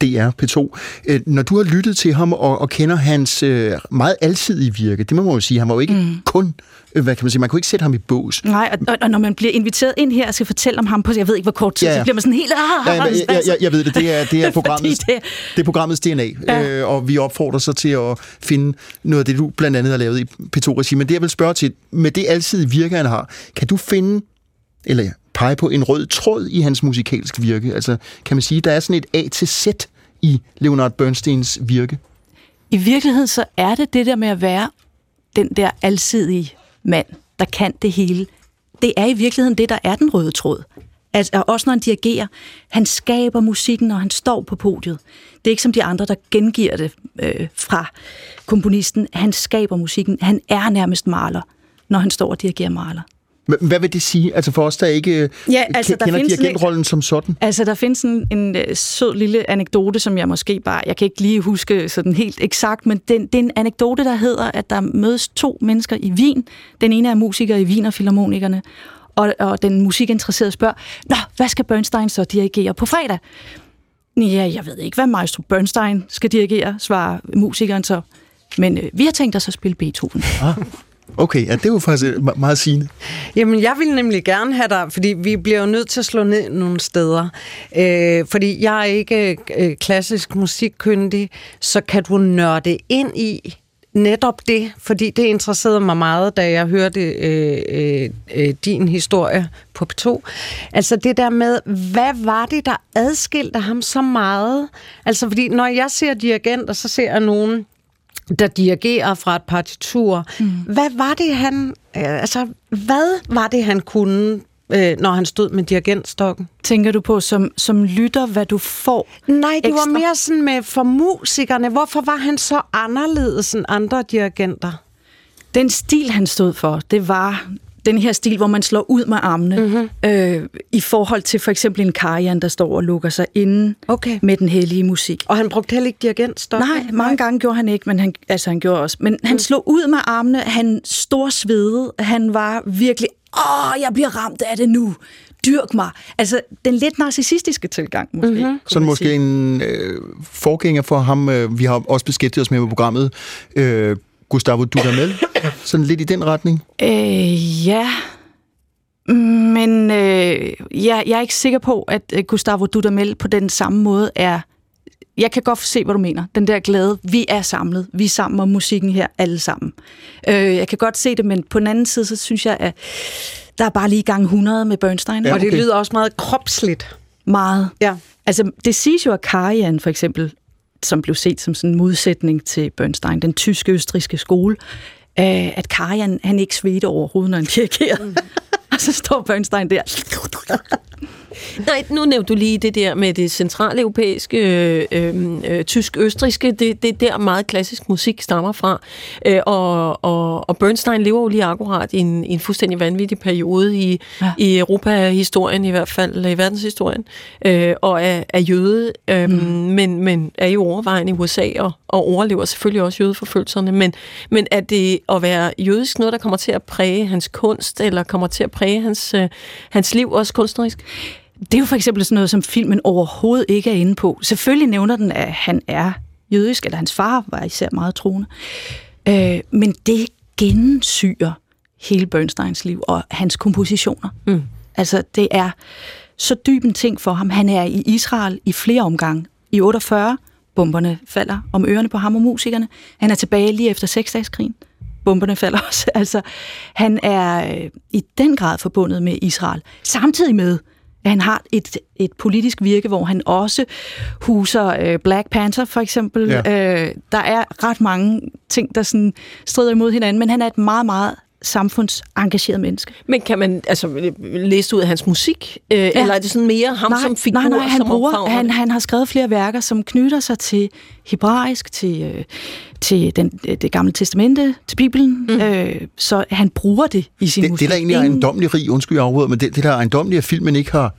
DR P2. Øh, når du har lyttet til ham og, og kender hans øh, meget alsidige virke, det må man jo sige, han var jo ikke mm. kun, øh, hvad kan man sige, man kunne ikke sætte ham i bås. Nej, og, og, og når man bliver inviteret ind her og skal fortælle om ham på, jeg ved ikke hvor kort tid, Ja, ja, ja. så bliver man sådan helt... Ah, Ja, jeg, jeg, jeg, jeg ved det, det er, det er, programmets, det- det er programmets DNA, ja. Ja. øh, og vi opfordrer så til at finde noget af det, du blandt andet har lavet i P2-regi. Men det, jeg vil spørge til, med det alsidige virke, han har, kan du finde, eller ja, pege på en rød tråd i hans musikalske virke? Altså, kan man sige, der er sådan et A til Z i Leonard Bernsteins virke? I virkeligheden så er det det der med at være den der alsidige mand, der kan det hele. Det er i virkeligheden det, der er den røde tråd. Altså, også når han dirigerer, han skaber musikken, når han står på podiet. Det er ikke som de andre, der gengiver det øh, fra komponisten. Han skaber musikken. Han er nærmest maler, når han står og dirigerer maler. Hvad vil det sige? Altså for os, der ikke øh, Ja, altså, der kender dirigentrollen som sådan. Altså, der findes en, en øh, sød lille anekdote, som jeg måske bare... Jeg kan ikke lige huske sådan helt eksakt, men den, det er en anekdote, der hedder, at der mødes to mennesker i Wien. Den ene er musiker i Wien og Philharmonikerne, og, og den musikinteresserede spørger, Nå, hvad skal Bernstein så dirigere på fredag? Ja, jeg ved ikke, hvad Maestro Bernstein skal dirigere, svarer musikeren så. Men øh, vi har tænkt os at spille Beethoven. Okay, ja, det var faktisk øh, meget sigende. Jamen, jeg vil nemlig gerne have dig, fordi vi bliver jo nødt til at slå ned nogle steder. Øh, fordi jeg er ikke øh, klassisk musikkyndig, så kan du nørde ind i netop det, fordi det interesserede mig meget, da jeg hørte øh, øh, øh din historie på P2. Altså det der med, hvad var det, der adskilte ham så meget? Altså fordi når jeg ser dirigenter, så ser jeg nogen, der dirigerer fra et partitur. Mm. Hvad var det, han... Øh, altså, hvad var det, han kunne, øh, når han stod med dirigentstokken? Tænker du på som, som lytter, hvad du får? Nej, det ekstra? var mere sådan med for musikerne. Hvorfor var han så anderledes end andre dirigenter? Den stil, han stod for, det var den her stil, hvor man slår ud med armene, mm-hmm. øh, i forhold til for eksempel en Karajan, der står og lukker sig inde Okay. med den hellige musik. Og han brugte heller ikke dirigentstok? Nej, mange gange gjorde han ikke, men han, altså han gjorde også. Men Mm. han slog ud med armene, han stor svede, han var virkelig, åh, jeg bliver ramt af det nu, dyrk mig. Altså, den lidt narcissistiske tilgang, måske. Mhm. Mm-hmm. Sådan måske en øh, forgænger for ham, øh, vi har også beskæftiget os med på programmet, øh, Gustavo Dudamel. Sådan lidt i den retning. Øh, ja, men øh, jeg, jeg er ikke sikker på, at øh, Gustavo Dudamel på den samme måde er... Jeg kan godt se, hvad du mener. Den der glæde, vi er samlet. Vi er sammen om musikken her, alle sammen. Øh, jeg kan godt se det, men på den anden side, så synes jeg, at der er bare lige gang 100 med Bernstein. Ja, Og det okay. lyder også meget kropsligt. Meget. Ja. Altså, det siges jo, at Karajan for eksempel, som blev set som sådan en modsætning til Bernstein, den tyske-østriske skole, øh, at Karajan, han ikke svedte overhovedet, når han dirigerer. Mm. og så står Bernstein der. Nej, nu nævnte du lige det der med det centrale europæiske, øh, øh, øh, tysk-østriske, det, det er der meget klassisk musik stammer fra. Øh, og, og, og Bernstein lever jo lige akkurat i en, i en fuldstændig vanvittig periode i, ja. i Europa-historien, i hvert fald i verdenshistorien, øh, og er, er jøde, øh, mm. men, men er jo overvejende i USA og, og overlever selvfølgelig også jødeforfølgelserne. Men, men er det at være jødisk noget, der kommer til at præge hans kunst, eller kommer til at præge hans, øh, hans liv også kunstnerisk? Det er jo for eksempel sådan noget, som filmen overhovedet ikke er inde på. Selvfølgelig nævner den, at han er jødisk, eller hans far var især meget troende. Øh, men det gensyrer hele Bernsteins liv og hans kompositioner. Mm. Altså, det er så dyb en ting for ham. Han er i Israel i flere omgange. I 48, bomberne falder om ørerne på ham og musikerne. Han er tilbage lige efter seksdagskrigen. Bomberne falder også. Altså, han er øh, i den grad forbundet med Israel. Samtidig med, han har et, et politisk virke, hvor han også huser øh, Black Panther for eksempel. Ja. Øh, der er ret mange ting, der sådan strider imod hinanden, men han er et meget, meget samfundsengageret menneske. Men kan man altså læse ud af hans musik, øh, ja. eller er det sådan mere ham nej, som figur, nej, nej, han, som bruger, han, han har skrevet flere værker, som knytter sig til hebraisk, til, øh, til den, øh, det gamle testamente, til Bibelen. Mm. Øh, så han bruger det i sin Det, musik. det, der egentlig er Ingen- ejendommelig rig, undskyld jeg afbryder, men det, det der er ejendommeligt, at filmen ikke har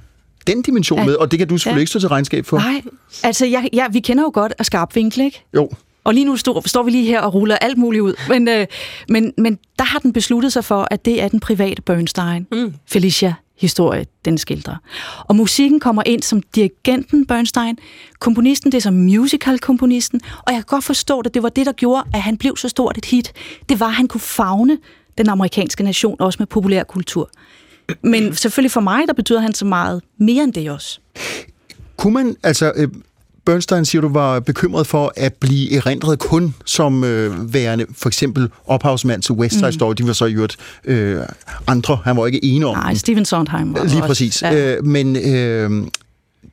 den dimension Ja. med, og det kan du selvfølgelig Ja. ikke stå til regnskab for. Nej, altså jeg, ja, vi kender jo godt af skarp vinkel, ikke? Jo. Og lige nu står, står vi lige her og ruller alt muligt ud. Men, øh, men, men der har den besluttet sig for, at det er den private Bernstein, mm. Felicia historie, den skildrer. Og musikken kommer ind som dirigenten Bernstein, komponisten det er som musical-komponisten, og jeg kan godt forstå det, det var det, der gjorde, at han blev så stort et hit. Det var, at han kunne fagne den amerikanske nation, også med populær kultur. Men selvfølgelig for mig, der betyder han så meget mere end det også. Kunne man, altså, øh, Bernstein siger, du var bekymret for at blive erindret kun som øh, værende for eksempel ophavsmand til West Side Mm. Story. De var så i øvrigt øh, andre. Han var ikke ene om Nej. Steven Sondheim var Lige også- præcis. Ja. Ja. Øh, men øh,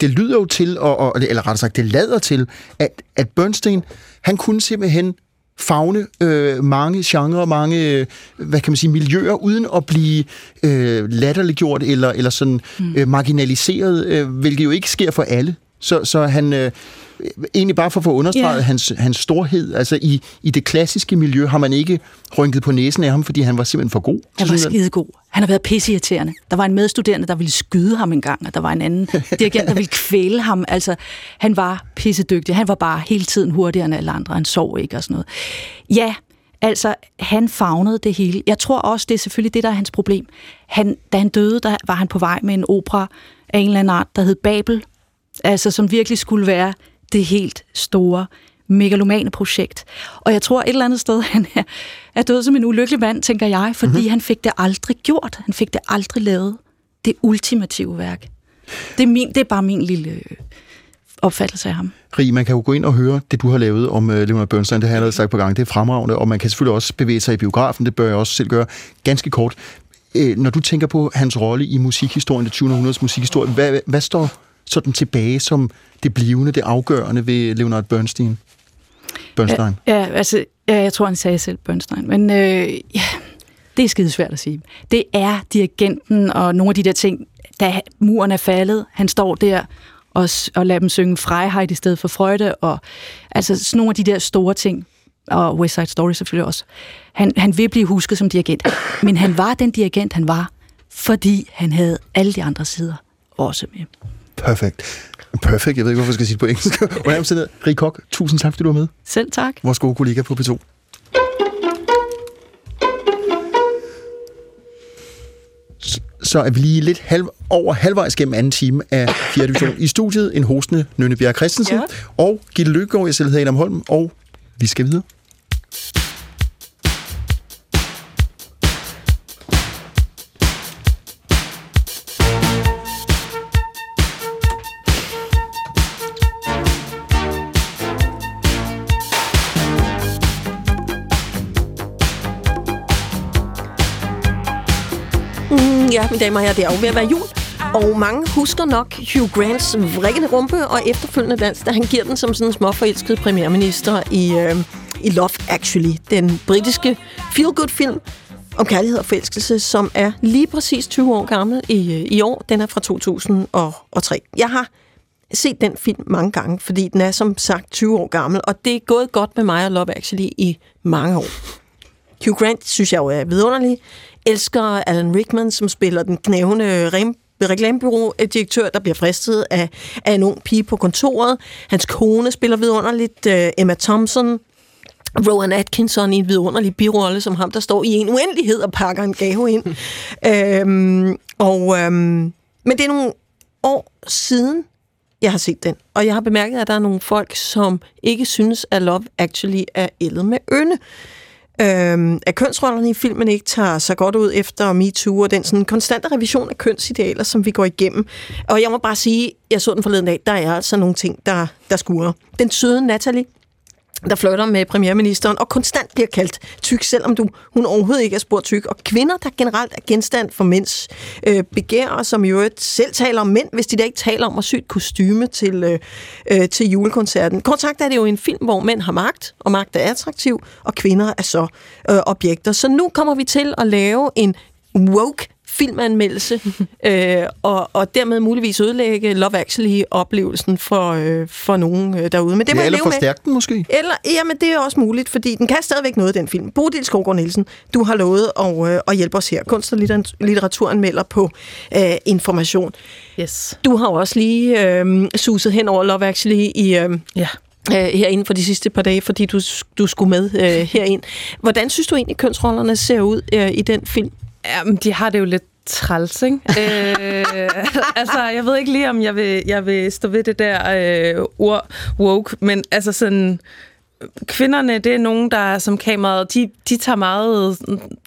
det lyder jo til, og, og, eller rettere sagt, det lader til, at, at Bernstein, han kunne simpelthen fagne øh, mange genrer, mange, øh, hvad kan man sige, miljøer, uden at blive øh, latterliggjort eller, eller sådan mm. øh, marginaliseret, øh, hvilket jo ikke sker for alle Så, så han... Øh, egentlig bare for at få understreget Ja. hans, hans storhed. Altså i, i det klassiske miljø har man ikke rynket på næsen af ham, fordi han var simpelthen for god. Han var Sådan- skidegod. Han har været pisseirriterende. Der var en medstuderende, der ville skyde ham en gang, og der var en anden dirigent, der ville kvæle ham. Altså, han var pissedygtig. Han var bare hele tiden hurtigere end alle andre. Han sov ikke og sådan noget. Ja, altså, han fagnede det hele. Jeg tror også, det er selvfølgelig det, der er hans problem. Han, da han døde, der var han på vej med en opera af en eller anden art, der hed Babel. Altså, som virkelig skulle være det helt store megalomane projekt. Og jeg tror et eller andet sted, han er, er død som en ulykkelig mand, tænker jeg, fordi mm-hmm. han fik det aldrig gjort. Han fik det aldrig lavet. Det ultimative værk. Det er, min, det er bare min lille øh, opfattelse af ham. Rig, man kan jo gå ind og høre det, du har lavet om uh, Leonard Bernstein. Det har jeg allerede sagt på gang. Det er fremragende, og man kan selvfølgelig også bevæge sig i biografen. Det bør jeg også selv gøre. Ganske kort. Øh, når du tænker på hans rolle i musikhistorien, det 20. århundredes musikhistorie, hvad, hvad, hvad står sådan tilbage som det blivende, det afgørende ved Leonard Bernstein? Bernstein. Ja, ja, altså, ja, jeg tror, han sagde selv Bernstein. Men øh, ja, det er skidesvært at sige. Det er dirigenten og nogle af de der ting, da muren er faldet, han står der og, og lader dem synge Freiheit i stedet for Freude, og altså sådan nogle af de der store ting, og West Side Story selvfølgelig også. Han, han vil blive husket som dirigent, men han var den dirigent, han var, fordi han havde alle de andre sider også med. Perfekt. Perfekt. Jeg ved ikke, hvorfor jeg skal sige det på engelsk. Under omstændigheder, Rig Kok, tusind tak, fordi du var med. Selv tak. Vores gode kollega på P2. S- Så er vi lige lidt halv, over halvvejs gennem anden time af 4. division. I studiet en hostende Nynne Bjerg Christensen Ja. og Gitte Løkgaard. Jeg selv hedder Adam Holm, og vi skal videre. Mm, mine damer og herrer, det er jo ved at være jul. Og mange husker nok Hugh Grants vrikkende rumpe og efterfølgende dans, da han giver den som sådan en småforelsket premierminister i, øh, i Love Actually, den britiske feel-good-film om kærlighed og forelskelse, som er lige præcis 20 år gammel i, øh, i år. Den er fra 2003. Jeg har set den film mange gange, fordi den er som sagt 20 år gammel, og det er gået godt med mig og Love Actually i mange år. Hugh Grant synes jeg jo er vidunderlig. Elsker Alan Rickman, som spiller den knævende rem reklamebureau-direktør, der bliver fristet af, af en ung pige på kontoret. Hans kone spiller vidunderligt. Uh, Emma Thompson, Rowan Atkinson i en vidunderlig birolle, som ham, der står i en uendelighed og pakker en gave ind. øhm, og, øhm, men det er nogle år siden, jeg har set den. Og jeg har bemærket, at der er nogle folk, som ikke synes, at Love Actually er ældet med ynde. Øhm, at kønsrollerne i filmen ikke tager så godt ud efter MeToo, og den sådan konstante revision af kønsidealer, som vi går igennem. Og jeg må bare sige, jeg så den forleden dag, der er altså nogle ting, der, der skurer. Den søde Natalie, der flytter med premierministeren, og konstant bliver kaldt tyk, selvom du, hun overhovedet ikke er spurgt tyk. Og kvinder, der generelt er genstand for mænds øh, begær, som i øvrigt selv taler om mænd, hvis de da ikke taler om at sy et kostyme til, øh, øh, til julekoncerten. Kort sagt er det jo en film, hvor mænd har magt, og magt er attraktiv, og kvinder er så øh, objekter. Så nu kommer vi til at lave en woke filmanmeldelse, øh, og, og dermed muligvis ødelægge Love Actually-oplevelsen for, øh, for nogen øh, derude. Men det må Ja, jeg eller leve med. forstærke den måske. Eller, jamen, det er også muligt, fordi den kan stadigvæk noget, den film. Bodil Skovgaard Nielsen, du har lovet at, øh, at hjælpe os her. Kunst- og litter- litteraturen melder på øh, information. Yes. Du har jo også lige øh, suset hen over Love Actually i... Øh, Ja. øh, herinde for de sidste par dage, fordi du, du skulle med øh, herind. Hvordan synes du egentlig, kønsrollerne ser ud øh, i den film? Jamen, de har det jo lidt træls, ikke? øh, altså, jeg ved ikke lige, om jeg vil, jeg vil stå ved det der øh, ord woke, men altså sådan... Kvinderne, det er nogen, der som kameraet, de, de tager meget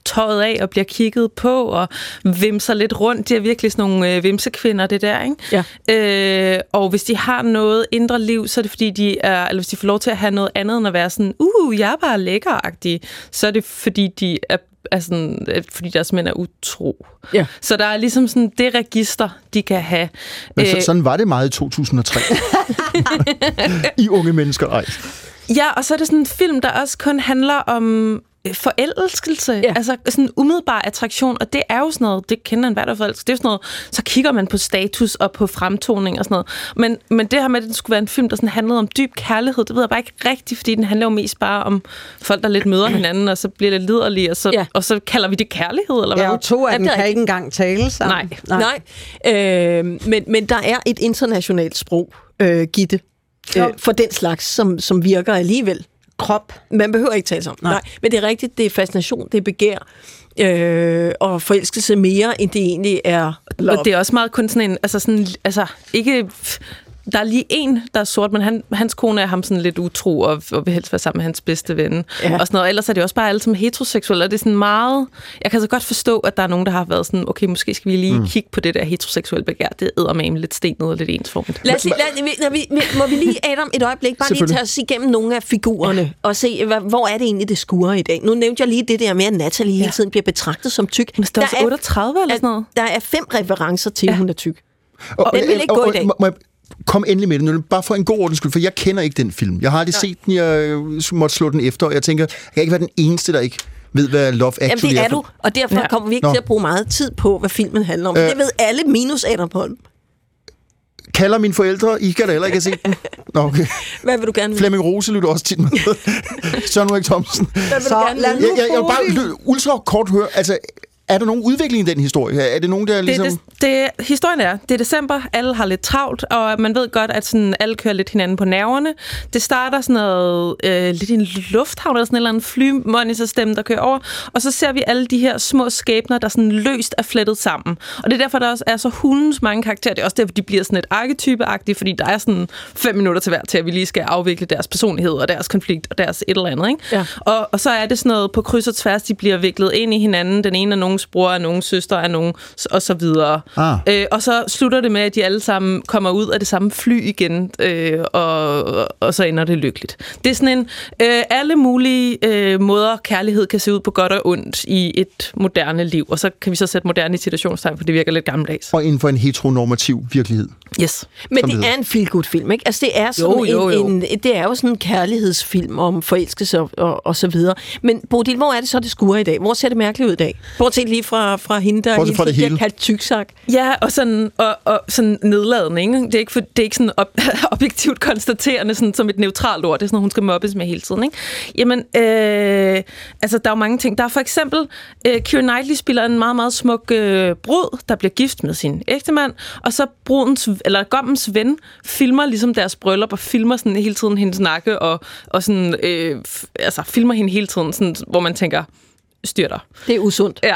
tøjet af og bliver kigget på og vimser lidt rundt. De er virkelig sådan nogle øh, vimsekvinder, det der, ikke? Ja. Øh, og hvis de har noget indre liv, så er det fordi, de er, eller hvis de får lov til at have noget andet end at være sådan, uh, jeg er bare lækker så er det fordi, de er, er sådan, øh, fordi deres mænd er utro. Ja. Så der er ligesom sådan det register, de kan have. Men så, Øh, sådan var det meget i 2003. I unge mennesker, ej. Ja, og så er det sådan en film, der også kun handler om forelskelse, ja. altså sådan en umiddelbar attraktion, og det er jo sådan noget, det kender en hver, der er forelsket. det er jo sådan noget, så kigger man på status og på fremtoning og sådan noget. Men, men det her med, at det skulle være en film, der sådan handlede om dyb kærlighed, det ved jeg bare ikke rigtigt, fordi den handler jo mest bare om folk, der lidt møder hinanden, og så bliver lidt liderlige, og så, ja. og så kalder vi det kærlighed, eller hvad? Ja, og to af Ja, dem det kan ikke engang tale sammen. Nej. Nej, Nej. Øh, men, men der er et internationalt sprog, øh, Gitte, øh, for den slags, som, som virker alligevel. Krop. Man behøver ikke tale sammen. Nej. Nej, men det er rigtigt, det er fascination, det er begær, øh, og forelskelse mere, end det egentlig er love. Og det er også meget kun sådan en, altså sådan, altså ikke, der er lige en, der er sort, men han, hans kone er ham sådan lidt utro, og, og vil helst være sammen med hans bedste ven. Ja. Og sådan noget. Ellers er det også bare alle som heteroseksuelle, og det er sådan meget, jeg kan så godt forstå, at der er nogen, der har været sådan, okay, måske skal vi lige mm. kigge på det der heteroseksuelle begær, det æder med lidt stenet og lidt ensformigt. Lad os lige, lad, vi, når vi, vi- må vi lige, Adam, et øjeblik, bare lige tage os igennem nogle af figurerne, og se, hvad, hvor er det egentlig, det skurer i dag. Nu nævnte jeg lige det der med, at Natalie hele tiden bliver betragtet som tyk. Men der er også 38 eller sådan noget. Der er fem referencer til, at hun er tyk. Og, den vil ikke gå i dag. må- må Kom endelig med det nu, bare for en god ordens skyld, for jeg kender ikke den film. Jeg har aldrig set den, jeg øh, måtte slå den efter, og jeg tænker, jeg kan ikke være den eneste, der ikke ved, hvad Love Actually Jamen, det er for- du, og derfor ja. Kommer vi ikke Nå. til at bruge meget tid på, hvad filmen handler om. Øh. Det ved alle minus Adam Holm. Kalder mine forældre, I kan da heller ikke set den. Nå, okay. Hvad vil du gerne vide? Flemming Rose lytter også tit med. Søren Ulrik Thomsen. Hvad vil Så du gerne? Jeg, jeg, jeg vil bare ultra kort høre, altså, er der nogen udvikling i den historie? Er det nogen, der Det, ligesom... det, det, historien er, det er december, alle har lidt travlt, og man ved godt, at sådan, alle kører lidt hinanden på nerverne. Det starter sådan noget, øh, lidt i en lufthavn, eller sådan en eller anden flymonitorstemme, der kører over, og så ser vi alle de her små skæbner, der sådan løst er flettet sammen. Og det er derfor, der også er så hundens mange karakterer. Det er også derfor, de bliver sådan lidt arketypeagtige, fordi der er sådan fem minutter til hver til, at vi lige skal afvikle deres personlighed og deres konflikt og deres et eller andet. Ikke? Ja. Og, og så er det sådan noget på kryds og tværs, de bliver viklet ind i hinanden. Den ene er nogens bror, er nogens søster, er nogen, og så videre. Ah. Øh, og så slutter det med, at de alle sammen kommer ud af det samme fly igen, øh, og, og så ender det lykkeligt. Det er sådan en, øh, alle mulige øh, måder, kærlighed kan se ud på godt og ondt i et moderne liv. Og så kan vi så sætte moderne i situationstegn, for det virker lidt gammeldags. Og inden for en heteronormativ virkelighed. Yes. Men det er en feel-good film, ikke? Altså, det er sådan Jo, jo, jo. En, en, det er jo sådan en kærlighedsfilm om forelskelse og, og, og så videre. Men Bodil, hvor er det så, det skuer i dag? Hvor ser det mærkeligt ud i dag? Bortset lige fra, fra hende, der Bortset fra det bliver hele. kaldt tyksak. Ja, og sådan, og, og sådan nedladende, ikke? Det er ikke, for, det er ikke sådan ob, objektivt konstaterende sådan, som et neutralt ord. Det er sådan hun skal mobbes med hele tiden, ikke? Jamen, øh, altså, der er jo mange ting. Der er for eksempel, øh, Keira Knightley spiller en meget, meget smuk øh, brud, der bliver gift med sin ægtemand, og så brudens, eller gommens ven filmer ligesom deres bryllup, og filmer sådan hele tiden hendes nakke, og, og sådan, øh, f- altså, filmer hende hele tiden, sådan, hvor man tænker, styr dig. Det er usundt. Ja,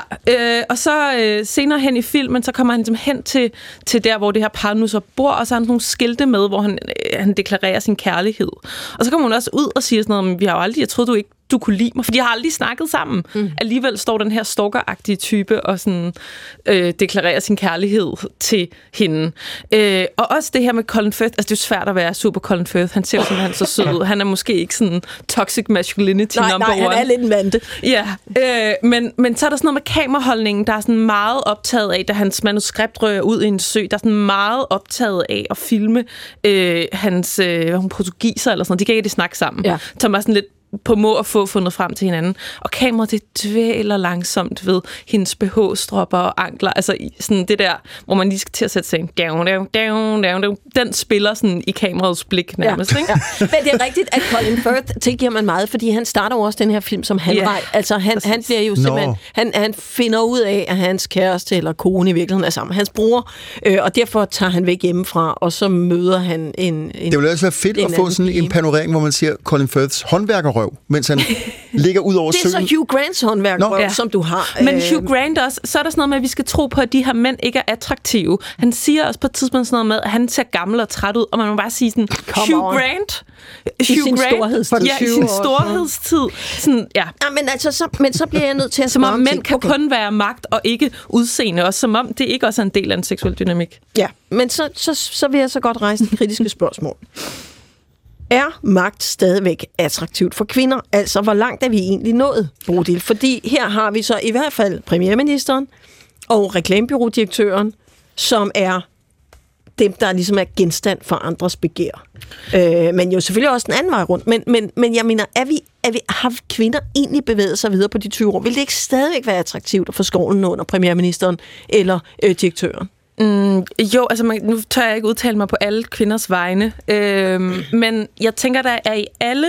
øh, og så øh, senere hen i filmen, så kommer han ligesom hen til, til der, hvor det her par nu så bor, og så har han sådan nogle skilte med, hvor han, øh, han deklarerer sin kærlighed. Og så kommer hun også ud og siger sådan noget, "Men vi har jo aldrig, jeg troede du ikke, du kunne lide mig, for de har aldrig snakket sammen. Mm. Alligevel står den her stalkeragtige type og sådan, øh, deklarerer sin kærlighed til hende. Øh, og også det her med Colin Firth, altså det er svært at være super Colin Firth, han ser jo simpelthen så sød ud. Han er måske ikke sådan toxic masculinity Nej, number nej, han one. er lidt vante. Ja, øh, men, men så er der sådan noget med kameraholdningen, der er sådan meget optaget af, da hans manuskript rører ud i en sø, der er sådan meget optaget af at filme øh, hans øh, hun, portugiser eller sådan noget. De kan ikke rigtig snakke sammen. Ja. Som er sådan lidt på må at få fundet frem til hinanden. Og kameraet, det dvæler langsomt ved hendes BH-stropper og ankler. Altså i sådan det der, hvor man lige skal til at sætte sig ind. Down, down, down, down, down. Den spiller sådan i kameraets blik nærmest, ja. ikke? Ja. Men det er rigtigt, at Colin Firth tilgiver man meget, fordi han starter jo også den her film som. Ja, Yeah. Altså han, han bliver jo simpelthen, han, han finder ud af, at hans kæreste eller kone i virkeligheden er sammen hans bror, øh, og derfor tager han væk hjemmefra, og så møder han en... en Det ville også være fedt at få sådan en panorering, hvor man siger Colin Firths håndværkerrøv, mens han ligger ud over Det er søen. så Hugh Grants håndværk, Nå. Nå, Ja. som du har. Men Øh, Hugh Grant også, så er der sådan noget med, at vi skal tro på, at de her mænd ikke er attraktive. Han siger også på et tidspunkt sådan noget med, at han ser gammel og træt ud, og man må bare sige sådan, Come Hugh on. Grant, sin storhedstid. Ja, i 20 sin storhedstid. Sådan, ja. Ja, men, altså, så, men så bliver jeg nødt til at Som om mænd ting. kan kun være magt og ikke udseende, og som om det ikke også er en del af en seksuel dynamik. Ja, men så, så, så vil jeg så godt rejse et kritiske spørgsmål. Er magt stadigvæk attraktivt for kvinder? Altså, hvor langt er vi egentlig nået, Bodil? Fordi her har vi så i hvert fald premierministeren og reklamebyrådirektøren, som er dem, der ligesom er genstand for andres begær. Øh, men jo selvfølgelig også den anden vej rundt. Men, men, men jeg mener, er vi, er vi, har kvinder egentlig bevæget sig videre på de 20 år? Vil det ikke stadigvæk være attraktivt at få skoven under premierministeren eller øh, direktøren? Mm, jo, altså man, nu tør jeg ikke udtale mig på alle kvinders vegne, øhm, men jeg tænker, der er i alle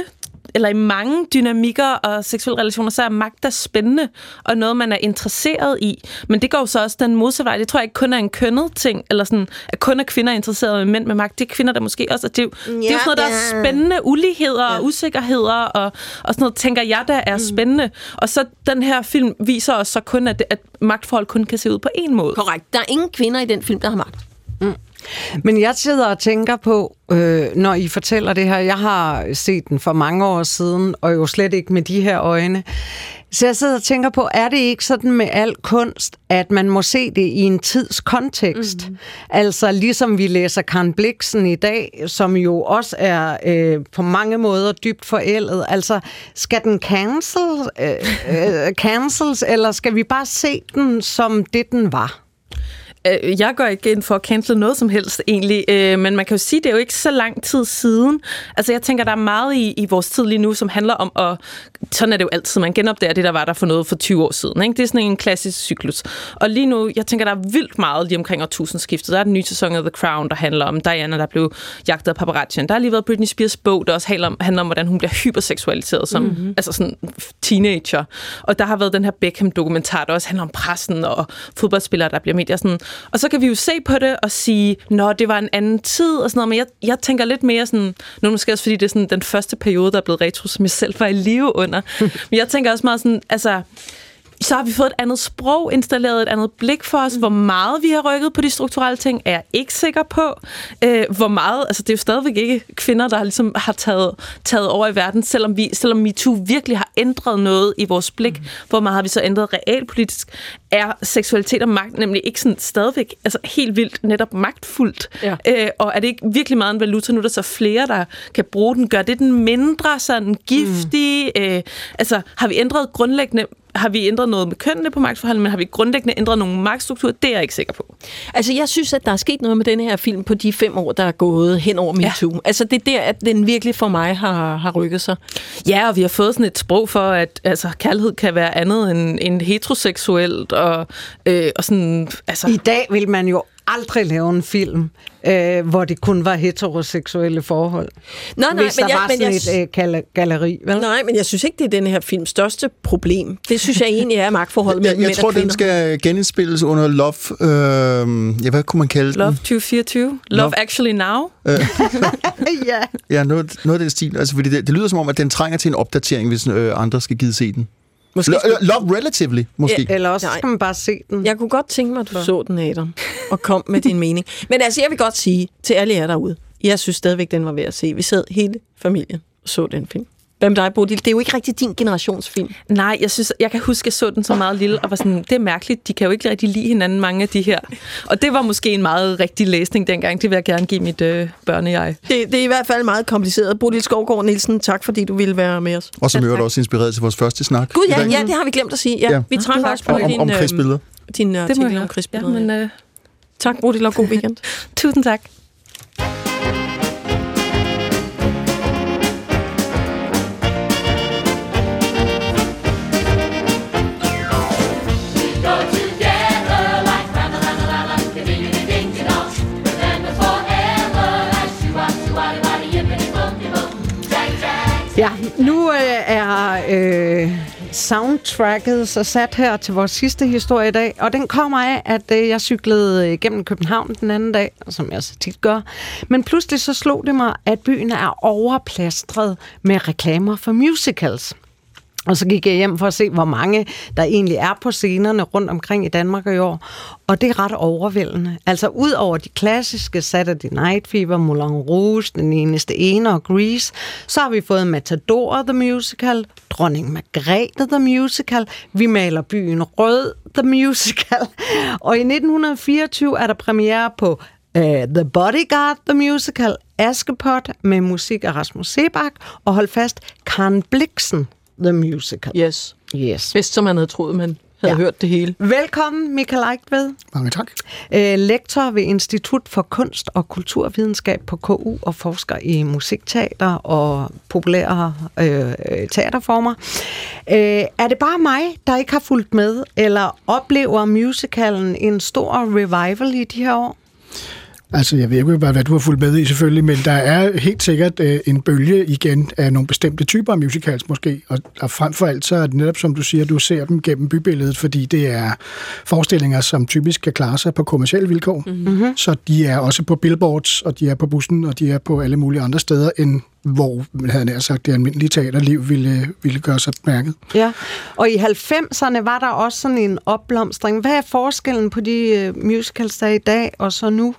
eller i mange dynamikker og seksuelle relationer, så er magt der spændende, og noget, man er interesseret i. Men det går så også den modsatte vej. Det tror jeg ikke kun er en kønnet ting, eller sådan, at kun er kvinder interesseret i mænd med magt. Det er kvinder, der måske også... Det er, ja, det er jo sådan noget, der er spændende. Uligheder ja. og usikkerheder, og, og sådan noget, tænker jeg, der er mm. spændende. Og så den her film viser os så kun, at, at magtforhold kun kan se ud på en måde. Korrekt. Der er ingen kvinder i den film, der har magt. Men jeg sidder og tænker på, øh, når I fortæller det her, jeg har set den for mange år siden, og jo slet ikke med de her øjne. Så jeg sidder og tænker på, er det ikke sådan med al kunst, at man må se det i en tids kontekst? Mm. Altså ligesom vi læser Karen Bliksen i dag, som jo også er øh, på mange måder dybt forældet. Altså skal den cancel, øh, øh, cancels, eller skal vi bare se den som det, den var? Øh, jeg går ikke ind for at cancel noget som helst egentlig, øh, men man kan jo sige, det er jo ikke så lang tid siden. Altså jeg tænker, der er meget i, i vores tid lige nu, som handler om at... Sådan er det jo altid, man genopdager det, der var der for noget for 20 år siden. Ikke? Det er sådan en klassisk cyklus. Og lige nu, jeg tænker, der er vildt meget lige omkring årtusindskiftet. Der er den nye sæson af The Crown, der handler om Diana, der blev jagtet af paparazzi. Der har lige været Britney Spears bog, der også handler om, handler om hvordan hun bliver hyperseksualiseret som mm-hmm. altså sådan teenager. Og der har været den her Beckham-dokumentar, der også handler om pressen og fodboldspillere, der bliver medier. Sådan, og så kan vi jo se på det og sige, nå, det var en anden tid og sådan noget, men jeg, jeg tænker lidt mere sådan, nu måske også fordi det er sådan den første periode, der er blevet retro, som jeg selv var i live under. men jeg tænker også meget sådan, altså, så har vi fået et andet sprog installeret, et andet blik for os. Mm. Hvor meget vi har rykket på de strukturelle ting, er jeg ikke sikker på. Øh, hvor meget, altså det er jo stadigvæk ikke kvinder, der ligesom har taget, taget over i verden, selvom, vi, selvom MeToo virkelig har ændret noget i vores blik. Mm. Hvor meget har vi så ændret realpolitisk? Er seksualitet og magt nemlig ikke sådan stadigvæk altså helt vildt netop magtfuldt? Ja. Øh, og er det ikke virkelig meget en valuta nu, der så flere, der kan bruge den? Gør det den mindre sådan giftig? Mm. Øh, altså har vi ændret grundlæggende har vi ændret noget med kønnene på magtforholdene, men har vi grundlæggende ændret nogle magtstrukturer? Det er jeg ikke sikker på. Altså, jeg synes, at der er sket noget med denne her film på de fem år, der er gået hen over MeToo. Ja. Altså, det er der, at den virkelig for mig har, har rykket sig. Ja, og vi har fået sådan et sprog for, at altså, kærlighed kan være andet end, end heteroseksuelt. Og, øh, og sådan, altså... I dag vil man jo aldrig lave en film, øh, hvor det kun var heteroseksuelle forhold. Nej, nej, hvis der men jeg, var men sådan jeg, et øh, gal- galleri. Vel? Nej, men jeg synes ikke, det er den her films største problem. Det synes jeg egentlig er magtforholdet mellem jeg mænd tror, og kvinder. den skal genindspilles under Love... Øh, ja, hvad kunne man kalde Love den? 2024? Love, Love Actually Now? Øh, ja. ja, noget, noget af den stil. Altså, fordi det, det lyder som om, at den trænger til en opdatering, hvis øh, andre skal give se den. Måske Lo- Love Relatively, måske. Eller også Nej. skal man bare se den. Jeg kunne godt tænke mig, at du så den, Adam, og kom med din mening. Men altså, jeg vil godt sige til alle jer derude, jeg synes stadigvæk, den var værd at se. Vi sad hele familien og så den film. Hvad med dig, Bodil? Det er jo ikke rigtig din generationsfilm. Nej, jeg synes, jeg kan huske, at jeg så den så meget lille, og var sådan, det er mærkeligt, de kan jo ikke rigtig lide hinanden, mange af de her. Og det var måske en meget rigtig læsning dengang, det vil jeg gerne give mit øh, børnejeg. Det, det er i hvert fald meget kompliceret. Bodil Skovgaard Nielsen, tak fordi du ville være med os. Og som øvrigt også inspireret til vores første snak. Gud, ja, ja, det har vi glemt at sige. Ja, Ja. ja. Vi trak Tak også på Om, din, om øhm, krigsbilleder. din Det øh, må artikel jeg. om Ja, krigsbilleder. men, øh, Tak, Bodil, og god weekend. tusind tak. Ja, nu øh, er øh, soundtracket så sat her til vores sidste historie i dag, og den kommer af, at øh, jeg cyklede øh, gennem København den anden dag, som jeg så tit gør. Men pludselig så slog det mig, at byen er overplastret med reklamer for musicals. Og så gik jeg hjem for at se, hvor mange der egentlig er på scenerne rundt omkring i Danmark i år. Og det er ret overvældende. Altså ud over de klassiske Saturday Night Fever, Moulin Rouge, Den eneste ene og Grease, så har vi fået Matador The Musical, Dronning Margrethe The Musical, Vi maler byen rød The Musical. Og i 1924 er der premiere på Uh, The Bodyguard, The Musical, Askepot med musik af Rasmus Sebak, og hold fast, Karen Bliksen, The Musical. Yes. Yes. Bedst, som man havde troet, men havde ja. hørt det hele. Velkommen, Michael Eigtved. Mange tak. Øh, lektor ved Institut for Kunst og Kulturvidenskab på KU og forsker i musikteater og populære øh, teaterformer. Øh, er det bare mig, der ikke har fulgt med, eller oplever musicalen en stor revival i de her år? Altså, jeg ved ikke, hvad hvad du har fulgt med i selvfølgelig, men der er helt sikkert øh, en bølge igen af nogle bestemte typer af musicals måske, og, og frem for alt så er det netop, som du siger, du ser dem gennem bybilledet, fordi det er forestillinger, som typisk kan klare sig på kommersielle vilkår, Mm-hmm. så de er også på billboards, og de er på bussen, og de er på alle mulige andre steder, end hvor, man havde nær sagt, det almindelige teaterliv ville, ville gøre sig mærket. Ja, og i 90'erne var der også sådan en opblomstring. Hvad er forskellen på de uh, musicals, der er i dag, og så nu?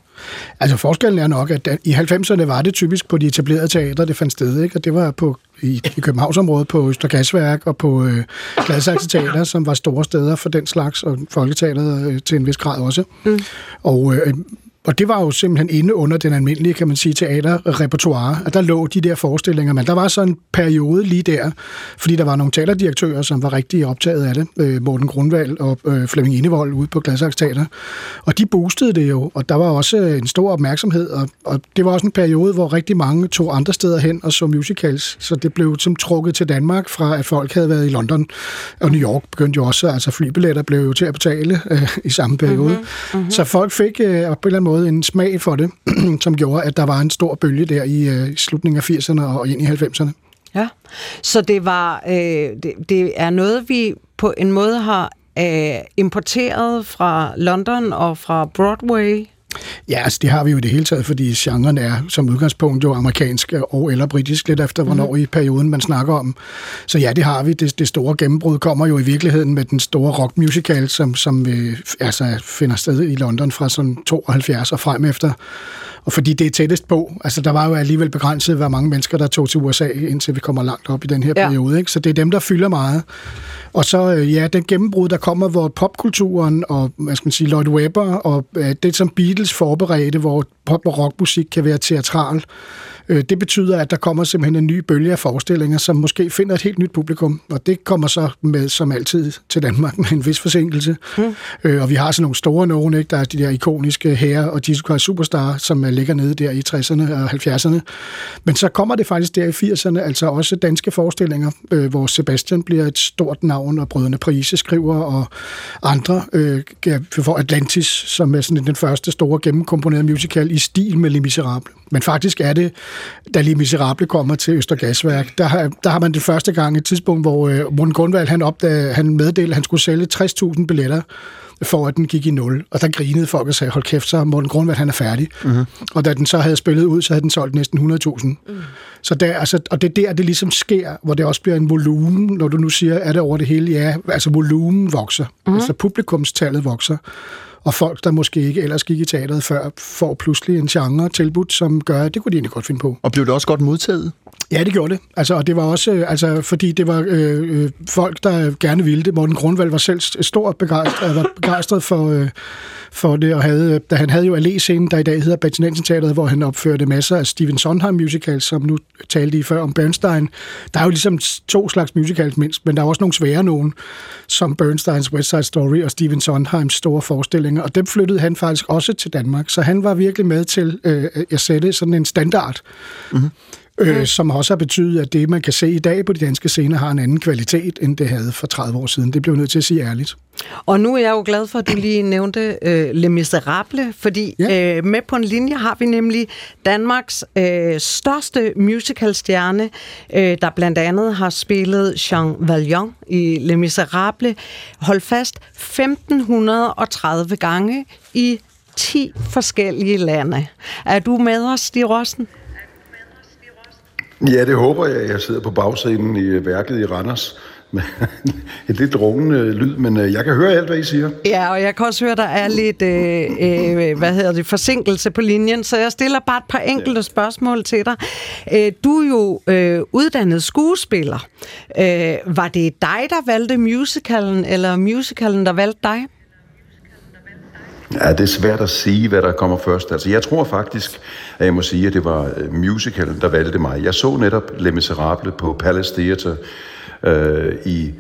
Altså forskellen er nok, at i 90'erne var det typisk på de etablerede teatre, det fandt sted, ikke? og det var på, i, i Københavnsområdet på Østergasværk og på øh, Gladsaxe Teater, som var store steder for den slags, og Folketeateret øh, til en vis grad også. Mm. Og, øh, og det var jo simpelthen inde under den almindelige, kan man sige, teaterrepertoire, at der lå de der forestillinger, men der var så en periode lige der, fordi der var nogle teaterdirektører, som var rigtig optaget af det, øh, Morten Grundvald og øh, Flemming Enevold ude på Gladsaxe Teater, og de boostede det jo, og der var også en stor opmærksomhed, og, og det var også en periode, hvor rigtig mange tog andre steder hen og så musicals, så det blev som trukket til Danmark fra, at folk havde været i London, og New York begyndte jo også, altså flybilletter blev jo til at betale øh, i samme periode. Mhm, mhm. Så folk fik øh, på en eller anden måde en smag for det, som gjorde, at der var en stor bølge der i øh, slutningen af 80'erne og ind i 90'erne. Ja, så det var øh, det, det er noget, vi på en måde har øh, importeret fra London og fra Broadway. Ja, altså det har vi jo i det hele taget, fordi genren er som udgangspunkt jo amerikansk og eller britisk, lidt efter hvornår mm-hmm. i perioden man snakker om. Så ja, det har vi. Det, det store gennembrud kommer jo i virkeligheden med den store rock musical, som, som øh, altså finder sted i London fra sådan 72 og frem efter. Og fordi det er tættest på, altså der var jo alligevel begrænset, hvor mange mennesker, der tog til USA, indtil vi kommer langt op i den her Ja. periode. Ikke? Så det er dem, der fylder meget. Og så, øh, ja, den gennembrud, der kommer, hvor popkulturen og, hvad skal man sige, Lloyd Webber og øh, det, som Beatles forberedte, hvor pop- og rockmusik kan være teatral, det betyder, at der kommer simpelthen en ny bølge af forestillinger, som måske finder et helt nyt publikum, og det kommer så med, som altid, til Danmark med en vis forsinkelse. Mm. Øh, og vi har sådan nogle store nogen, ikke? der er de der ikoniske herrer og Jesus Christ Superstar, som øh, ligger nede der i 60'erne og 70'erne. Men så kommer det faktisk der i 80'erne, altså også danske forestillinger, øh, hvor Sebastian bliver et stort navn, og Brødrene Prise skriver, og andre øh, for Atlantis, som er sådan den første store gennemkomponerede musical i stil med Les Miserables. Men faktisk er det, da Les Miserables kommer til Østergasværk, der har, der har man det første gang et tidspunkt, hvor øh, Morten Grundvald, han, opdagede, han meddelte, at han skulle sælge 60.000 billetter for at den gik i nul. Og der grinede folk og sagde, hold kæft, så Morten Grundvald, han er færdig. Mm-hmm. Og da den så havde spillet ud, så havde den solgt næsten 100.000. Mm. Så der, altså, og det er der, det ligesom sker, hvor det også bliver en volumen, når du nu siger, er det over det hele? Ja, altså volumen vokser. Mm. Altså publikumstallet vokser. Og folk, der måske ikke ellers gik i teateret før, får pludselig en genre tilbudt, som gør, at det kunne de egentlig godt finde på. Og blev det også godt modtaget? Ja, det gjorde det. Altså, og det var også, øh, altså, fordi det var øh, øh folk, der gerne ville det. Morten Grundvald var selv stor stort begejstret, øh, var begejstret for, øh, for det, og havde, øh, da han havde jo Allé-scenen, der i dag hedder Bertinensen Teateret, hvor han opførte masser af Steven Sondheim musicals, som nu talte I før om Bernstein. Der er jo ligesom to slags musicals mindst, men der er også nogle svære nogen, som Bernsteins West Side Story og Steven Sondheims store forestillinger, og dem flyttede han faktisk også til Danmark, så han var virkelig med til øh, at sætte sådan en standard, mm-hmm øh, som også har betydet, at det, man kan se i dag på de danske scener, har en anden kvalitet, end det havde for 30 år siden. Det blev nødt til at sige ærligt. Og nu er jeg jo glad for, at du lige nævnte øh, Le Miserable, fordi ja. øh, med på en linje har vi nemlig Danmarks øh, største musicalstjerne, øh, der blandt andet har spillet Jean Valjean i Le Miserable. Hold fast, 1530 gange i 10 forskellige lande. Er du med os, Stig Rossen? Ja, det håber jeg. Jeg sidder på bagscenen i værket i Randers med et lidt rungende lyd, men øh, jeg kan høre alt, hvad I siger. Ja, og jeg kan også høre, at der er lidt øh, øh, hvad hedder det, forsinkelse på linjen, så jeg stiller bare et par enkelte ja. spørgsmål til dig. Øh, du er jo øh, uddannet skuespiller. Øh, var det dig, der valgte musicalen, eller musicalen, der valgte dig? Ja, det er svært at sige, hvad der kommer først. Altså, jeg tror faktisk, at jeg må sige, at det var øh, musicalen, der valgte mig. Jeg så netop Les Miserables på Palace Theatre øh, i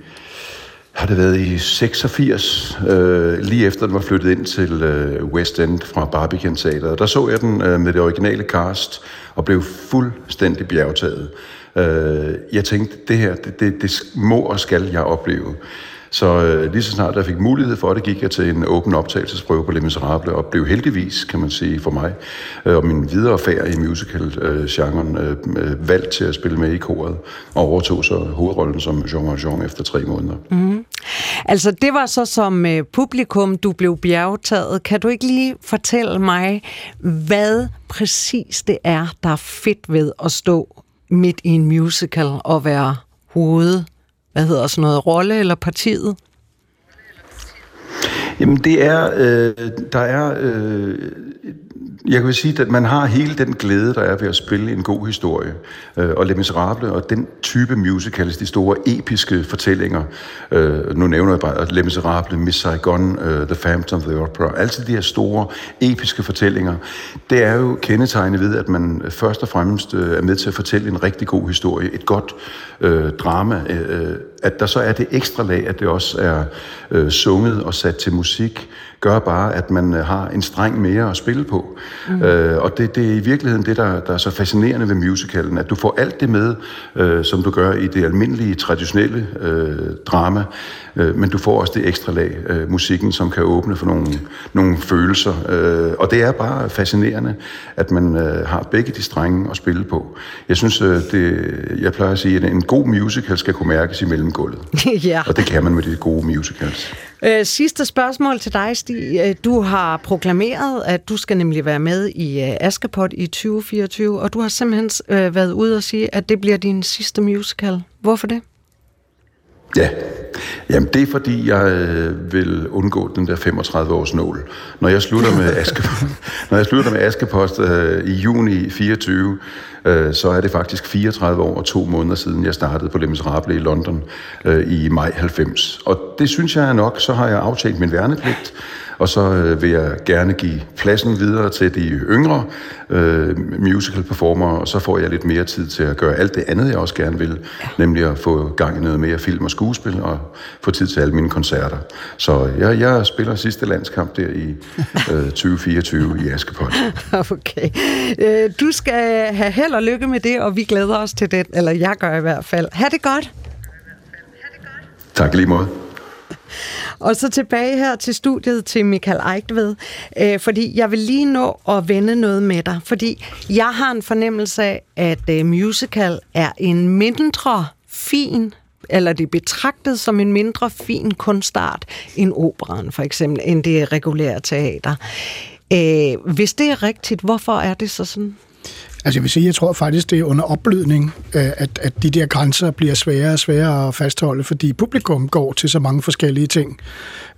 har det været i 86, øh, lige efter den var flyttet ind til øh, West End fra Barbican Teateret. Der så jeg den øh, med det originale cast og blev fuldstændig bjergtaget. Øh, jeg tænkte, det her, det, det, det må og skal jeg opleve. Så øh, lige så snart jeg fik mulighed for det, gik jeg til en åben optagelsesprøve på Les Miserables, og blev heldigvis, kan man sige, for mig, øh, og min videre færd i musical-genren, øh, øh, valgt til at spille med i koret, og overtog så hovedrollen som Jean Valjean efter tre måneder. Mm. Altså, det var så som øh, publikum, du blev bjergtaget. Kan du ikke lige fortælle mig, hvad præcis det er, der er fedt ved at stå midt i en musical og være hoved, hvad hedder sådan noget, rolle eller partiet? Jamen det er, øh, der er, øh, jeg kan sige, at man har hele den glæde, der er ved at spille en god historie. Øh, og Les Miserables og den type musicals, de store episke fortællinger, øh, nu nævner jeg bare Les Miserables, Miss Saigon, øh, The Phantom of the Opera, altså de her store episke fortællinger, det er jo kendetegnet ved, at man først og fremmest øh, er med til at fortælle en rigtig god historie, et godt øh, drama, øh, øh at der så er det ekstra lag, at det også er øh, sunget og sat til musik, gør bare, at man øh, har en streng mere at spille på. Mm. Øh, og det, det er i virkeligheden det, der, der er så fascinerende ved musicalen, at du får alt det med, øh, som du gør i det almindelige, traditionelle øh, drama, øh, men du får også det ekstra lag, øh, musikken, som kan åbne for nogle, nogle følelser. Øh, og det er bare fascinerende, at man øh, har begge de strenge at spille på. Jeg synes, øh, det, jeg plejer at sige, at en god musical skal kunne mærkes i mellemgulvet. ja. Og det kan man med de gode musicals. Øh, sidste spørgsmål til dig, Stig. Øh, du har proklameret, at du skal nemlig være med i øh, Askepot i 2024, og du har simpelthen øh, været ude og sige, at det bliver din sidste musical. Hvorfor det? Ja, Jamen det er fordi, jeg øh, vil undgå den der 35 års nål. Når jeg slutter med, Aske, når jeg slutter med Askepost øh, i juni 24, øh, så er det faktisk 34 år og to måneder siden, jeg startede på Les Miserables i London øh, i maj 90. Og det synes jeg er nok, så har jeg aftalt min værnepligt, og så øh, vil jeg gerne give pladsen videre til de yngre øh, musical performere, og så får jeg lidt mere tid til at gøre alt det andet, jeg også gerne vil, nemlig at få gang i noget mere film og skuespil, og få tid til alle mine koncerter. Så jeg, jeg spiller sidste landskamp der i øh, 2024 i Askepot. Okay. Øh, Du skal have held og lykke med det, og vi glæder os til det, eller jeg gør i hvert fald. Ha' det godt. Tak lige måde. Og så tilbage her til studiet til Michael Eichved, øh, fordi jeg vil lige nå at vende noget med dig, fordi jeg har en fornemmelse af, at øh, musical er en mindre fin eller det er betragtet som en mindre fin kunstart end operan, for eksempel, end det regulære teater. Øh, hvis det er rigtigt, hvorfor er det så sådan? Altså jeg vil sige, jeg tror faktisk, det er under opblødning, øh, at, at de der grænser bliver sværere og sværere at fastholde, fordi publikum går til så mange forskellige ting.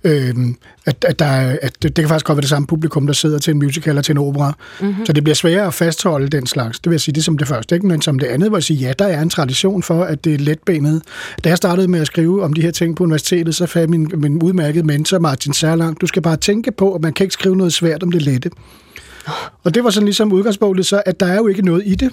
Øhm, at, at, der, er- at det kan faktisk godt være det samme publikum, der sidder til en musical eller til en opera. Mhm. Mm-hmm. Så det bliver sværere at fastholde den slags. Det vil jeg sige, det er som det første. Ikke? Men som det andet vil jeg sige, ja, der er en tradition for, at det er letbenet. Da jeg startede med at skrive om de her ting på universitetet, så fandt min, min udmærkede mentor Martin Serlang, du skal bare tænke på, at man kan ikke skrive noget svært om det lette. Og det var sådan ligesom udgangspunktet, så at der er jo ikke noget i det.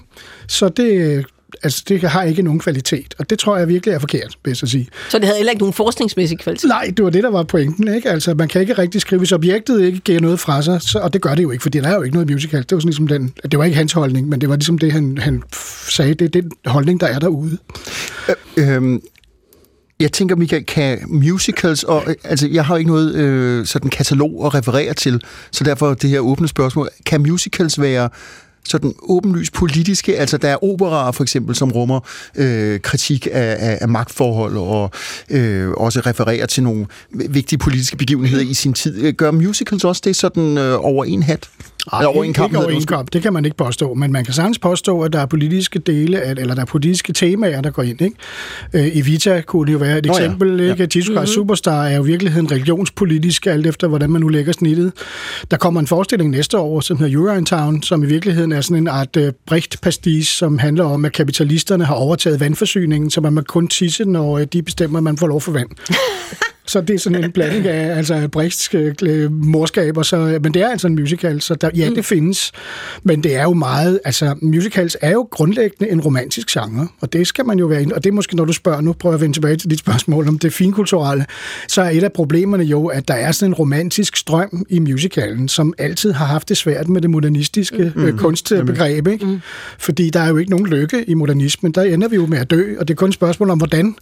Så det, altså, det har ikke nogen kvalitet. Og det tror jeg virkelig er forkert, vil jeg sige. Så det havde heller ikke nogen forskningsmæssig kvalitet? Nej, det var det, der var pointen. Ikke? Altså, man kan ikke rigtig skrive, hvis objektet ikke giver noget fra sig, så, og det gør det jo ikke, for der er jo ikke noget musical. Det var sådan ligesom den, det var ikke hans holdning, men det var ligesom det, han, han sagde, det er den holdning, der er derude. Øhm, jeg tænker, Michael, kan musicals, og altså, jeg har jo ikke noget øh, sådan katalog at referere til, så derfor det her åbne spørgsmål. Kan musicals være sådan åbenlyst politiske, altså der er operaer for eksempel, som rummer øh, kritik af, af, af magtforhold og øh, også refererer til nogle vigtige politiske begivenheder i sin tid. Øh, gør musicals også det sådan øh, over en hat? Eller over en kamp, ikke over det, en kamp, det kan man ikke påstå, men man kan sagtens påstå, at der er politiske dele, af- eller der er politiske temaer, der går ind. Ikke? Øh, Evita kunne det jo være et Nå ja. eksempel. Ikke? Ja. Jesus Christ Superstar er jo i virkeligheden religionspolitisk, alt efter hvordan man nu lægger snittet. Der kommer en forestilling næste år, som hedder Urinetown, som i virkeligheden er sådan en art øh, brecht pastis, som handler om, at kapitalisterne har overtaget vandforsyningen, så man må kun tisse, når øh, de bestemmer, at man får lov for vand. Så det er sådan en blanding af altså, Brechtske øh, morskab, og så, men det er altså en musical, så der, ja, det findes. Men det er jo meget, altså musicals er jo grundlæggende en romantisk genre, og det skal man jo være ind, og det er måske, når du spørger, nu prøver jeg at vende tilbage til dit spørgsmål om det finkulturelle, så er et af problemerne jo, at der er sådan en romantisk strøm i musicalen, som altid har haft det svært med det modernistiske mm. øh, kunstbegreb, ikke? Mm. Fordi der er jo ikke nogen lykke i modernismen, der ender vi jo med at dø, og det er kun et spørgsmål om hvordan.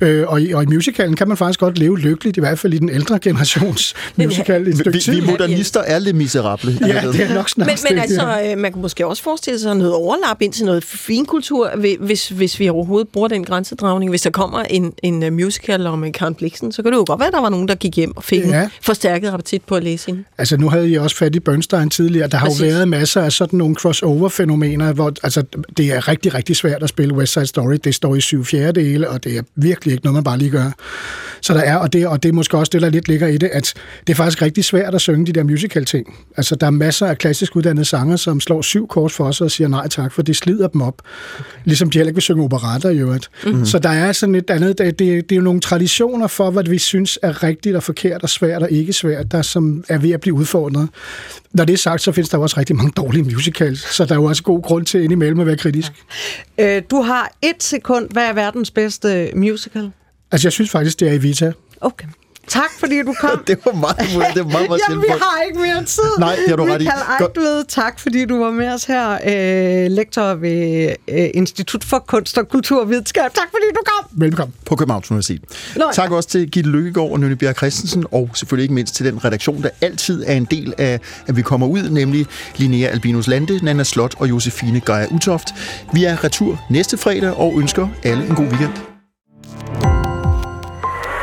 Øh, og, i, og i musicalen kan man faktisk godt leve lykkeligt, i hvert fald i den ældre generations musical i et stykke Vi, tid. vi modernister er lidt miserable. Ja, det er nok snart Men, men altså, øh, man kan måske også forestille sig noget overlap ind til noget finkultur, hvi- hvis, hvis vi overhovedet bruger den grænsedragning. Hvis der kommer en, en øh, musical om en Karen Bliksen, så kan det jo godt være, at der var nogen, der gik hjem og fik Ja. en forstærket appetit på at læse hende. Altså, nu havde I også fat i Bernstein tidligere. Der har Præcis. jo været masser af sådan nogle crossover-fænomener, hvor altså, det er rigtig, rigtig svært at spille West Side Story. Det står i syv fjerdedele, og det er virkelig ikke noget, man bare lige gør. Så der er, og det, og det er måske også det, der lidt ligger i det, at det er faktisk rigtig svært at synge de der musical-ting. Altså, der er masser af klassisk uddannede sanger, som slår syv kors for sig og siger nej tak, for det slider dem op. Okay. Ligesom de heller ikke vil synge operater i øvrigt. Mm-hmm. Så der er sådan et andet, det, det, det er jo nogle traditioner for, hvad vi synes er rigtigt og forkert og svært og ikke svært, der som er ved at blive udfordret. Når det er sagt, så findes der jo også rigtig mange dårlige musicals, så der er jo også god grund til indimellem at være kritisk. Øh, du har et sekund. Hvad er verdens bedste musical? Altså, jeg synes faktisk, det er Evita. Okay. Tak, fordi du kom. det var meget, det var meget, meget Jamen, vi har ikke mere tid. Nej, det har du ret i. Eigtved, tak fordi du var med os her. Øh, lektor ved øh, Institut for Kunst og Kulturvidenskab. Tak fordi du kom. Velkommen. På Københavns Universitet. Nå, ja. Tak også til Gitte Lykkegaard og Nynne Bjerg Christensen, og selvfølgelig ikke mindst til den redaktion, der altid er en del af, at vi kommer ud, nemlig Linnea Albinus Lande, Nana Slot og Josefine Gejer Utoft. Vi er retur næste fredag og ønsker alle en god weekend.